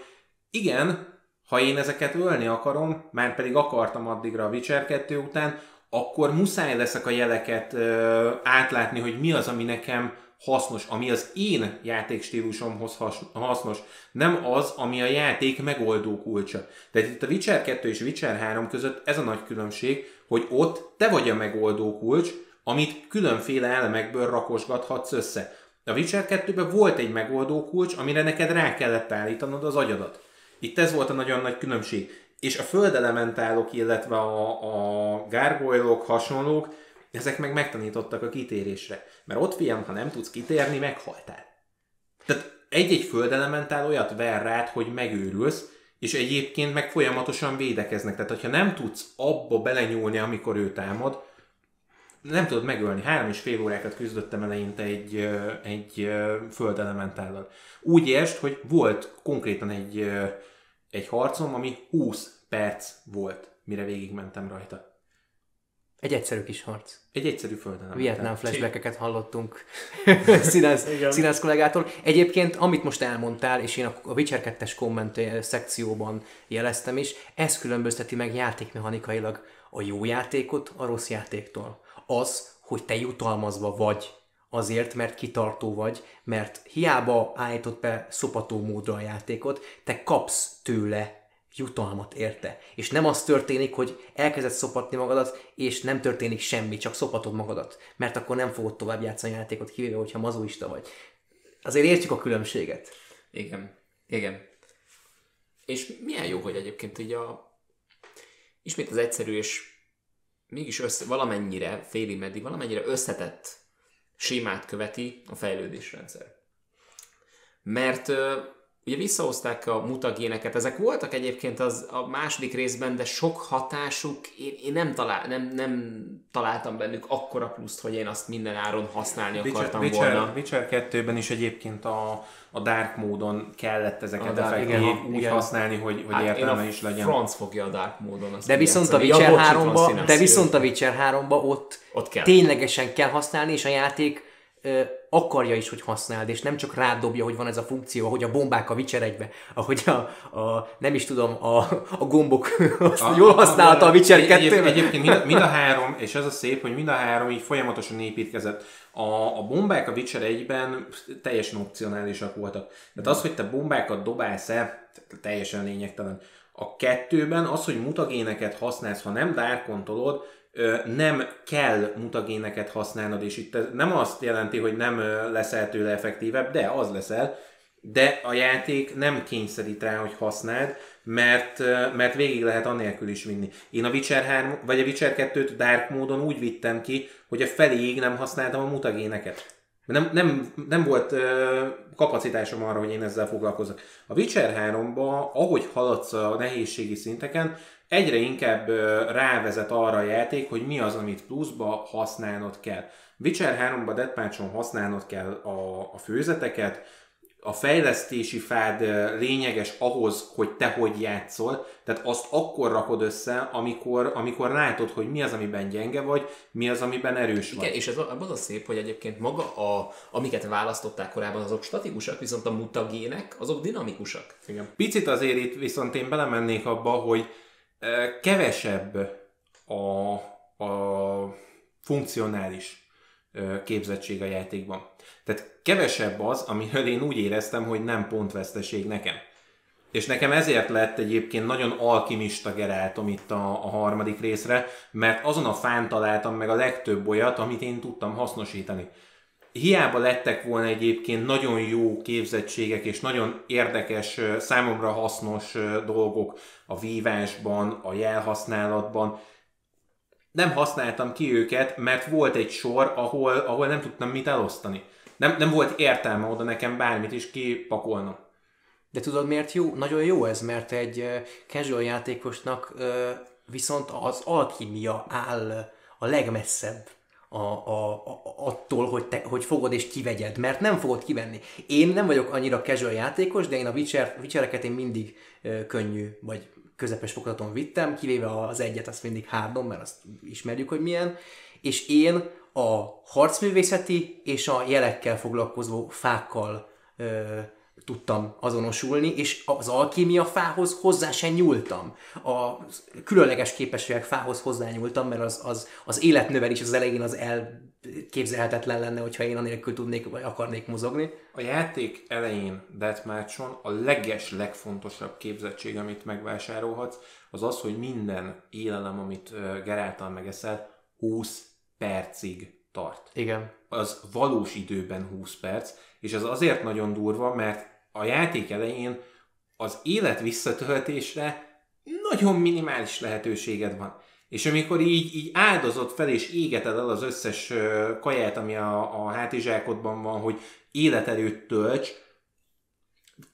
igen, ha én ezeket ölni akarom, már pedig akartam addigra a Witcher 2 után, akkor muszáj leszek a jeleket uh, átlátni, hogy mi az, ami nekem hasznos, ami az én játékstílusomhoz hasznos, nem az, ami a játék megoldó kulcsa. Tehát itt a Witcher 2 és Witcher 3 között ez a nagy különbség, hogy ott te vagy a megoldó kulcs, amit különféle elemekből rakosgathatsz össze. A Witcher 2-ben volt egy megoldó kulcs, amire neked rá kellett állítanod az agyadat. Itt ez volt a nagyon nagy különbség. És a földelementálok, illetve a, a gárgolyok, hasonlók, ezek meg megtanítottak a kitérésre. Mert ott fiam, ha nem tudsz kitérni, meghaltál. Tehát egy-egy földelementál olyat ver rád, hogy megőrülsz, és egyébként meg folyamatosan védekeznek. Tehát, hogyha nem tudsz abba belenyúlni, amikor ő támad, nem tudod megölni. Három és fél órákat küzdöttem eleinte egy, egy földelementállal. Úgy értsd, hogy volt konkrétan egy, egy harcom, ami 20 perc volt, mire végigmentem rajta. Egy egyszerű kis harc. Egy egyszerű földön. Vietnám flashbackeket hallottunk színász, színász kollégától. Egyébként, amit most elmondtál, és én a Witcher 2 komment szekcióban jeleztem is, ez különbözteti meg játékmechanikailag a jó játékot a rossz játéktól. Az, hogy te jutalmazva vagy azért, mert kitartó vagy, mert hiába állított be szopató módra a játékot, te kapsz tőle jutalmat érte. És nem az történik, hogy elkezded szopatni magadat, és nem történik semmi, csak szopatod magadat. Mert akkor nem fogod tovább játszani a játékot, kivéve, hogyha mazoista vagy. Azért értjük a különbséget. Igen. Igen. És milyen jó, hogy egyébként így a... Ismét az egyszerű és mégis össze, valamennyire, félig meddig, valamennyire összetett sémát követi a fejlődésrendszer. Mert Ugye visszahozták a mutagéneket, ezek voltak egyébként az a második részben, de sok hatásuk, én, én nem, talál, nem, nem találtam bennük akkora pluszt, hogy én azt minden áron használni Witcher, akartam Witcher, volna. Witcher 2-ben is egyébként a, a Dark módon kellett ezeket effektív úgy igen. használni, hogy, hogy hát értelme is legyen. franc fogja a Dark módon. De viszont, a Witcher 3-ba, de viszont a Witcher 3-ba ott, ott kell. ténylegesen kell használni, és a játék akarja is, hogy használd, és nem csak rád dobja, hogy van ez a funkció, hogy a bombák a Witcher egybe, ahogy a, a nem is tudom, a, a gombok azt a, jól használta a Witcher 2 egy, Egyébként mind, mind, a három, és ez a szép, hogy mind a három így folyamatosan építkezett. A, a bombák a Witcher egyben teljesen opcionálisak voltak. Tehát az, hogy te bombákat dobálsz el, teljesen lényegtelen. A kettőben az, hogy mutagéneket használsz, ha nem dárkontolod, nem kell mutagéneket használnod, és itt nem azt jelenti, hogy nem leszel tőle effektívebb, de az leszel, de a játék nem kényszerít rá, hogy használd, mert, mert végig lehet anélkül is vinni. Én a Witcher 3, vagy a Witcher 2-t Dark módon úgy vittem ki, hogy a feléig nem használtam a mutagéneket. Nem, nem, nem volt uh, kapacitásom arra, hogy én ezzel foglalkozok. A Witcher 3-ba, ahogy haladsz a nehézségi szinteken, egyre inkább rávezet arra a játék, hogy mi az, amit pluszba használnod kell. Witcher 3-ban Deathmatch-on használnod kell a, a főzeteket, a fejlesztési fád lényeges ahhoz, hogy te hogy játszol, tehát azt akkor rakod össze, amikor, amikor látod, hogy mi az, amiben gyenge vagy, mi az, amiben erős vagy. Igen, és ez az a szép, hogy egyébként maga, a, amiket választották korábban, azok statikusak, viszont a mutagének, azok dinamikusak. Igen. Picit azért itt viszont én belemennék abba, hogy kevesebb a, a funkcionális képzettség a játékban. Tehát kevesebb az, amiről én úgy éreztem, hogy nem pontveszteség nekem. És nekem ezért lett egyébként nagyon alkimista Geráltom itt a, a harmadik részre, mert azon a fán találtam meg a legtöbb olyat, amit én tudtam hasznosítani. Hiába lettek volna egyébként nagyon jó képzettségek és nagyon érdekes, számomra hasznos dolgok a vívásban, a jelhasználatban, nem használtam ki őket, mert volt egy sor, ahol, ahol nem tudtam mit elosztani. Nem, nem volt értelme oda nekem bármit is kipakolnom. De tudod miért jó? Nagyon jó ez, mert egy casual játékosnak viszont az alkímia áll a legmesszebb a, a, a, attól, hogy, te, hogy fogod és kivegyed, mert nem fogod kivenni. Én nem vagyok annyira casual játékos, de én a Witcher, én mindig ö, könnyű, vagy közepes fokozaton vittem, kivéve az egyet, azt mindig hárdom, mert azt ismerjük, hogy milyen, és én a harcművészeti és a jelekkel foglalkozó fákkal ö, tudtam azonosulni, és az alkímia fához hozzá sem nyúltam. A különleges képességek fához hozzányúltam, mert az, az, az életnövelés az elején az elképzelhetetlen lenne, hogyha én anélkül tudnék, vagy akarnék mozogni. A játék elején Deathmatch-on a leges, legfontosabb képzettség, amit megvásárolhatsz, az az, hogy minden élelem, amit Geráltal megeszel, 20 percig tart. Igen. Az valós időben 20 perc, és ez azért nagyon durva, mert a játék elején az élet visszatöltésre nagyon minimális lehetőséged van. És amikor így, így áldozod fel és égeted el az összes kaját, ami a, a hátizsákodban van, hogy életerőt tölts,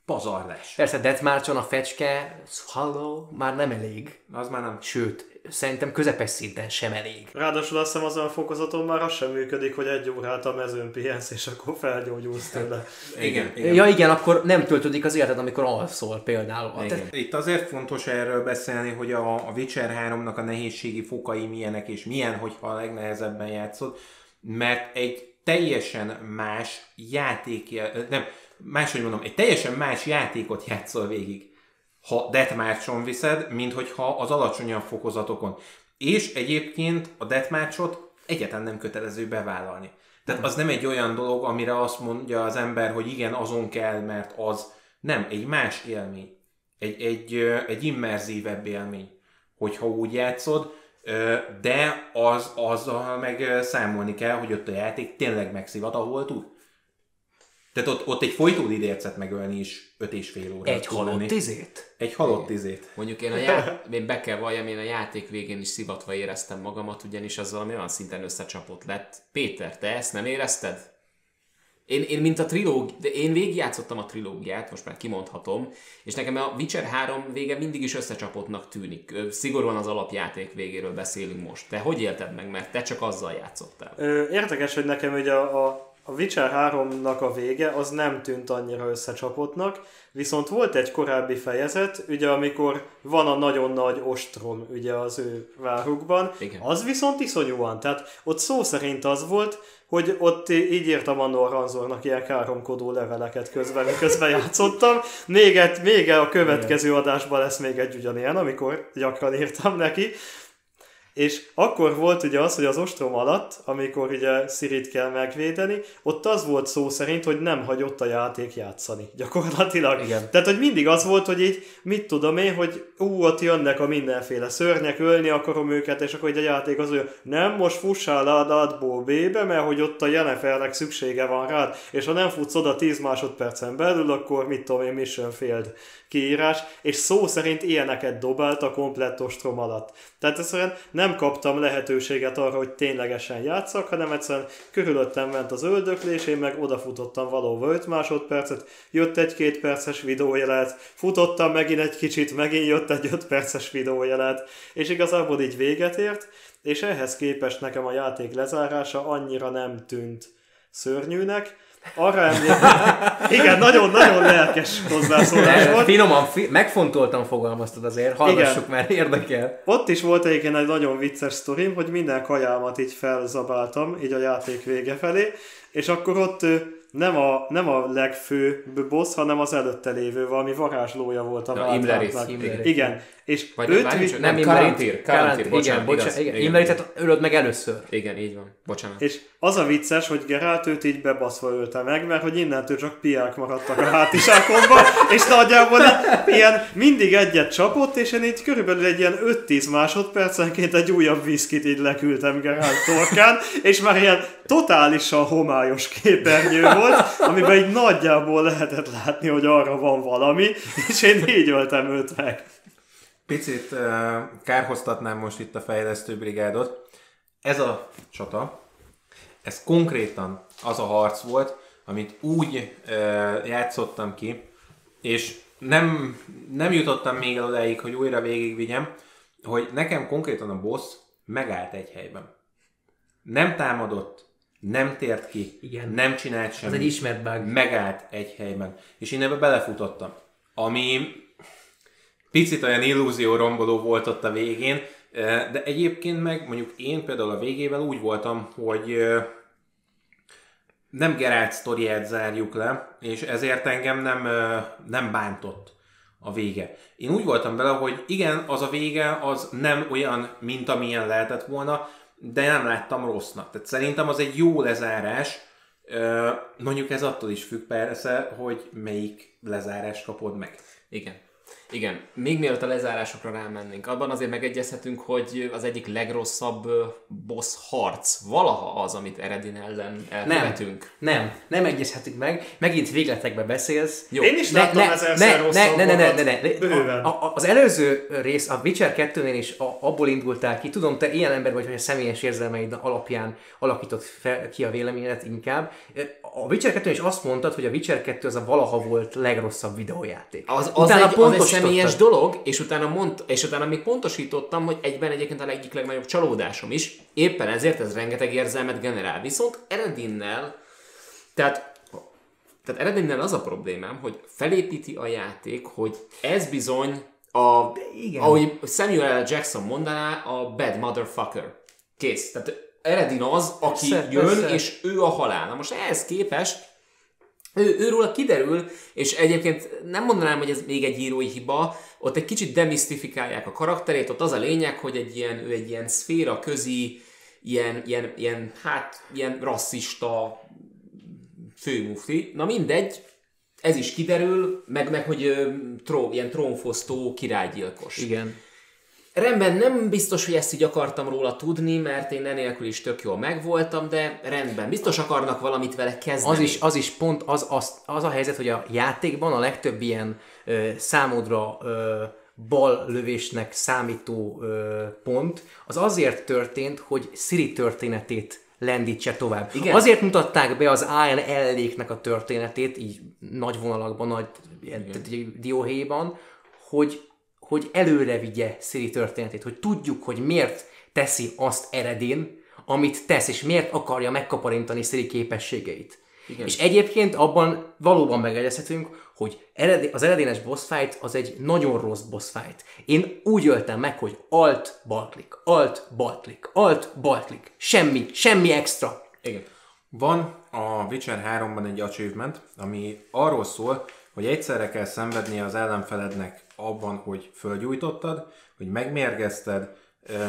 pazarlás. Persze Deathmarch-on a fecske, Swallow már nem elég. Az már nem. Sőt, szerintem közepes szinten sem elég. Ráadásul azt hiszem azon a fokozaton már az sem működik, hogy egy órát a mezőn pihensz, és akkor felgyógyulsz tőle. Igen, igen. Ja igen, akkor nem töltődik az életed, amikor alszol például. Igen. Te... Itt azért fontos erről beszélni, hogy a, a Witcher 3-nak a nehézségi fokai milyenek, és milyen, hogyha a legnehezebben játszod, mert egy teljesen más játék, nem, máshogy mondom, egy teljesen más játékot játszol végig, ha Deathmatch-on viszed, mint hogyha az alacsonyabb fokozatokon. És egyébként a Deathmatch-ot egyetlen nem kötelező bevállalni. Tehát az nem egy olyan dolog, amire azt mondja az ember, hogy igen, azon kell, mert az nem, egy más élmény. Egy, egy, egy immerzívebb élmény, hogyha úgy játszod, de az, azzal meg számolni kell, hogy ott a játék tényleg megszivat, ahol tud. Tehát ott, ott egy folytó idércet megölni is öt és fél óra. Egy halott izét? Egy halott izét. Mondjuk én, a já... én be kell valljam, én a játék végén is szivatva éreztem magamat, ugyanis az valami olyan szinten összecsapott lett. Péter, te ezt nem érezted? Én, én mint a trilóg, de én végigjátszottam a trilógiát, most már kimondhatom, és nekem a Witcher 3 vége mindig is összecsapottnak tűnik. Szigorúan az alapjáték végéről beszélünk most. Te hogy élted meg, mert te csak azzal játszottál? Ö, érdekes, hogy nekem ugye a, a a Witcher 3-nak a vége az nem tűnt annyira összecsapottnak, viszont volt egy korábbi fejezet, ugye amikor van a nagyon nagy ostrom ugye az ő várukban, Igen. az viszont iszonyúan, tehát ott szó szerint az volt, hogy ott így írtam a Ranzornak ilyen káromkodó leveleket közben, közben játszottam. Még, egy, még a következő adásban lesz még egy ugyanilyen, amikor gyakran írtam neki. És akkor volt ugye az, hogy az ostrom alatt, amikor ugye Szirit kell megvédeni, ott az volt szó szerint, hogy nem hagyott a játék játszani. Gyakorlatilag. Igen. Tehát, hogy mindig az volt, hogy így, mit tudom én, hogy ú, ott jönnek a mindenféle szörnyek, ölni akarom őket, és akkor egy a játék az, hogy nem, most fussál át átból B-be, mert hogy ott a Jennifernek szüksége van rád, és ha nem futsz oda 10 másodpercen belül, akkor mit tudom én, mission failed kiírás, és szó szerint ilyeneket dobált a komplett ostrom alatt. Tehát egyszerűen nem kaptam lehetőséget arra, hogy ténylegesen játszak, hanem egyszerűen körülöttem ment az öldöklés, én meg odafutottam valóban 5 másodpercet, jött egy két perces videójelet, futottam megint egy kicsit, megint jött egy 5 perces videójelet, és igazából így véget ért, és ehhez képest nekem a játék lezárása annyira nem tűnt szörnyűnek, arra emlékszem. Igen, nagyon-nagyon lelkes hozzászólás volt. Finoman, fi- megfontoltan fogalmaztad azért, hallgassuk, Igen. mert érdekel. Ott is volt egyébként egy nagyon vicces sztorim, hogy minden kajámat így felzabáltam, így a játék vége felé, és akkor ott nem a, nem a legfőbb boss, hanem az előtte lévő, valami varázslója volt a ja, Imleris. Igen, és Vagy őt nem, vi- nem, Karantír, Karantír, bocsánat, igen, bocsánat, igen. igen. Imleritet ölöd meg először. Igen, így van, bocsánat. És az a vicces, hogy Geralt őt így bebaszva ölte meg, mert hogy innentől csak piák maradtak a hátisákomban, és nagyjából ilyen mindig egyet csapott, és én így körülbelül egy ilyen 5-10 másodpercenként egy újabb viszkit így leküldtem Geralt torkán, és már ilyen totálisan homályos képernyő volt, amiben így nagyjából lehetett látni, hogy arra van valami, és én így öltem őt meg. Picit uh, kárhoztatnám most itt a fejlesztő brigádot. Ez a csata, ez konkrétan az a harc volt, amit úgy uh, játszottam ki, és nem, nem jutottam még el odáig, hogy újra végigvigyem, hogy nekem konkrétan a boss megállt egy helyben. Nem támadott, nem tért ki, Igen. nem csinált semmit. Ez egy ismert bug. Megállt egy helyben. És én ebbe belefutottam. Ami picit olyan illúzió romboló volt ott a végén, de egyébként meg mondjuk én például a végével úgy voltam, hogy nem Geralt sztoriát zárjuk le, és ezért engem nem, ö, nem bántott a vége. Én úgy voltam bele, hogy igen, az a vége az nem olyan, mint amilyen lehetett volna, de nem láttam rossznak. Tehát szerintem az egy jó lezárás, mondjuk ez attól is függ persze, hogy melyik lezárást kapod meg. Igen. Igen. Még mielőtt a lezárásokra rámennénk, abban azért megegyezhetünk, hogy az egyik legrosszabb boss harc valaha az, amit Eredin ellen Nem, elkövetünk. nem, nem egyezhetünk meg. Megint végletekbe beszélsz. Jó. Én is láttam ezerszer ne, rosszabb ne, ne, ne, ne, ne, ne. A, a, az előző rész, a Witcher 2-nél is a, abból indultál ki, tudom, te ilyen ember vagy, hogy a személyes érzelmeid alapján alakított fel, ki a véleményedet inkább. A Witcher 2 is azt mondtad, hogy a Witcher 2 az a valaha volt legrosszabb videójáték. Az, az, Utána egy, az egy. Személyes dolog, és utána, mond, és utána még pontosítottam, hogy egyben egyébként a egyik legnagyobb csalódásom is. Éppen ezért ez rengeteg érzelmet generál. Viszont Eredinnel, tehát, tehát Eredinnel az a problémám, hogy felépíti a játék, hogy ez bizony a, igen. ahogy Samuel L. Jackson mondaná, a bad motherfucker. Kész. Tehát Eredin az, aki Persze, jön, persze. és ő a halál. Na most ehhez képest ő, őróla kiderül, és egyébként nem mondanám, hogy ez még egy írói hiba, ott egy kicsit demisztifikálják a karakterét, ott az a lényeg, hogy egy ilyen, ő egy ilyen szféra közi, ilyen, ilyen, ilyen, hát, ilyen rasszista főmufti. Na mindegy, ez is kiderül, meg, meg hogy ö, tró, ilyen trónfosztó királygyilkos. Igen. Rendben, nem biztos, hogy ezt így akartam róla tudni, mert én enélkül is tök jól megvoltam, de rendben, biztos akarnak valamit vele kezdeni. Az is, az is pont az, az, az a helyzet, hogy a játékban a legtöbb ilyen ö, számodra ö, bal lövésnek számító ö, pont, az azért történt, hogy Siri történetét lendítse tovább. Igen. Azért mutatták be az Ian elléknek a történetét, így nagy vonalakban, nagy dióhéjban, hogy, hogy előre vigye Siri történetét, hogy tudjuk, hogy miért teszi azt Eredin, amit tesz, és miért akarja megkaparintani Siri képességeit. Igen. És egyébként abban valóban megegyezhetünk, hogy eredé, az eredénes boss fight az egy nagyon rossz boss fight. Én úgy öltem meg, hogy alt, balklik, alt, balklik, alt, balklik. Semmi, semmi extra. Igen. Van a Witcher 3-ban egy achievement, ami arról szól, hogy egyszerre kell szenvednie az ellenfelednek abban, hogy fölgyújtottad, hogy megmérgezted, ö,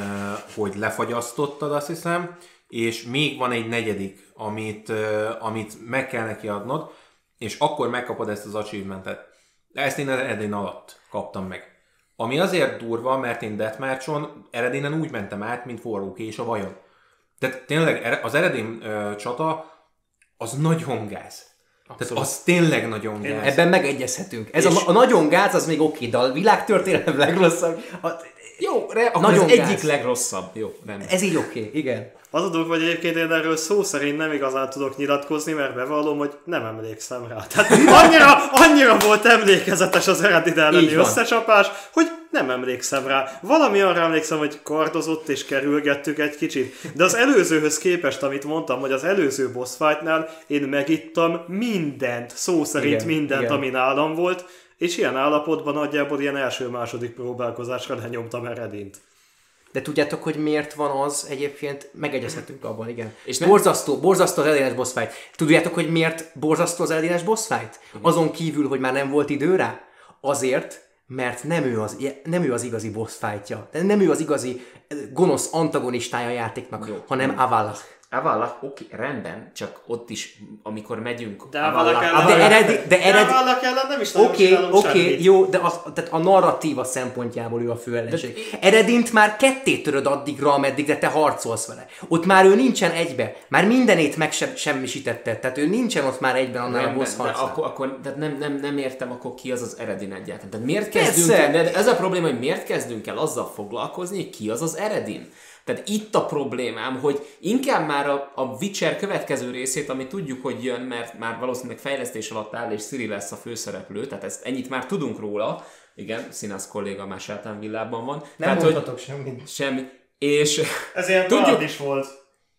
hogy lefagyasztottad, azt hiszem, és még van egy negyedik, amit, ö, amit meg kell neki adnod, és akkor megkapod ezt az achievementet. Ezt én Eredin alatt kaptam meg. Ami azért durva, mert én Deathmatch-on Eredinen úgy mentem át, mint forróké és a vajon. Tehát tényleg ere- az Eredin ö, csata az nagyon gáz. Tehát az tényleg nagyon gáz. Ebben megegyezhetünk. Ez a, a nagyon gáz az még oké, de a világtörténelem legrosszabb. A, Jó, re, akkor Nagyon az egyik gáz. legrosszabb. Jó, rendben. ez így oké, igen. Az a dolog, hogy egyébként én erről szó szerint nem igazán tudok nyilatkozni, mert bevallom, hogy nem emlékszem rá. Tehát annyira, annyira volt emlékezetes az eredeti elleni összecsapás, hogy nem emlékszem rá. Valami arra emlékszem, hogy kardozott és kerülgettük egy kicsit. De az előzőhöz képest, amit mondtam, hogy az előző boss fightnál én megittam mindent, szó szerint Igen, mindent, igen. ami nálam volt, és ilyen állapotban nagyjából ilyen első-második próbálkozásra lenyomtam eredint. De tudjátok, hogy miért van az egyébként? Megegyezhetünk abban, igen. És nem- borzasztó, borzasztó az ellenes boss fight. Tudjátok, hogy miért borzasztó az ellenes boss fight? Azon kívül, hogy már nem volt idő rá? Azért, mert nem ő az, nem ő az igazi boss fightja. Nem ő az igazi gonosz antagonistája a játéknak, Jó. hanem Avalach. Avalak, oké, rendben, csak ott is, amikor megyünk... De Avalak ellen- De eredeti, de De eredeti, Avalak ellen nem is nagyon Oké, oké, jó, de az, tehát a narratíva szempontjából ő a fő ellenség. Eredint már ketté töröd addigra, ameddig de te harcolsz vele. Ott már ő nincsen egybe. Már mindenét megsemmisítette. Tehát ő nincsen ott már egyben annál a Rendben, boss de harcnál. akkor, akkor tehát nem, nem, nem értem akkor ki az az Eredin egyáltalán. Tehát miért Persze. kezdünk el, de ez a probléma, hogy miért kezdünk el azzal foglalkozni, hogy ki az az Eredin. Tehát itt a problémám, hogy inkább már a, a Witcher következő részét, ami tudjuk, hogy jön, mert már valószínűleg fejlesztés alatt áll, és Siri lesz a főszereplő, tehát ezt ennyit már tudunk róla. Igen, Színász kolléga már sátán villában van. Nem tehát, mondhatok semmit. Semmi. És Ez ilyen Tudjuk- Tudjuk. is volt.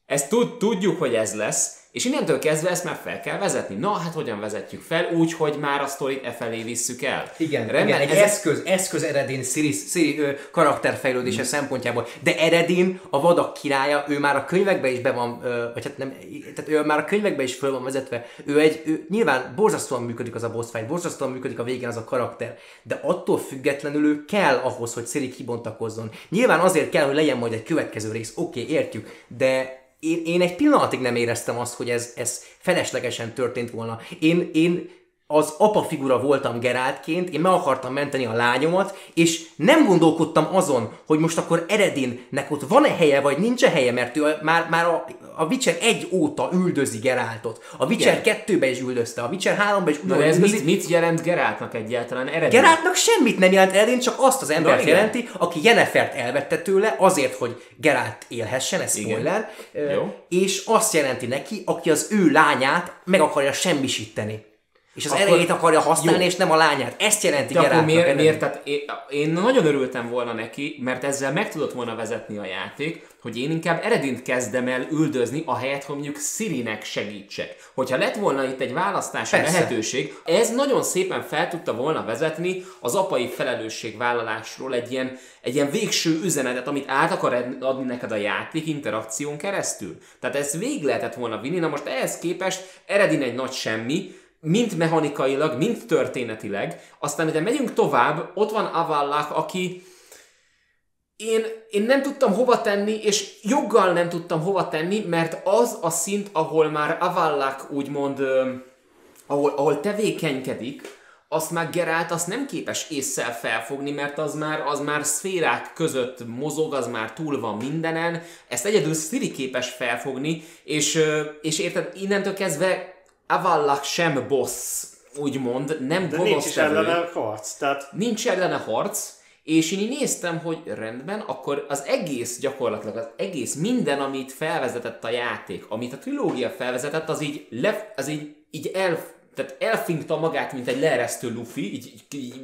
Ezt tud, tudjuk, hogy ez lesz, és innentől kezdve ezt már fel kell vezetni. Na, hát hogyan vezetjük fel? Úgy, hogy már a sztorit e felé visszük el. Igen, Rendben, igen egy ezek- eszköz, eszköz Eredin Siri, Siri ö, karakterfejlődése szempontjából. De Eredin, a vadak királya, ő már a könyvekbe is be van, ö, vagy hát nem, tehát ő már a könyvekbe is föl van vezetve. Ő egy, ő, nyilván borzasztóan működik az a boss fight, borzasztóan működik a végén az a karakter, de attól függetlenül ő kell ahhoz, hogy Siri kibontakozzon. Nyilván azért kell, hogy legyen majd egy következő rész, oké, okay, értjük, de én, én egy pillanatig nem éreztem azt, hogy ez, ez feleslegesen történt volna. Én, én az apa figura voltam Geráltként, én meg akartam menteni a lányomat, és nem gondolkodtam azon, hogy most akkor Eredinnek ott van-e helye, vagy nincs-e helye, mert ő már, már a, a Witcher 1 óta üldözi Geráltot. A Witcher 2-be is üldözte, a Witcher 3-ba is Na, ugyanúgy ez mit, mit jelent Geráltnak egyáltalán eredmény? Geráltnak semmit nem jelent Eredin, csak azt az embert igen. jelenti, aki Yenefert elvette tőle azért, hogy Gerált élhessen, ez Igen. spoiler, Jó. és azt jelenti neki, aki az ő lányát meg akarja semmisíteni. És az Akkor- erejét akarja használni, Jó. és nem a lányát. Ezt jelenti De akkor miért, miért tehát én, én nagyon örültem volna neki, mert ezzel meg tudott volna vezetni a játék, hogy én inkább Eredint kezdem el üldözni, ahelyett, hogy mondjuk Sirinek segítsek. Hogyha lett volna itt egy választási Persze. lehetőség, ez nagyon szépen fel tudta volna vezetni az apai felelősségvállalásról egy ilyen, egy ilyen végső üzenetet, amit át akar adni neked a játék interakción keresztül. Tehát ezt végig lehetett volna vinni, na most ehhez képest Eredin egy nagy semmi, mind mechanikailag, mind történetileg. Aztán ugye megyünk tovább, ott van Avallach, aki én, én nem tudtam hova tenni, és joggal nem tudtam hova tenni, mert az a szint, ahol már Avallach úgymond, ahol, ahol tevékenykedik, azt már Gerált azt nem képes észszel felfogni, mert az már, az már szférák között mozog, az már túl van mindenen, ezt egyedül Siri képes felfogni, és, és érted, innentől kezdve Avallach sem boss, úgymond, nem De nincs is ellene harc. Tehát nincs ellene harc, és én így néztem, hogy rendben, akkor az egész gyakorlatilag, az egész minden, amit felvezetett a játék, amit a trilógia felvezetett, az így, le, az így, így el, tehát elfinkta magát, mint egy leeresztő lufi, így, így, így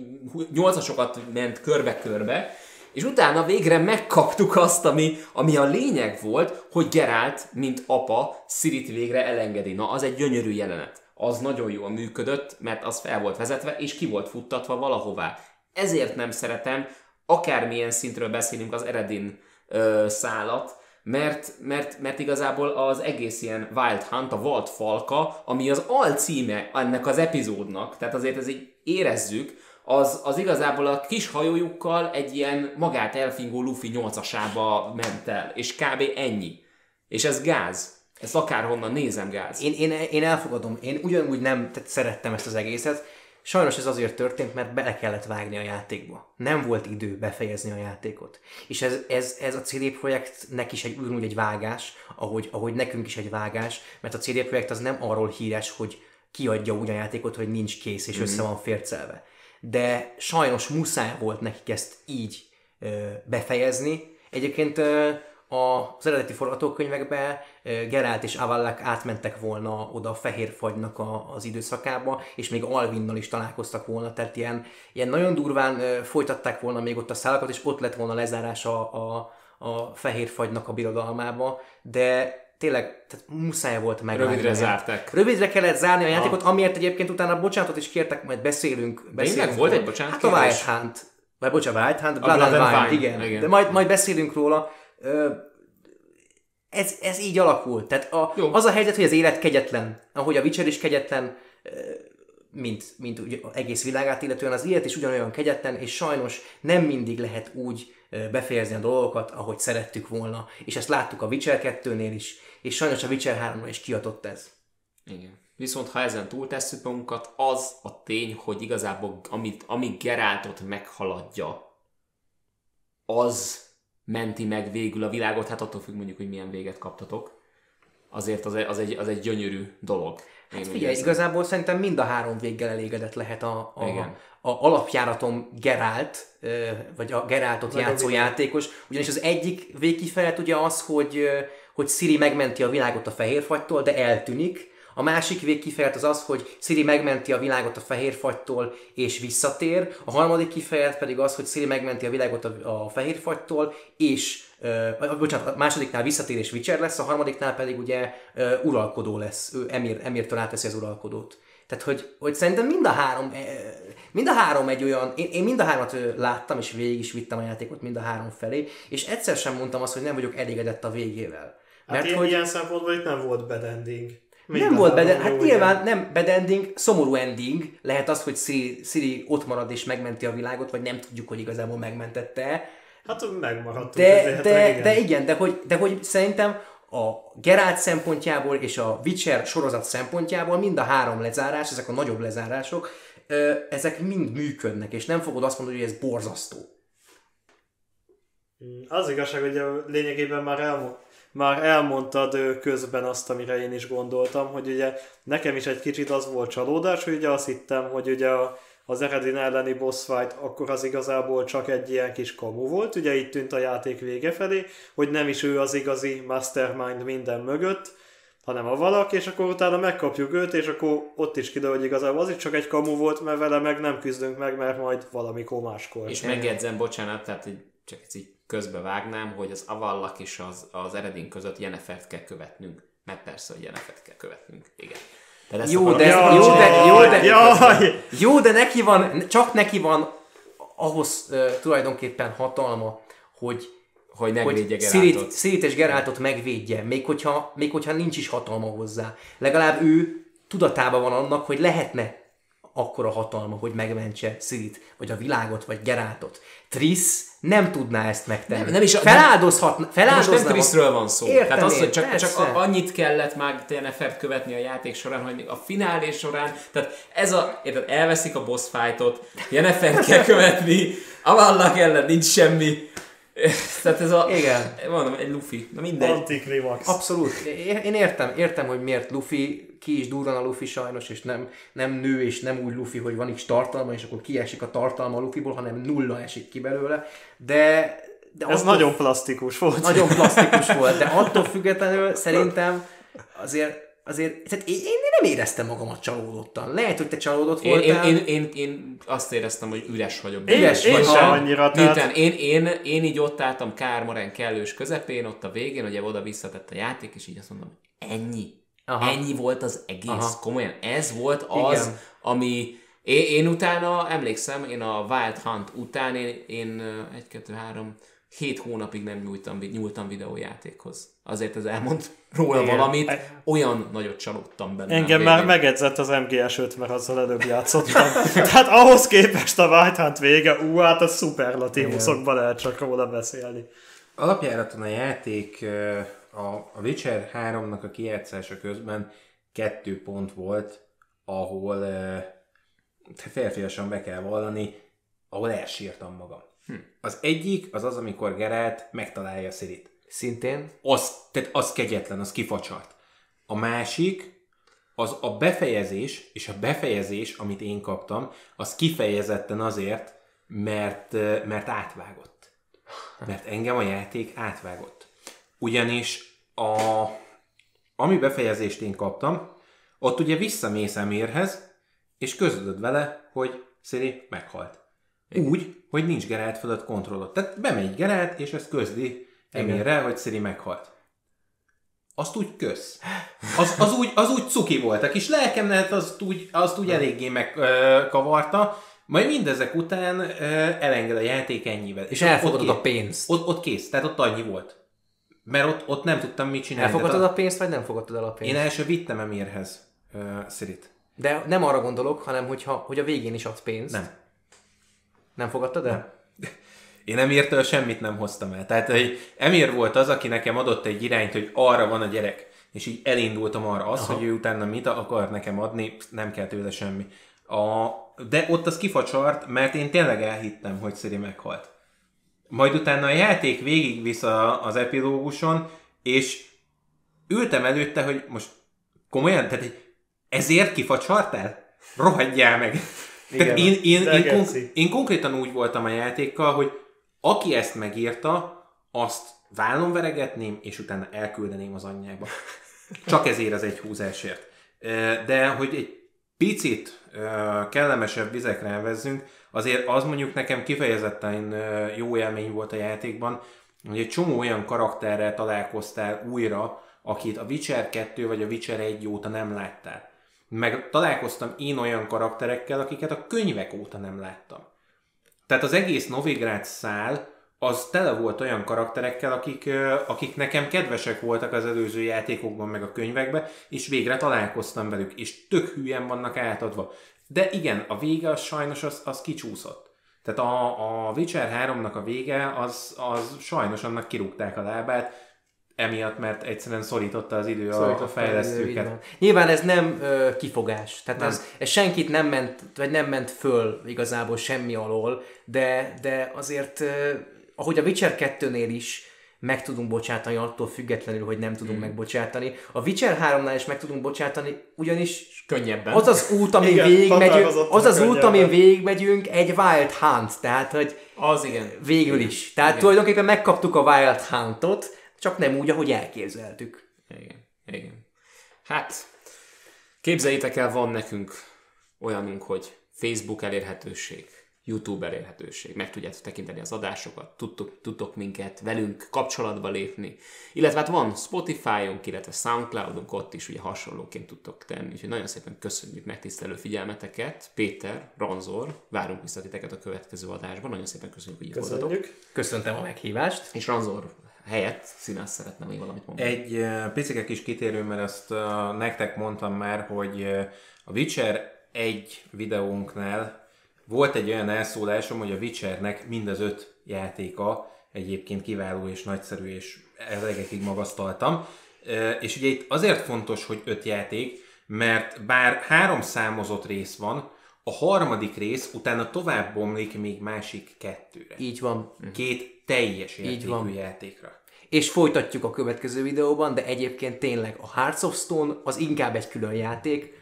nyolcasokat ment körbe-körbe, és utána végre megkaptuk azt, ami, ami a lényeg volt, hogy Gerált, mint apa, Szirit végre elengedi. Na, az egy gyönyörű jelenet. Az nagyon jól működött, mert az fel volt vezetve, és ki volt futtatva valahová. Ezért nem szeretem, akármilyen szintről beszélünk az Eredin ö, szálat, mert, mert, mert igazából az egész ilyen Wild Hunt, a Volt Falka, ami az alcíme ennek az epizódnak, tehát azért ez így érezzük, az, az igazából a kis hajójukkal egy ilyen magát elfingó Luffy nyolcasába ment el, és kb. ennyi. És ez gáz. Ezt akárhonnan nézem gáz. Én, én, én elfogadom, én ugyanúgy nem szerettem ezt az egészet. Sajnos ez azért történt, mert bele kellett vágni a játékba. Nem volt idő befejezni a játékot. És ez, ez, ez a CD Projektnek is egy ugyanúgy egy vágás, ahogy, ahogy nekünk is egy vágás, mert a CD Projekt az nem arról híres, hogy kiadja úgy a játékot, hogy nincs kész és össze van fércelve. De sajnos muszáj volt nekik ezt így befejezni. Egyébként az eredeti forgatókönyvekben Gerált és Avallak átmentek volna oda a fehér fagynak a, az időszakába, és még Alvinnal is találkoztak volna, tehát ilyen, ilyen nagyon durván folytatták volna még ott a szálakat, és ott lett volna lezárása a, a fehér fagynak a birodalmába, de tényleg tehát muszáj volt meg. Rövidre zárták. Rövidre kellett zárni a játékot, amiért egyébként utána bocsánatot is kértek, majd beszélünk. beszélünk volt egy bocsánat Hát a? Wild Hunt. Vagy bocsánat, Wild Hunt, Blood, Blood and Wine, Wine, igen. igen. De majd, majd beszélünk róla. Ez, ez így alakult. Tehát a, Jó. az a helyzet, hogy az élet kegyetlen. Ahogy a Witcher is kegyetlen, mint, mint ugye egész világát illetően, az élet is ugyanolyan kegyetlen, és sajnos nem mindig lehet úgy befejezni a dolgokat, ahogy szerettük volna. És ezt láttuk a Witcher 2-nél is, és sajnos a Witcher 3-nál is kiadott ez. Igen. Viszont ha ezen túltesszük magunkat, az a tény, hogy igazából amit, amíg Geráltot meghaladja, az menti meg végül a világot, hát attól függ mondjuk, hogy milyen véget kaptatok. Azért az, egy- az, egy, az egy gyönyörű dolog. Én úgy Figyelj, érzem. igazából szerintem mind a három véggel elégedett lehet a, a, Igen. a alapjáratom Gerált, vagy a Geráltot játszó játékos, ugyanis az egyik végkifejlet ugye az, hogy, hogy Siri megmenti a világot a fehérfagytól, de eltűnik, A másik végkifejlet az az, hogy Siri megmenti a világot a fehér fagytól és visszatér. A harmadik kifejlet pedig az, hogy Siri megmenti a világot a, a fehér fagytól és uh, bocsánat, a másodiknál visszatér és Witcher lesz, a harmadiknál pedig ugye uh, uralkodó lesz. Ő emir, emirtől átveszi az uralkodót. Tehát, hogy, hogy szerintem mind a három, mind a három egy olyan, én, én mind a hármat láttam, és végig is vittem a játékot mind a három felé, és egyszer sem mondtam azt, hogy nem vagyok elégedett a végével. Mert hát hogy ilyen szempontból itt nem volt bad ending. Mind nem volt bad ending. Hát nyilván nem bad ending, szomorú ending. Lehet az, hogy Siri, Siri ott marad és megmenti a világot, vagy nem tudjuk, hogy igazából megmentette. Hát megmaradt. De, de, igen. de igen, de hogy, de hogy szerintem a Geralt szempontjából és a Witcher sorozat szempontjából mind a három lezárás, ezek a nagyobb lezárások, ezek mind működnek, és nem fogod azt mondani, hogy ez borzasztó. Az igazság, hogy a lényegében már elmond, már elmondtad közben azt, amire én is gondoltam, hogy ugye nekem is egy kicsit az volt csalódás, hogy ugye azt hittem, hogy ugye a, az Eredin elleni boss fight akkor az igazából csak egy ilyen kis kamu volt, ugye itt tűnt a játék vége felé, hogy nem is ő az igazi mastermind minden mögött, hanem a valaki, és akkor utána megkapjuk őt, és akkor ott is kiderül, hogy igazából az is csak egy kamu volt, mert vele meg nem küzdünk meg, mert majd valamikor máskor. És megjegyzem, bocsánat, tehát hogy csak így vágnám, hogy az Avallak és az, az Eredin között Jenefert kell követnünk. Mert persze, hogy Jenefert kell követnünk. Igen. De jó, de, jaj, jó, de, jó, de, jaj. jó, de neki van, csak neki van ahhoz uh, tulajdonképpen hatalma, hogy hogy megvédje Geráltot. Szirit és Geráltot megvédje, még hogyha, még hogyha nincs is hatalma hozzá. Legalább ő tudatában van annak, hogy lehetne akkora hatalma, hogy megmentse Szirit, vagy a világot, vagy Geráltot. Triss nem tudná ezt megtenni. Nem, nem is, feláldozhatna. Feláldozna. Most nem Trissről van szó. Értem Tehát az, hogy csak, csak annyit kellett már TNFF követni a játék során, hogy a finálé során, tehát ez a, érted, elveszik a boss fightot, Jennifer kell követni, Avalnak ellen nincs semmi, tehát ez a... Igen. Mondom, egy Luffy. Na mindegy. Antiklimax. Abszolút. Én értem, értem, hogy miért Luffy, ki is durran a Luffy sajnos, és nem, nem nő, és nem úgy Luffy, hogy van is tartalma, és akkor kiesik a tartalma a Luffyból, hanem nulla esik ki belőle. De, de Ez attól, nagyon plastikus volt. Nagyon plastikus volt, de attól függetlenül szerintem azért azért tehát én, én nem éreztem magamat csalódottan. Lehet, hogy te csalódott én, voltál. Én, én, én, én azt éreztem, hogy üres vagyok. Én, üres én, én sem annyira. Tehát... Én, én, én így ott álltam Kármaren kellős közepén, ott a végén, ugye oda visszatett a játék, és így azt mondom, ennyi. Aha. Ennyi volt az egész. Aha. Komolyan, ez volt az, Igen. ami... Én, én utána, emlékszem, én a Wild Hunt után, én, én egy, kettő, három, hét hónapig nem nyújtam, nyúltam videójátékhoz. Azért ez elmond róla Igen. valamit, olyan nagyot csalódtam benne. Engem már megedzett az MGS 5, mert azzal előbb játszottam. Tehát ahhoz képest a White Hunt vége, ú, hát a szuperlatívuszokban lehet csak róla beszélni. Alapjáraton a játék a Witcher 3-nak a kijátszása közben kettő pont volt, ahol férfiasan be kell vallani, ahol elsírtam magam. Hm. Az egyik az az, amikor Geralt megtalálja Szirit. Szintén? Az, tehát az kegyetlen, az kifacsart. A másik, az a befejezés, és a befejezés, amit én kaptam, az kifejezetten azért, mert, mert átvágott. Mert engem a játék átvágott. Ugyanis a, ami befejezést én kaptam, ott ugye visszamész Emérhez, és közödöd vele, hogy Sziri meghalt. Úgy, hogy nincs Gerált fölött kontrollot. Tehát bemegy Gerált, és ezt közli Emérre, hogy Sziri meghalt. Azt úgy kösz. Az, az, úgy, az úgy cuki volt. A kis lelkemnet azt úgy, azt úgy eléggé megkavarta. Majd mindezek után elenged a játék ennyivel. És elfogadod a pénzt. Ott, ott kész, tehát ott annyi volt. Mert ott, ott nem tudtam mit csinálni. Elfogadod a... a pénzt, vagy nem fogadtad el a pénzt? Én első vittem Emirhez uh, Szirit. De nem arra gondolok, hanem hogyha, hogy a végén is adsz pénzt. Nem. Nem fogadtad el? Nem. Én Emirtől semmit nem hoztam el. Tehát hogy Emir volt az, aki nekem adott egy irányt, hogy arra van a gyerek. És így elindultam arra. Az, Aha. hogy ő utána mit akar nekem adni, nem kell tőle semmi. A, de ott az kifacsart, mert én tényleg elhittem, hogy Sziri meghalt. Majd utána a játék végigvisz a, az epilóguson, és ültem előtte, hogy most komolyan, tehát ezért kifacsartál? Rohadjál meg! Igen, tehát én, én, én, konk- én konkrétan úgy voltam a játékkal, hogy aki ezt megírta, azt vállon veregetném, és utána elküldeném az anyjába. Csak ezért az egy húzásért. De hogy egy picit kellemesebb vizekre elvezzünk, azért az mondjuk nekem kifejezetten jó élmény volt a játékban, hogy egy csomó olyan karakterrel találkoztál újra, akit a Witcher 2 vagy a Witcher 1 óta nem láttál. Meg találkoztam én olyan karakterekkel, akiket a könyvek óta nem láttam. Tehát az egész Novigrád szál az tele volt olyan karakterekkel, akik, akik nekem kedvesek voltak az előző játékokban, meg a könyvekben, és végre találkoztam velük, és tök hülyen vannak átadva. De igen, a vége az sajnos az, az kicsúszott. Tehát a, a Witcher 3-nak a vége, az, az sajnos annak kirúgták a lábát, emiatt, mert egyszerűen szorította az idő szorította a fejlesztőket. Idő, Nyilván ez nem ö, kifogás, tehát nem. Ez, ez senkit nem ment, vagy nem ment föl igazából semmi alól, de, de azért, ö, ahogy a Witcher 2-nél is meg tudunk bocsátani attól függetlenül, hogy nem tudunk hmm. megbocsátani. A Witcher 3-nál is meg tudunk bocsátani, ugyanis könnyebben. Az az út, amin igen, végigmegyünk, az az út, amin végigmegyünk, egy Wild Hunt, tehát hogy az igen. Végül igen. is. Tehát igen. tulajdonképpen megkaptuk a Wild Huntot, csak nem úgy, ahogy elképzeltük. Igen, igen. Hát, képzeljétek el, van nekünk olyanunk, hogy Facebook elérhetőség, YouTube elérhetőség, meg tudjátok tekinteni az adásokat, tudtok, tudtok minket velünk kapcsolatba lépni, illetve hát van Spotify-on, illetve Soundcloud-on, ott is ugye hasonlóként tudtok tenni, úgyhogy nagyon szépen köszönjük megtisztelő figyelmeteket, Péter, Ranzor, várunk vissza titeket a következő adásban, nagyon szépen köszönjük, hogy itt voltatok. Köszöntem a meghívást. És Ranzor, helyett Színász szeretne még valamit mondani. Egy uh, picike kis kitérő, mert azt uh, nektek mondtam már, hogy uh, a Witcher egy videónknál volt egy olyan elszólásom, hogy a Witchernek mind az öt játéka egyébként kiváló és nagyszerű, és elegekig magasztaltam. És ugye itt azért fontos, hogy öt játék, mert bár három számozott rész van, a harmadik rész utána tovább bomlik még másik kettőre. Így van. Két teljes Így van. játékra. És folytatjuk a következő videóban, de egyébként tényleg a Hearts of Stone az inkább egy külön játék,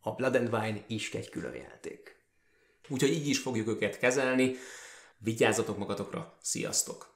a Blood and Wine is egy külön játék. Úgyhogy így is fogjuk őket kezelni. Vigyázzatok magatokra, sziasztok!